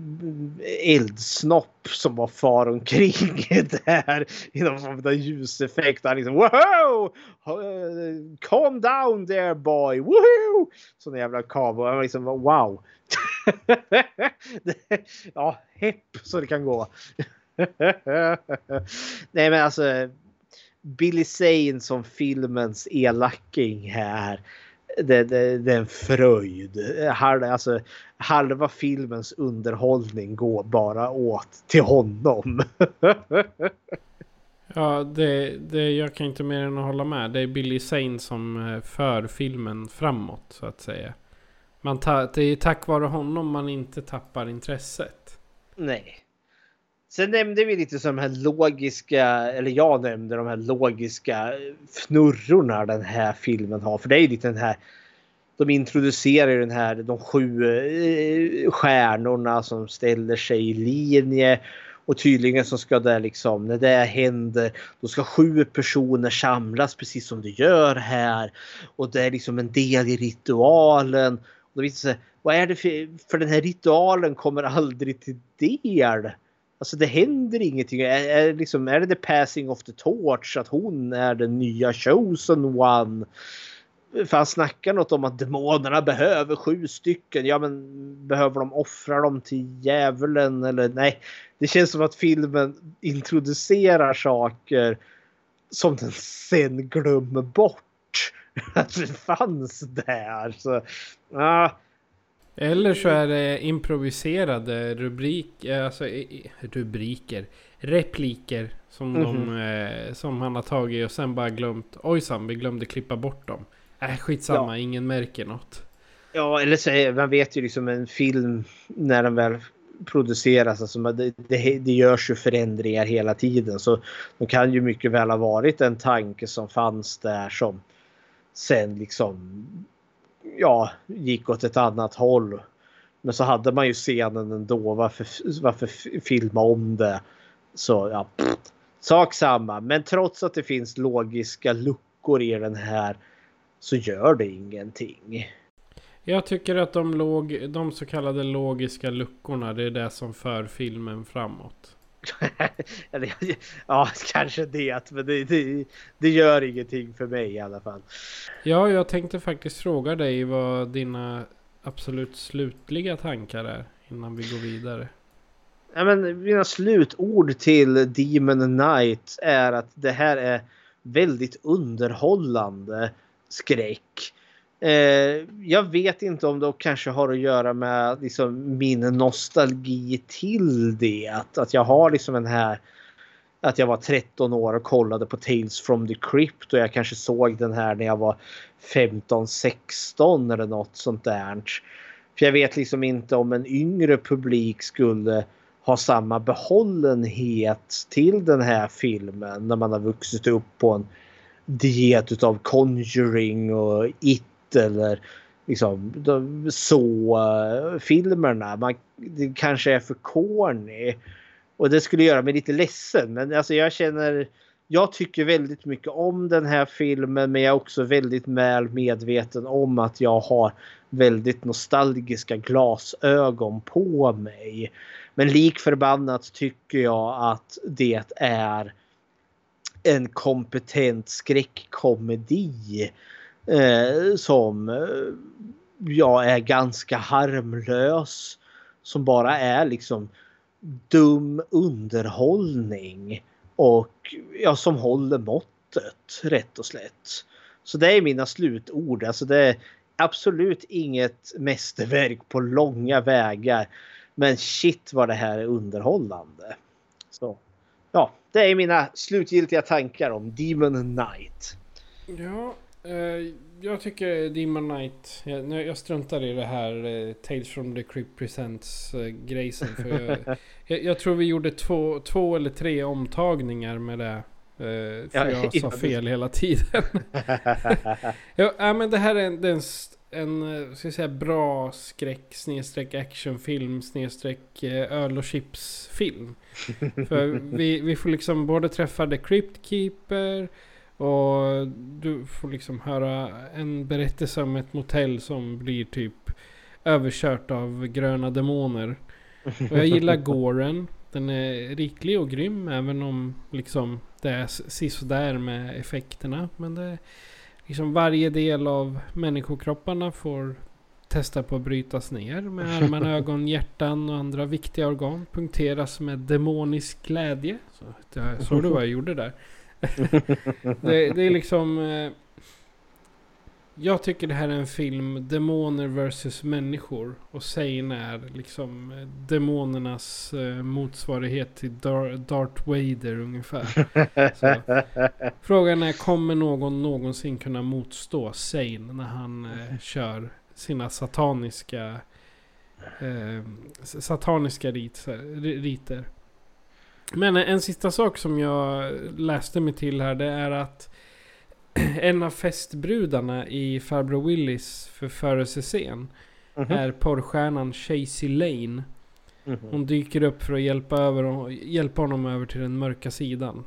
eldsnopp som var far omkring där i någon form av ljuseffekt. Han liksom wow! Eh, calm down there boy! Woohoo! Sån jävla cowboy. Han liksom wow! ja, hepp så det kan gå. Nej men alltså Billy Zane som filmens elacking här. Det, det, det är en fröjd. Halva, alltså, halva filmens underhållning går bara åt till honom. ja, det, det, jag kan inte mer än att hålla med. Det är Billy Zane som eh, för filmen framåt så att säga. Man ta, det är tack vare honom man inte tappar intresset. Nej. Sen nämnde vi lite som de här logiska, eller jag nämnde de här logiska fnurrorna den här filmen har. För det är ju lite den här, de introducerar den här, de sju eh, stjärnorna som ställer sig i linje. Och tydligen så ska det liksom, när det händer, då ska sju personer samlas precis som det gör här. Och det är liksom en del i ritualen. Och då visar sig, vad är det för, för den här ritualen kommer aldrig till del Alltså det händer ingenting. Är, är, liksom, är det the passing of the torch? Att hon är den nya chosen one? För han snackar något om att demonerna behöver sju stycken. Ja men behöver de offra dem till djävulen eller nej? Det känns som att filmen introducerar saker som den sen glömmer bort. Att det fanns där. Så, ah, eller så är det improviserade rubrik, eh, alltså rubriker, repliker som, mm -hmm. de, eh, som han har tagit och sen bara glömt. Ojsan, vi glömde klippa bort dem. Äh, skitsamma, ja. ingen märker något. Ja, eller så man vet ju liksom en film när den väl produceras. Alltså det, det, det görs ju förändringar hela tiden. Så de kan ju mycket väl ha varit en tanke som fanns där som sen liksom ja, gick åt ett annat håll. Men så hade man ju scenen ändå. Varför, varför filma om det? Så ja, pff, sak samma. Men trots att det finns logiska luckor i den här så gör det ingenting. Jag tycker att de, låg, de så kallade logiska luckorna det är det som för filmen framåt. ja, kanske det. Men det, det, det, gör ingenting för mig i alla fall. Ja, jag tänkte faktiskt fråga dig vad dina absolut slutliga tankar är innan vi går vidare. Ja, men mina slutord till Demon Knight är att det här är väldigt underhållande skräck. Eh, jag vet inte om det kanske har att göra med liksom, min nostalgi till det. Att, att jag har liksom den här att jag var 13 år och kollade på Tales from the Crypt och jag kanske såg den här när jag var 15-16 eller något sånt där. För jag vet liksom inte om en yngre publik skulle ha samma behållenhet till den här filmen när man har vuxit upp på en diet utav Conjuring och It eller liksom så eh, filmerna. Man, det kanske är för corny. Och det skulle göra mig lite ledsen. Men alltså jag känner... Jag tycker väldigt mycket om den här filmen men jag är också väldigt väl medveten om att jag har väldigt nostalgiska glasögon på mig. Men lik förbannat tycker jag att det är en kompetent skräckkomedi eh, som eh, jag är ganska harmlös. Som bara är liksom dum underhållning och ja, som håller måttet rätt och slätt. Så det är mina slutord. Alltså det är absolut inget mästerverk på långa vägar. Men shit vad det här är underhållande. Så ja, det är mina slutgiltiga tankar om Demon Knight. Ja, jag tycker Demon Knight. Jag, jag struntar i det här eh, Tales from the Crypt Presents eh, grejsen. För jag, jag, jag, tror vi gjorde två, två eller tre omtagningar med det. Eh, för ja, jag sa fel hela tiden. ja, men det här är en, en, en eh, ska jag säga, bra skräck snedstreck actionfilm snedstreck eh, öl och chipsfilm. För vi, vi får liksom både träffa The Crypt Keeper och du får liksom höra en berättelse om ett motell som blir typ överkört av gröna demoner. Och jag gillar Goren. Den är riklig och grym även om liksom det är sisådär med effekterna. Men det liksom varje del av människokropparna får testa på att brytas ner med armar, ögon, hjärtan och andra viktiga organ. Punkteras med demonisk glädje. Så, såg du vad jag gjorde där? Det, det, är liksom... Eh, jag tycker det här är en film, demoner versus människor. Och Zayn är liksom eh, demonernas eh, motsvarighet till Dar Darth Vader ungefär. Så. Frågan är, kommer någon någonsin kunna motstå Zayn när han eh, kör sina sataniska eh, sataniska rit, riter? Men en sista sak som jag läste mig till här det är att en av festbrudarna i Farbror Willis förförelsescen mm -hmm. är porrstjärnan Chasey Lane. Mm -hmm. Hon dyker upp för att hjälpa, över, hjälpa honom över till den mörka sidan.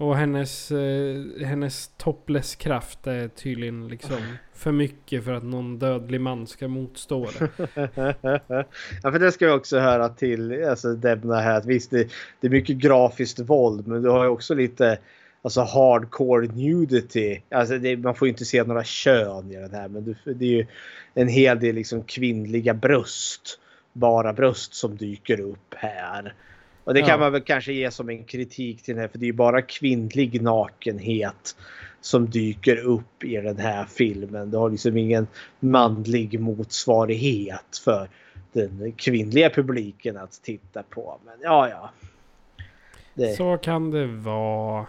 Och hennes, eh, hennes topless-kraft är tydligen liksom för mycket för att någon dödlig man ska motstå det. ja, för det ska jag också höra till alltså Debna här. Att visst, det, det är mycket grafiskt våld, men du har ju också lite alltså hardcore nudity. Alltså det, man får ju inte se några kön i den här, men det, det är ju en hel del liksom kvinnliga bröst. Bara bröst som dyker upp här. Och det kan ja. man väl kanske ge som en kritik till den här för det är ju bara kvinnlig nakenhet som dyker upp i den här filmen. Det har liksom ingen manlig motsvarighet för den kvinnliga publiken att titta på. Men ja, ja. Det... Så kan det vara.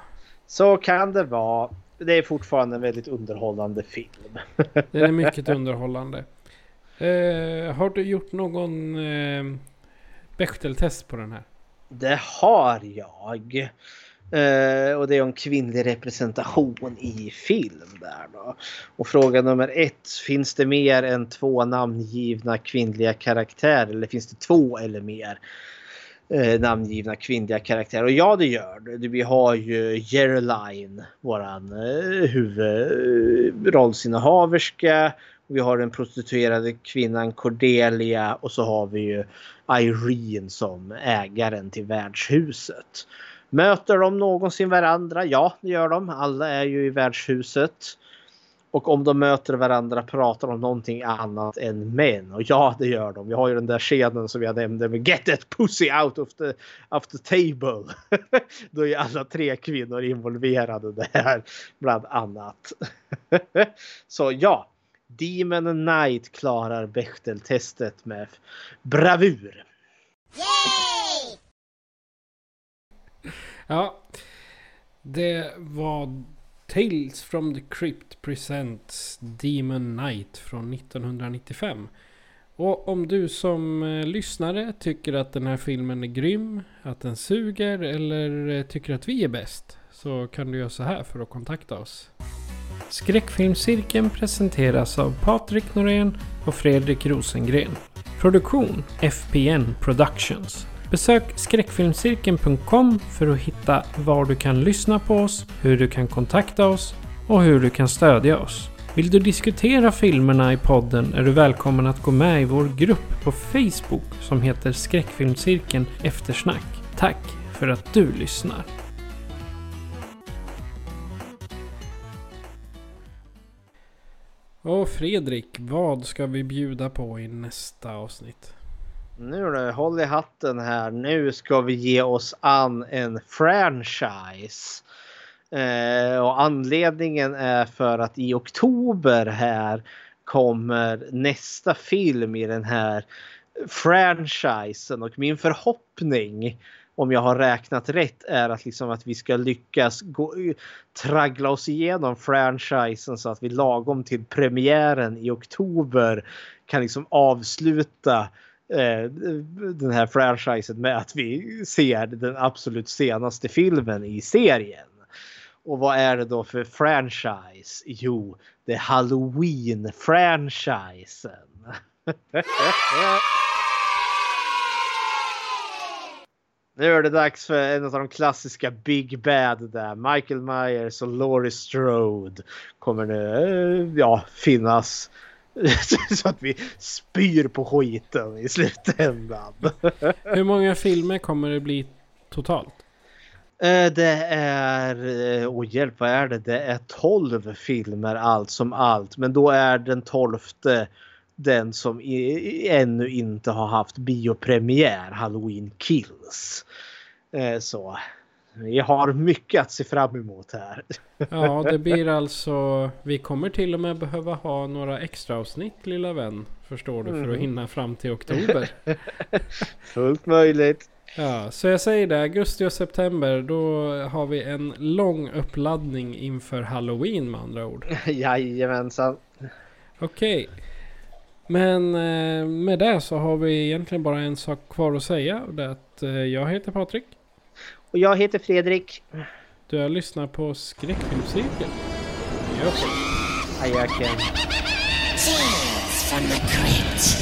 Så kan det vara. Det är fortfarande en väldigt underhållande film. Den är mycket underhållande. Uh, har du gjort någon uh, Bechteltest på den här? Det har jag. Uh, och det är om kvinnlig representation i film där då. Och fråga nummer ett. Finns det mer än två namngivna kvinnliga karaktärer? Eller finns det två eller mer uh, namngivna kvinnliga karaktärer? Och ja, det gör det. Vi har ju Gerline, våran uh, huvudrollsinnehaverska. Vi har den prostituerade kvinnan Cordelia och så har vi ju Irene som ägaren till värdshuset. Möter de någonsin varandra? Ja, det gör de. Alla är ju i värdshuset. Och om de möter varandra pratar de om någonting annat än män. Och ja, det gör de. Vi har ju den där scenen som jag nämnde med Get that pussy out of the, of the table. Då är alla tre kvinnor involverade där, bland annat. Så ja, Demon Knight klarar Bechteltestet med bravur. Yay! Ja, det var Tales from the Crypt Presents Demon Knight från 1995. Och om du som eh, lyssnare tycker att den här filmen är grym, att den suger eller eh, tycker att vi är bäst så kan du göra så här för att kontakta oss. Skräckfilmscirkeln presenteras av Patrik Norén och Fredrik Rosengren. Produktion FPN Productions. Besök skräckfilmscirkeln.com för att hitta var du kan lyssna på oss, hur du kan kontakta oss och hur du kan stödja oss. Vill du diskutera filmerna i podden är du välkommen att gå med i vår grupp på Facebook som heter Skräckfilmscirkeln Eftersnack. Tack för att du lyssnar. Och Fredrik, vad ska vi bjuda på i nästa avsnitt? Nu då, håll i hatten här. Nu ska vi ge oss an en franchise. Eh, och anledningen är för att i oktober här kommer nästa film i den här franchisen och min förhoppning om jag har räknat rätt är att, liksom att vi ska lyckas gå, traggla oss igenom franchisen så att vi lagom till premiären i oktober kan liksom avsluta eh, den här franchisen med att vi ser den absolut senaste filmen i serien. Och vad är det då för franchise? Jo, det är Halloween-franchisen. Nu är det dags för en av de klassiska Big Bad där. Michael Myers och Laurie Strode kommer nu eh, ja, finnas. Så att vi spyr på skiten i slutändan. Hur många filmer kommer det bli totalt? Eh, Det är, åh oh hjälp vad är det? Det är 12 filmer allt som allt. Men då är den tolfte den som i, ännu inte har haft biopremiär, Halloween Kills. Eh, Så vi har mycket att se fram emot här. Ja, det blir alltså... Vi kommer till och med behöva ha några extra avsnitt lilla vän. Förstår du? För att Mm. hinna fram till oktober. Fullt möjligt. Ja, så jag säger det. Augusti och september. Då har vi en lång uppladdning inför Halloween med andra ord. Jajamensan. Okej. Men eh, med det så har vi egentligen bara en sak kvar att säga. Och det är att eh, jag heter Patrik. Och jag heter Fredrik. Du har lyssnat på Skräckfilmscirkeln. Ja. Ajaken. Tales from the crypt.